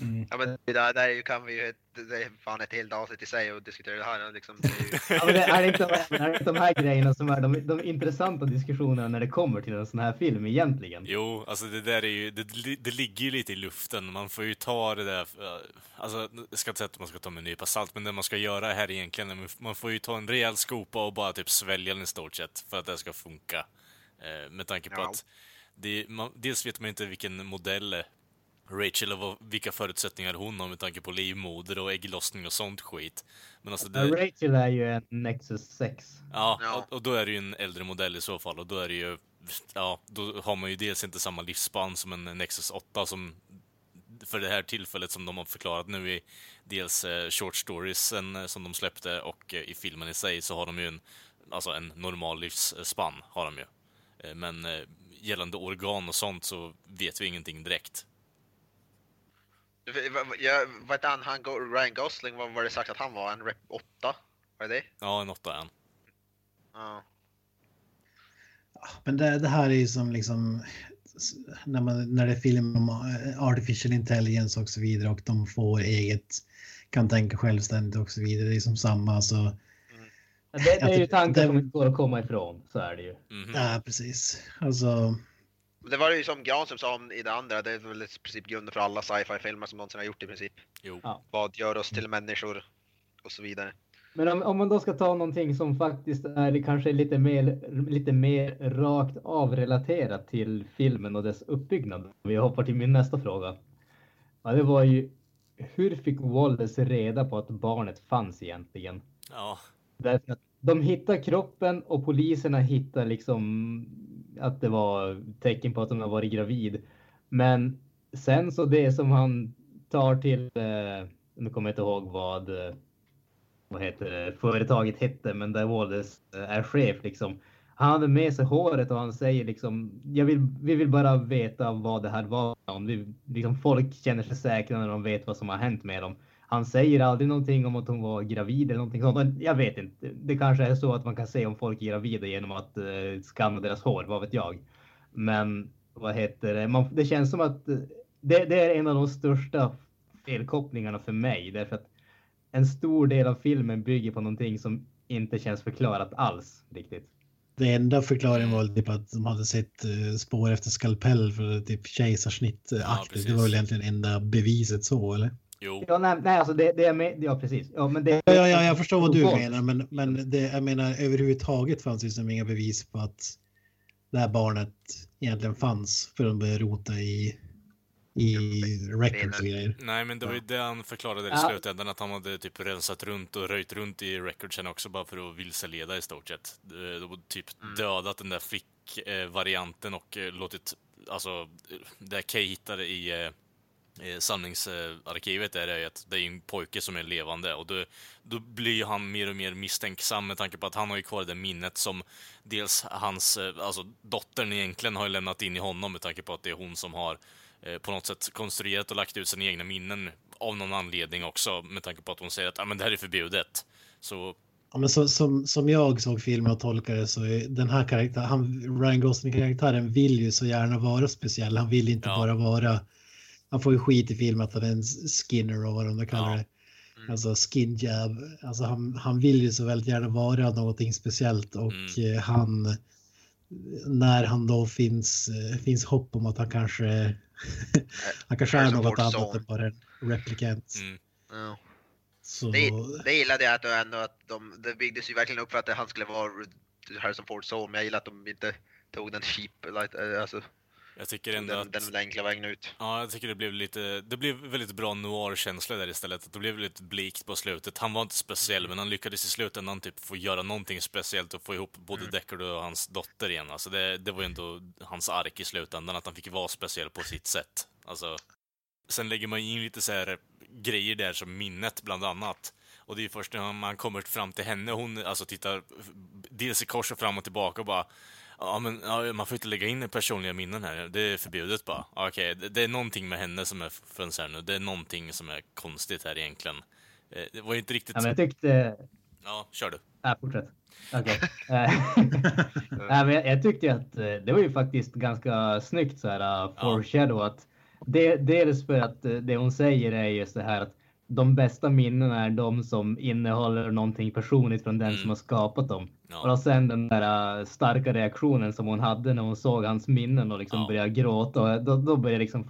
Mm. Ja men det där, där är ju, kan vi ju, det är fan ett helt avsnitt i sig att diskutera det här. Liksom, det är ju, Ja, men det är, inte, är det inte de här grejerna som är de, de intressanta diskussionerna när det kommer till en sån här film egentligen? Jo, alltså det där är ju, det, det ligger ju lite i luften. Man får ju ta det där, eh, alltså jag ska inte säga att man ska ta med en nypa salt, men det man ska göra här egentligen, man får ju ta en rejäl skopa och bara typ svälja den i stort sett för att det ska funka. Eh, med tanke på Ja. att det, man, dels vet man inte vilken modell Rachel och vad, vilka förutsättningar hon har med tanke på livmoder och ägglossning och sånt skit. Men alltså det, Rachel är ju en Nexus 6. Ja, Ja. Och, och då är det ju en äldre modell i så fall och då är det ju, ja, då har man ju dels inte samma livsspann som en Nexus 8 som för det här tillfället som de har förklarat nu i dels eh, short storiesen eh, som de släppte och eh, i filmen i sig så har de ju en, alltså en normal livsspann har de ju. Eh, men eh, gällande organ och sånt så vet vi ingenting direkt. Jag, vad heter han, Ryan Gosling, vad var det sagt att han var? En rep 8? Var det det? Ja, en åtta är han. Ja. Men det, det här är ju som liksom när, man, när det är film om eh, artificial intelligence och så vidare och de får eget, kan tänka självständigt och så vidare. Det är som samma. Så, Det, det är ju tankar tycker- som inte går att komma ifrån, så är det ju. Mhm. ja, precis. Alltså, Det var ju som Granström sa om i det andra, det är väl i princip grunden för alla sci-fi filmer som någonsin har gjort i princip. Jo. Ja. Vad gör oss till människor? Och så vidare. Men om, om man då ska ta någonting som faktiskt är kanske lite mer, lite mer rakt avrelaterat till filmen och dess uppbyggnad. Vi hoppar till min nästa fråga. Ja, det var ju hur fick Wallace reda på att barnet fanns egentligen? Ja. Därför att de hittar kroppen och poliserna hittar liksom att det var tecken på att hon har varit gravid. Men sen så det som han tar till, eh, nu kommer jag inte ihåg vad, eh, vad heter det, företaget hette, men där Wallace eh, är chef liksom. Han hade med sig håret och han säger liksom, jag vill, vi vill bara veta vad det här var. Om vi, liksom, folk känner sig säkra när de vet vad som har hänt med dem. Han säger aldrig någonting om att hon var gravid eller någonting sånt. Men Jag vet inte. Det kanske är så att man kan se om folk är gravida genom att uh, skanna deras hår, vad vet jag. Men vad heter det? Man, det känns som att eh, det, det är en av de största felkopplingarna för mig. Därför att en stor del av filmen bygger på någonting som inte känns förklarat alls riktigt. det enda förklaringen var typ att de hade sett eh, spår efter skalpell för typ kejsarsnitt. eh, Ja, det var väl egentligen enda beviset så eller? Jo. Ja, nej, nej alltså det, det är med. Ja, precis. Ja, men det. Ja, ja, ja jag förstår vad du menar, men, men det, jag menar överhuvudtaget fanns det som inga bevis på att det här barnet egentligen fanns för de började rota i i records och grejer. Nej, men det var ju det han förklarade i slutändan, att han hade typ rensat runt och röjt runt i recordsen också bara för att vilseleda i stort sett. Eh, De typ dödat den där flick-varianten och eh, låtit, alltså, eh, det Kay hittade i eh, eh, sanningsarkivet är det att det är en pojke som är levande och då, då blir han mer och mer misstänksam med tanke på att han har ju kvar det minnet som dels hans, eh, alltså dottern egentligen har lämnat in i honom med tanke på att det är hon som har eh, på något sätt konstruerat och lagt ut sina egna minnen av någon anledning också med tanke på att hon säger att ah, men det här är förbjudet. Så Ja, men så, som, som jag såg filmen och tolkade så är den här karaktären, han, Ryan Gosling-karaktären vill ju så gärna vara speciell. Han vill inte Ja. bara vara, han får ju skit i filmen att han är en skinner och vad de kallar Ja. det. Alltså skin jab. Alltså han, han vill ju så väldigt gärna vara någonting speciellt och Mm. eh, han, när han då finns, eh, finns hopp om att han kanske, han kanske är något annat än bara en replikant. mm, Ja. Så, Det, det gillade jag att, ändå att de, det byggdes ju verkligen upp för att han skulle vara Harrison Fords son, men jag gillar att de inte tog den cheap, like, eh, alltså jag tycker ändå den, att... den, enkla vägen ut. Ja, jag tycker det blev lite, det blev väldigt bra noir-känsla där istället. Det blev lite blikt på slutet. Han var inte speciell, men han lyckades i slutändan typ få göra någonting speciellt och få ihop både Deckard och hans dotter igen. Alltså det, det var ju ändå hans ark i slutändan, att han fick vara speciell på sitt sätt. Alltså, sen lägger man in lite så här grejer där som minnet, bland annat. Och det är ju först när man kommer fram till henne, hon alltså tittar dels i kors och fram och tillbaka och bara Ja, men ja, man får inte lägga in personliga minnen här. Det är förbjudet bara. Okej, det, det är någonting med henne som är nu. Det är någonting som är konstigt här egentligen. Eh, Det var inte riktigt... Ja, men jag tyckte... Ja, kör du. Ja, fortsätt. Okej. Eh, Nej, men jag, jag tyckte att eh, det var ju faktiskt ganska snyggt så här uh, foreshadow att det, dels för att det hon säger är just det här att de bästa minnena är de som innehåller någonting personligt från den Mm. som har skapat dem. Ja. Och sen den där uh, starka reaktionen som hon hade när hon såg hans minnen och liksom Ja. började gråta. Och då, då började jag liksom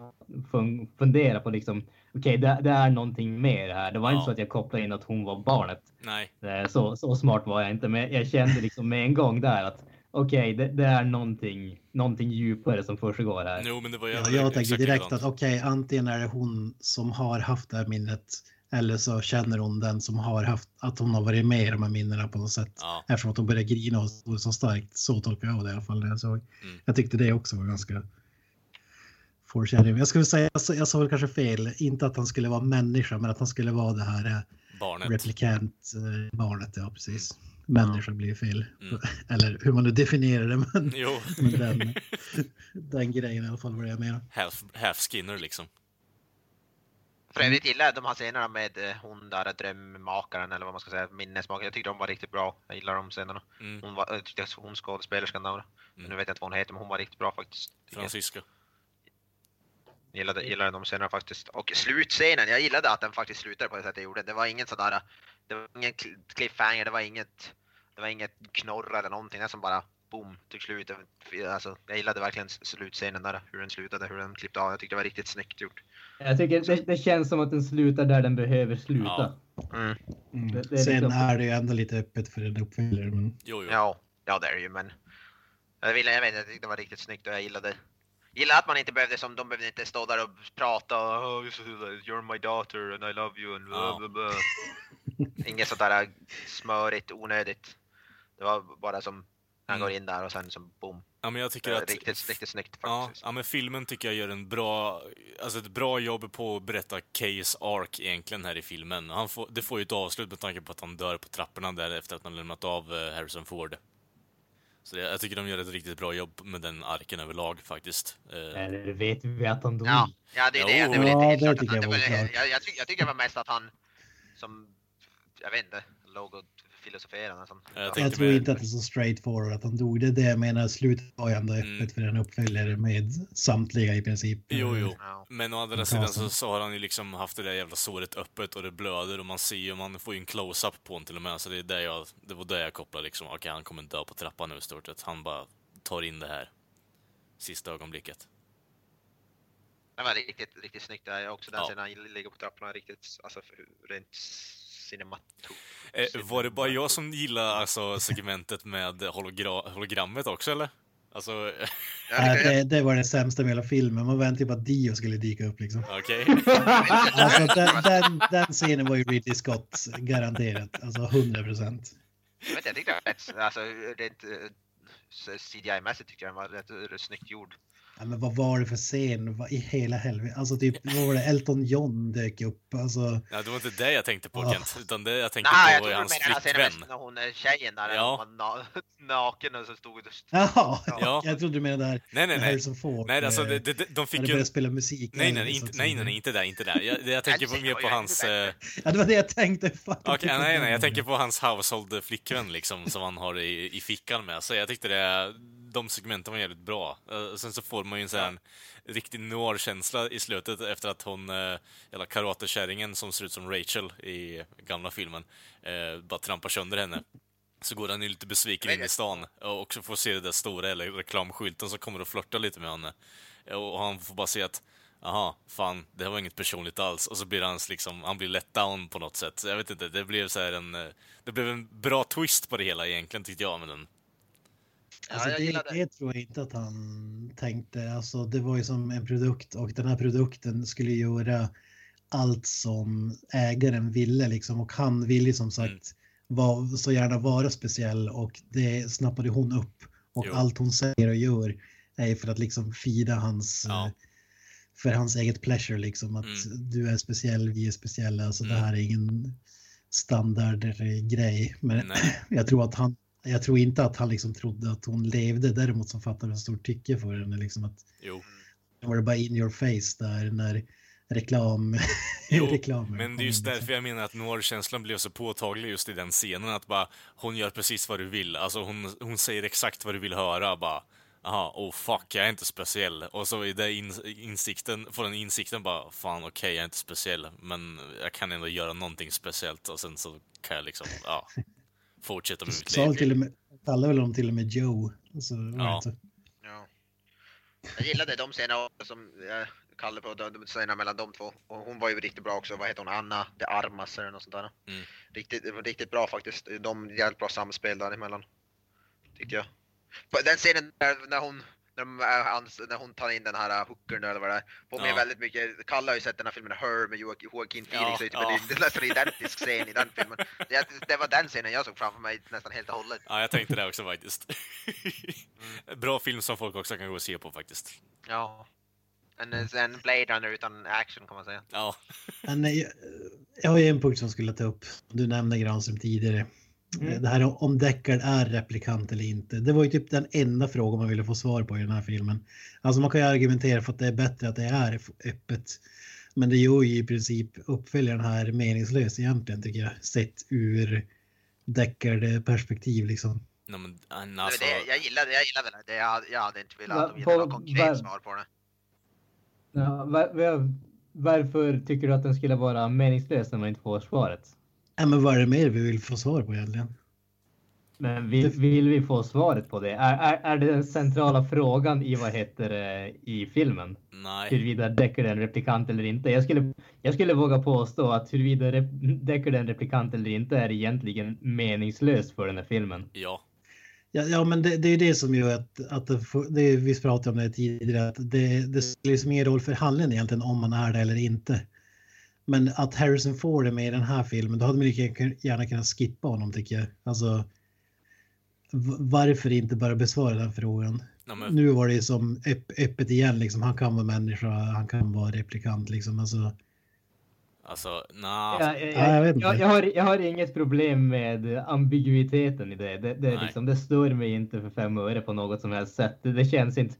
fun- fundera på liksom, okej, det, det är någonting mer här. Det var Ja. inte så att jag kopplade in att hon var barnet. Nej. Eh, Så, så smart var jag inte, men jag kände liksom med en gång där att okej, det, det är någonting, någonting djupare som försiggår här. Jo, men det var ju Ja, jag tänkte direkt att okej, antingen är det hon som har haft det här minnet eller så känner hon den som har haft att hon har varit med i de här minnena på något sätt. Ja. Eftersom att hon började grina och stod så starkt. Så tolkar jag det i alla fall när jag såg. Mm. Jag tyckte det också var ganska foreshadowing. Jag skulle säga, jag sa- jag väl kanske fel, inte att han skulle vara människa, men att han skulle vara det här eh, Barnet. replikant eh, barnet. Ja, precis. Människa blir fel. Mm. Eller hur man nu definierar det, men, Jo, men den, den grejen i alla fall var det jag menar. half, half skinner liksom. För övrigt gillar jag de här scenerna med eh, hon där drömmakaren eller vad man ska säga, minnesmakaren. Jag tyckte de var riktigt bra. Jag gillar de scenerna. Mm. Hon, var, jag tyckte att hon skådespelerskan där, Mm. nu vet jag inte vad hon heter, men hon var riktigt bra faktiskt. Jag. Francisca. Gillade, gillade de scenerna faktiskt. Och slutscenen, jag gillade att den faktiskt slutade på det sättet jag gjorde. Det var ingen sådär, det var ingen cl- cliffhanger, det var inget, det var inget knorr eller någonting. Det som bara boom, tog slut. Alltså, jag gillade verkligen slutscenen där, hur den slutade, hur den klippte av. Jag tyckte det var riktigt snyggt gjort. Jag tycker det, det känns som att den slutar där den behöver sluta. Mm. Mm. Det- det är Sen liksom- är det ju ändå lite öppet för en uppföljare. Men... Jo, jo. Ja, ja det är det ju men jag, ville, jag vet jag tyckte det var riktigt snyggt och jag gillade Gillar att man inte behövde som de behövde inte stå där och prata och oh, you're my daughter and I love you and blah, Ja. blah, blah. Inget sånt där smörigt, onödigt. Det var bara som han Mm. går in där och sen som boom. Ja, men jag tycker var att... Riktigt, riktigt snyggt Ja, faktiskt. ja, men filmen tycker jag gör en bra, alltså ett bra jobb på att berätta Kays ark egentligen här i filmen. Han får, det får ju ett avslut med tanke på att han dör på trapporna där efter att han lämnat av eh, Harrison Ford. Så det, jag tycker de gör ett riktigt bra jobb med den arken överlag faktiskt. Eh, Eller vet vi att han dog? Ja, ja det är det. Är väl inte helt Ja, klart. jag, tycker, jag tycker det var mest att han som, jag vet inte, låg och filosoferade nästan. Jag Jag tror med- inte att det är så straightforward att han dog. Det är det jag menar. Slutet var ju ändå öppet Mm. för en uppföljare med samtliga i princip. Jo, jo. Ja. Men å andra sidan så, så har han ju liksom haft det där jävla såret öppet och det blöder och man ser ju, man får ju en close-up på honom till och med. Så det, är där jag, det var där jag kopplade liksom, okej han kommer dö på trappan nu i stort sett. Han bara tar in det här sista ögonblicket. Det var riktigt, riktigt snyggt där också. Den Ja. scenen han ligger på trapporna riktigt, alltså rent cinematografiskt. Eh, var det bara jag som gillade alltså, segmentet med hologra- hologrammet också eller? Alltså, Nej, det, det var det sämsta med hela filmen. Man väntade på att Dio skulle dyka upp liksom. okej. Alltså, den, den, den scenen var ju Ridley Scott garanterat. Alltså 100 procent. Jag tyckte det var rätt, alltså rent eh, CGI-mässigt tyckte jag den var rätt, rätt snyggt gjord. Ja, men vad var det för scen? Vad i hela helvete? Alltså typ, vad var det? Elton John dök upp. Alltså, Ja, det var inte det jag tänkte på Ah. Kent, utan det jag tänkte Nej, jag på var hans flickvän. när hon är tjejen där, Ja. hon var na naken och så stod det... jaha, Ja. jag trodde du menade där Nej, nej, nej. Harrison Ford. Nej, alltså eh, det, det, de fick ju... började spela musik. Nej, nej, så inte, nej, nej, nej, inte där, inte där. Jag, jag tänker på, mer på hans... Eh, Ja, det var det jag tänkte. Okej, nej, nej, jag tänker på hans household flickvän liksom, som han har i, i fickan med. Så jag tyckte det, de segmenten var jävligt bra. Eh, sen så får man ju en sån här riktig noir-känsla i slutet efter att hon, uh, jävla karatekärringen som ser ut som Rachel i gamla filmen, eh, bara trampar sönder henne. Så går han ju lite besviken in i stan och också får se den där stora eller reklamskylten som kommer och flörtar lite med henne. Och han får bara se att Aha, fan, det här var inget personligt alls. Och så blir han liksom, han blir let down på något sätt. Så Jag vet inte, det blev så en, eh, det blev en bra twist på det hela egentligen tyckte jag med den. Alltså, Ja, jag det, det. det tror jag inte att han tänkte. Alltså, det var ju som en produkt och den här produkten skulle göra allt som ägaren ville liksom. Och han ville som sagt Mm. var, så gärna vara speciell och det snappade hon upp. Och Jo. allt hon säger och gör är för att liksom fida hans, Ja. för hans eget pleasure liksom. Att Mm. du är speciell, vi är speciella. Alltså det Mm. här är ingen standardgrej. Men jag tror att han jag tror inte att han liksom trodde att hon levde. Däremot så fattade han stort tycke för henne. Liksom att Jo. det var det bara in your face där när reklam... Jo, reklamen men det är just därför jag menar att noir-känslan blev så påtaglig just i den scenen. Att bara, hon gör precis vad du vill. Alltså hon, hon säger exakt vad du vill höra. Bara, aha, oh fuck, jag är inte speciell. Och så i den in, insikten, får den insikten bara, fan okej, jag är inte speciell. Men jag kan ändå göra någonting speciellt. Och sen så kan jag liksom, ja, fortsätta med mitt liv. till och med, kallade väl honom till och med Joe. Alltså, Ja. Jag gillade de scenerna som jag kallade på, de, scenerna mellan de två. Och hon var ju riktigt bra också, vad heter hon, Anna de Armas eller något sånt där. Mm. Riktigt, det var riktigt bra faktiskt. De jävligt bra samspel däremellan. Tyckte jag. På den scenen där, när hon när, de, är hans, när hon tar in den här uh, hookern eller vad det är. Påminner Ja. väldigt mycket, Kalle har ju sett den här filmen Her med Joaquin Joaquin Phoenix. Ja, och typ, ja. Det är nästan en identisk scen i den filmen. Det, det var den scenen jag såg framför mig nästan helt och hållet. Ja, jag tänkte det också faktiskt. Bra film som folk också kan gå och se på faktiskt. Ja. En, en Blade Runner utan action kan man säga. Ja, Men eh, jag, jag har ju en punkt som jag skulle ta upp. Du nämnde Granström tidigare. Mm. Det här om Deckard är replikant eller inte. Det var ju typ den enda frågan man ville få svar på i den här filmen. Alltså man kan ju argumentera för att det är bättre att det är öppet. Men det gör ju i princip uppföljaren här meningslös egentligen tycker jag. Sett ur Deckard-perspektiv liksom. no, men Men alltså... det, jag gillade jag gillade det. det jag, jag hade inte velat de gett något konkret va- svar på det. Ja, var, var, varför tycker du att den skulle vara meningslös när man inte får svaret? Ja, men vad är det mer vi vill få svar på egentligen? Men vill, vill vi få svaret på det? Är, är, är det den centrala frågan i vad heter det, i filmen? Nej. Huruvida Deckard är en replikant eller inte. Jag skulle, jag skulle våga påstå att huruvida rep- Deckard är en replikant eller inte är egentligen meningslöst för den här filmen. Ja. Ja, ja men det, det är det som gör att, att det, det, vi pratade om det tidigare, att det, det spelar liksom ingen roll för handlingen egentligen om man är det eller inte. Men att Harrison Ford är med i den här filmen, då hade man lika gärna kunnat skippa honom tycker jag. Alltså, varför inte bara besvara den frågan? No, men, Nu var det som öpp, öppet igen, liksom. han kan vara människa, han kan vara replikant. Liksom. Alltså, alltså, nah. Ja, jag jag, jag, jag, har, jag har inget problem med ambiguiteten i det. Det, det, liksom, det stör mig inte för fem öre på något som helst sätt. Det, det, känns, inte,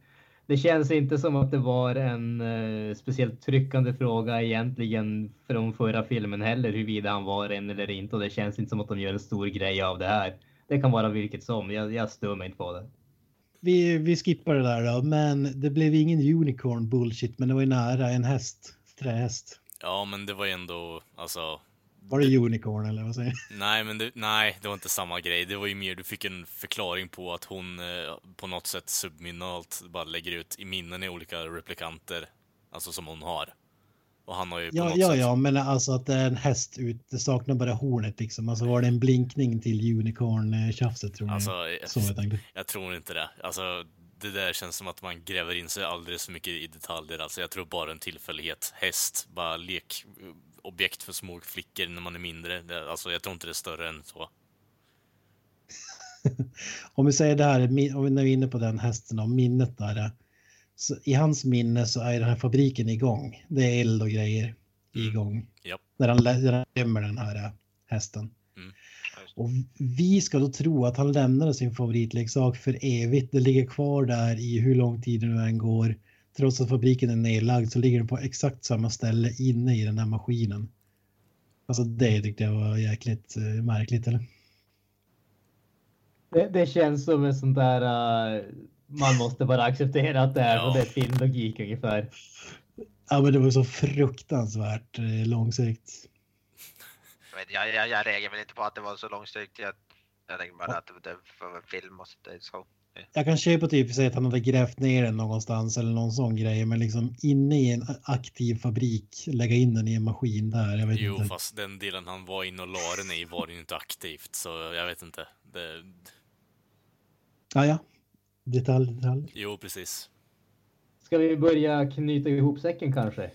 det känns inte som att det var en eh, speciellt tryckande fråga egentligen från förra filmen heller, huruvida han var en eller inte. Och det känns inte som att de gör en stor grej av det här. Det kan vara vilket som. Jag, jag stör mig inte på det. vi, vi skippar det där då, men det blev ingen unicorn bullshit, men det var ju nära en häst, trähäst. Ja, men det var ju ändå, alltså... Var det unicorn eller vad säger du? Nej, men det, nej, det var inte samma grej. Det var ju mer, du fick en förklaring på att hon eh, på något sätt subminalt bara lägger ut i minnen i olika replikanter. Alltså som hon har. Och han har ju på Ja, ja, sätt... ja, men alltså att det är en häst ut, det saknar bara hornet liksom. Alltså var det en blinkning till unicorn-tjafset tror jag. Alltså, Så jag tänkte. jag tror inte det. Alltså, det där känns som att man gräver in sig alldeles för mycket i detaljer. Alltså, jag tror bara en tillfällighet. Häst, bara lekobjekt för små flickor när man är mindre. Alltså, jag tror inte det är större än så. Om vi säger det här, om vi är inne på den hästen och minnet där. Så I hans minne så är den här fabriken igång. Det är eld och grejer igång. Han lä- när han gömmer den här hästen. Mm. Och vi ska då tro att han lämnade sin favoritleksak för evigt. Det ligger kvar där i hur lång tid det nu än går. Trots att fabriken är nedlagd så ligger den på exakt samma ställe inne i den här maskinen. Alltså det tyckte jag var jäkligt eh, märkligt eller? Det, det känns som en sån där... uh, man måste bara acceptera att det är Ja. och det är filmlogik ungefär. Ja men det var så fruktansvärt eh, långsökt. Jag, jag, jag, jag reagerar väl inte på att det var så långsökt. Jag, jag tänker bara att det var en film och så det är så. Jag kan köpa typ att han hade grävt ner den någonstans eller någon sån grej. Men liksom inne i en aktiv fabrik, lägga in den i en maskin där. Jag vet Jo, inte. fast den delen han var inne och la den i var ju inte aktivt, så jag vet inte. Det, Ja, ja. Detalj, detalj. jo, precis. Ska vi börja knyta ihop säcken kanske?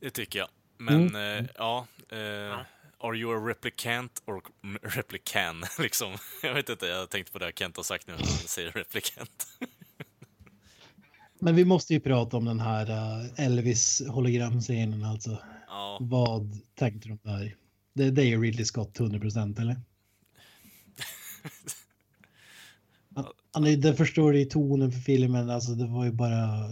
Det tycker jag. Men Mm. eh, ja, eh, are you a replicant or replican? liksom. Jag vet inte, jag tänkte på det Kent har sagt nu, han säger replicant. Men vi måste ju prata om den här uh, Elvis hologramscenen alltså. ja, Vad tänkte du där? Det, det är ju Ridley Scott 100% eller? Han, han det förstår i tonen för filmen, alltså det var ju bara,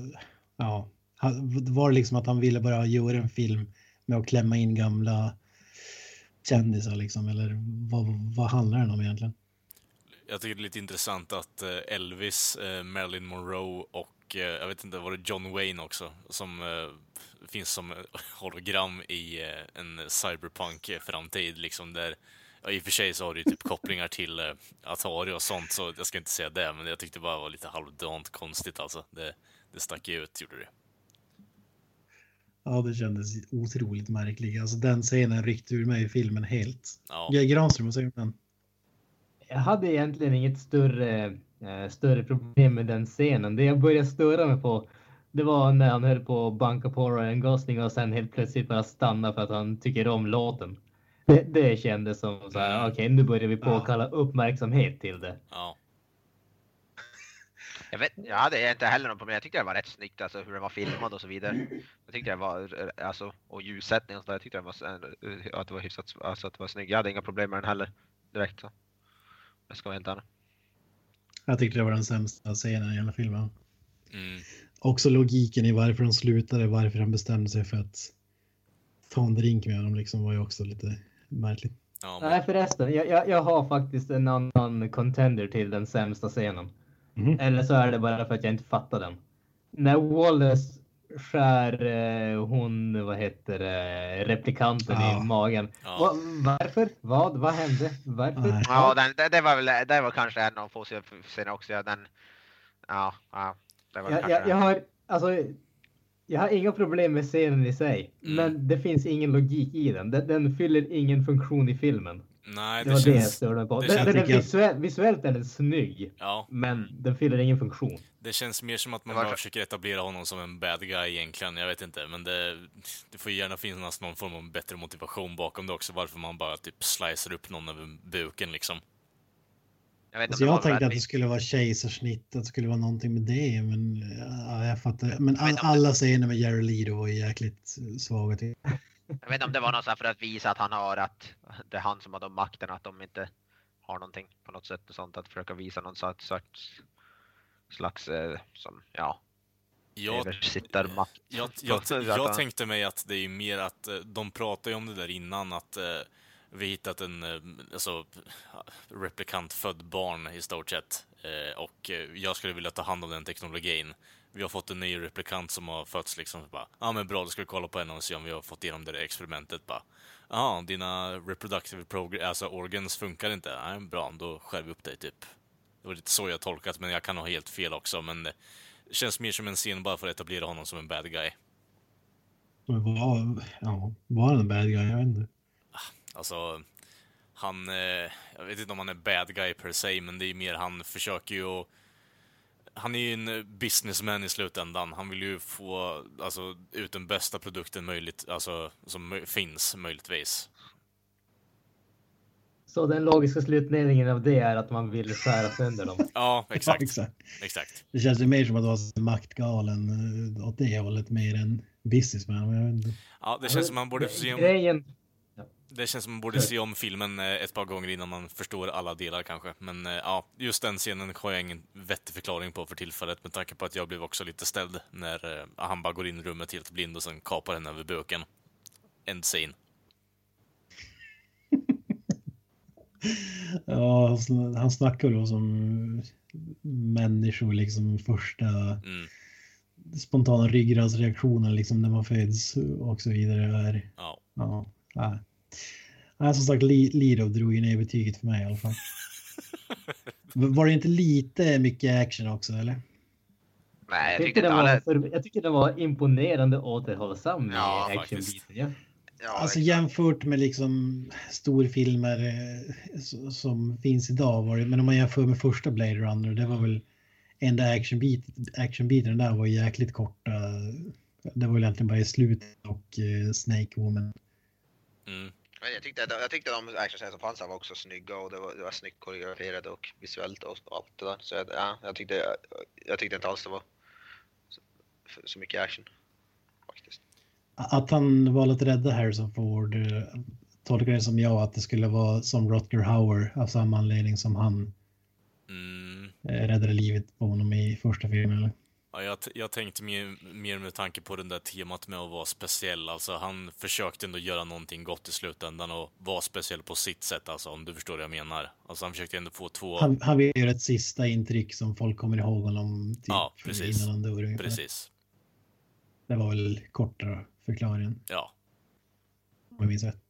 ja. Han, det var liksom att han ville bara göra en film med att klämma in gamla kändisar liksom, eller vad, vad handlar den om egentligen? jag tycker det är lite intressant att eh, Elvis, eh, Marilyn Monroe och eh, jag vet inte, var det John Wayne också, som finns som hologram i en cyberpunk-framtid, liksom där I och för sig så har det ju typ kopplingar till eh, Atari och sånt, så jag ska inte säga det, men jag tyckte bara det var lite halvdant konstigt alltså. Det, det stack ju ut, gjorde det. Ja, det kändes otroligt märkligt. Alltså den scenen ryckte ur mig i filmen helt. Ja. Granström, vad säger du? Jag hade egentligen inget större, eh, större problem med den scenen. Det jag började störa mig på det var när han höll på att banka på Ryan Gosling och sen helt plötsligt bara stanna för att han tycker om låten. Det, det kändes som så här, okej nu börjar vi påkalla uppmärksamhet till det. Ja. Jag, vet, jag hade inte heller något problem. Jag tyckte det var rätt snyggt, alltså hur den var filmad och så vidare. Jag tyckte det var, alltså, och ljussättning och sådär. Jag tyckte det var, eh, att det var hyfsat, alltså att det var snyggt. Jag hade inga problem med den heller direkt. Så. Jag ska vara helt ärlig. Jag tyckte det var den sämsta scenen i hela filmen. Mm. Också logiken i varför de slutade, varför han bestämde sig för att ta en drink med honom liksom var ju också lite märkligt. Ja, men, Nej förresten, jag, jag, jag har faktiskt en annan contender till den sämsta scenen. Mhm. Eller så är det bara för att jag inte fattar den. När Wallace skär eh, hon, vad heter det, replikanten Ja. i magen. Ja. Va, varför? Vad? Vad hände? Varför? Ja, den, det, det var väl, det var kanske en av få scener också. Ja, den, ja, ja, det var Jag, jag, jag har, alltså, jag har inga problem med scenen i sig, Mm. men det finns ingen logik i den. Den, den fyller ingen funktion i filmen. Nej, Det det var det jag känns... störde på. det Den, känns- den är visuell, visuellt är den snygg, Ja, men den fyller ingen funktion. det känns mer som att man bara försöker etablera honom som en bad guy egentligen. Jag vet inte, men det, det får gärna finnas någon form av bättre motivation bakom det också. Varför man bara typ slicer upp någon över buken liksom. Jag vet inte Alltså jag tänkte att det skulle vara kejsarsnitt, att det skulle vara någonting med det, men ja, jag fattar. Men all, alla scener med Jerry Leto var ju jäkligt svaga. Till. Jag vet inte om det var något så här för att visa att han har att det är han som har de makterna, att de inte har någonting på något sätt och sånt. Att försöka visa någon sorts, sorts slags, eh, som, ja, Jag, jag, jag, jag tänkte mig att det är mer att eh, de pratar ju om det där innan, att eh, vi hittat en eh, alltså, replikant född barn i stort sett. Eh, och jag skulle vilja ta hand om den teknologin. Vi har fått en ny replikant som har fötts liksom. Ja, ah, men bra, då ska vi kolla på henne och se om vi har fått igenom det där experimentet. Bara, ja, dina reproductive progr- alltså organs funkar inte. Nej, bra, då skär vi upp dig typ. Det var lite så jag tolkat, men jag kan ha helt fel också. Men det känns mer som en scen bara för att etablera honom som en bad guy. Men var, ja, var han en bad guy? Jag vet inte. Alltså, han... Eh, jag vet inte om han är bad guy per se, men det är mer han försöker ju att han är ju en businessman i slutändan. Han vill ju få alltså, ut den bästa produkten möjligt, alltså, som finns möjligtvis. Så den logiska slutledningen av det är att man vill skära sönder dem. Ja, exakt. Ja, exakt. exakt. Det känns ju mer som att vara maktgalen eh, åt det hållet mer än businessman. Ja, det känns som man borde se om, Grejen... det känns som man borde se om filmen eh, ett par gånger innan man förstår alla delar kanske. Men eh, ja, just den scenen har jag ingen vettig förklaring på för tillfället med tanke på att jag blev också lite ställd när eh, han bara går in i rummet helt blind och sen kapar henne över böken. End scene. Ja, han sn- han snackar då som människor liksom första Mm. spontana ryggradsreaktionen liksom när man föds och så vidare är. Ja. Ja, nej. Som sagt, Li- Lido drog ju ner betyget för mig i alla fall. Var det inte lite mycket action också eller? Nej, jag Jag tyckte tyckte, inte den alla... var, för, jag tyckte den var imponerande återhållsam Ja, actionbiten. Ja. Ja, Alltså exakt. jämfört med liksom storfilmer eh, som finns idag var det, men om man jämför med första Blade Runner, det var väl enda actionbit, actionbiten där var jäkligt korta. Det var väl egentligen bara i slutet och eh, Snake Woman. Mm. Men Jag tyckte, jag tyckte de actionscener som fanns där var också snygga och det var, det var snyggt koreograferade och visuellt och, allt det där. Så jag, ja, jag, tyckte, jag tyckte inte alls det var så, så mycket action. Faktiskt. Att han valde att rädda Harrison Ford tolkar det som jag att det skulle vara som Rutger Hauer av samma anledning som han Mm. eh, räddade livet på honom i första filmen. Eller? Ja, jag, jag tänkte mer, mer med tanke på det där temat med att vara speciell. Alltså, han försökte ändå göra någonting gott i slutändan och vara speciell på sitt sätt, alltså, om du förstår vad jag menar. Alltså, han försökte ändå få två... Han, han vill göra ett sista intryck som folk kommer ihåg honom typ Ja, precis. innan han dör. ungefär. Precis. Det var väl korta förklaringen. Ja, Om jag minns rätt.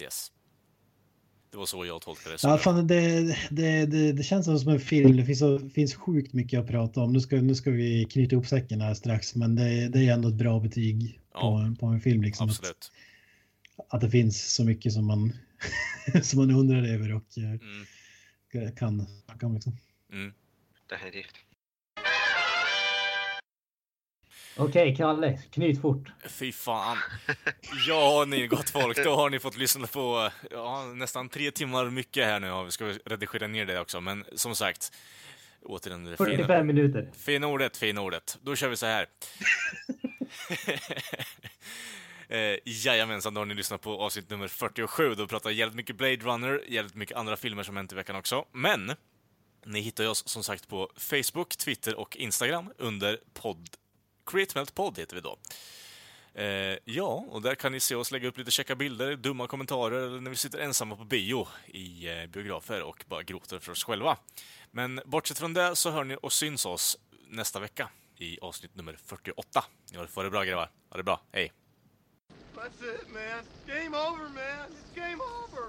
yes. Det var så jag tolkade det. Ja, fan, det, det, det, det känns som en film. Det finns, så, finns sjukt mycket att prata om. Nu ska, nu ska vi knyta ihop säcken här strax, men det, det är ändå ett bra betyg på, Ja, en- på en film. Liksom, att, Absolut. att det finns så mycket som man, som man undrar över och eh, Mm. kan om. Liksom. Mm. Definitivt. Okej, Kalle, knyt fort. Fy fan. Ja, ni gott folk, då har ni fått lyssna på ja, nästan tre timmar mycket här nu. Vi ska redigera ner det också, men som sagt. Återigen, det fina, 45 minuter. fina ordet, fina ordet. Då kör vi så här. eh, jajamensan, då har ni lyssnat på avsnitt nummer 47. Då pratar jag jävligt mycket Blade Runner, jävligt mycket andra filmer som hänt i veckan också. Men, ni hittar ju oss som sagt på Facebook, Twitter och Instagram under podd Createmelt podd heter vi då. Eh, ja, och där kan ni se oss lägga upp lite käcka bilder, dumma kommentarer eller när vi sitter ensamma på bio i eh, biografer och bara gråter för oss själva. Men bortsett från det så hör ni och syns oss nästa vecka i avsnitt nummer 48. Ja, får det bra grabbar. Ha det bra. Hej! That's it, man. Game over, man. It's game over.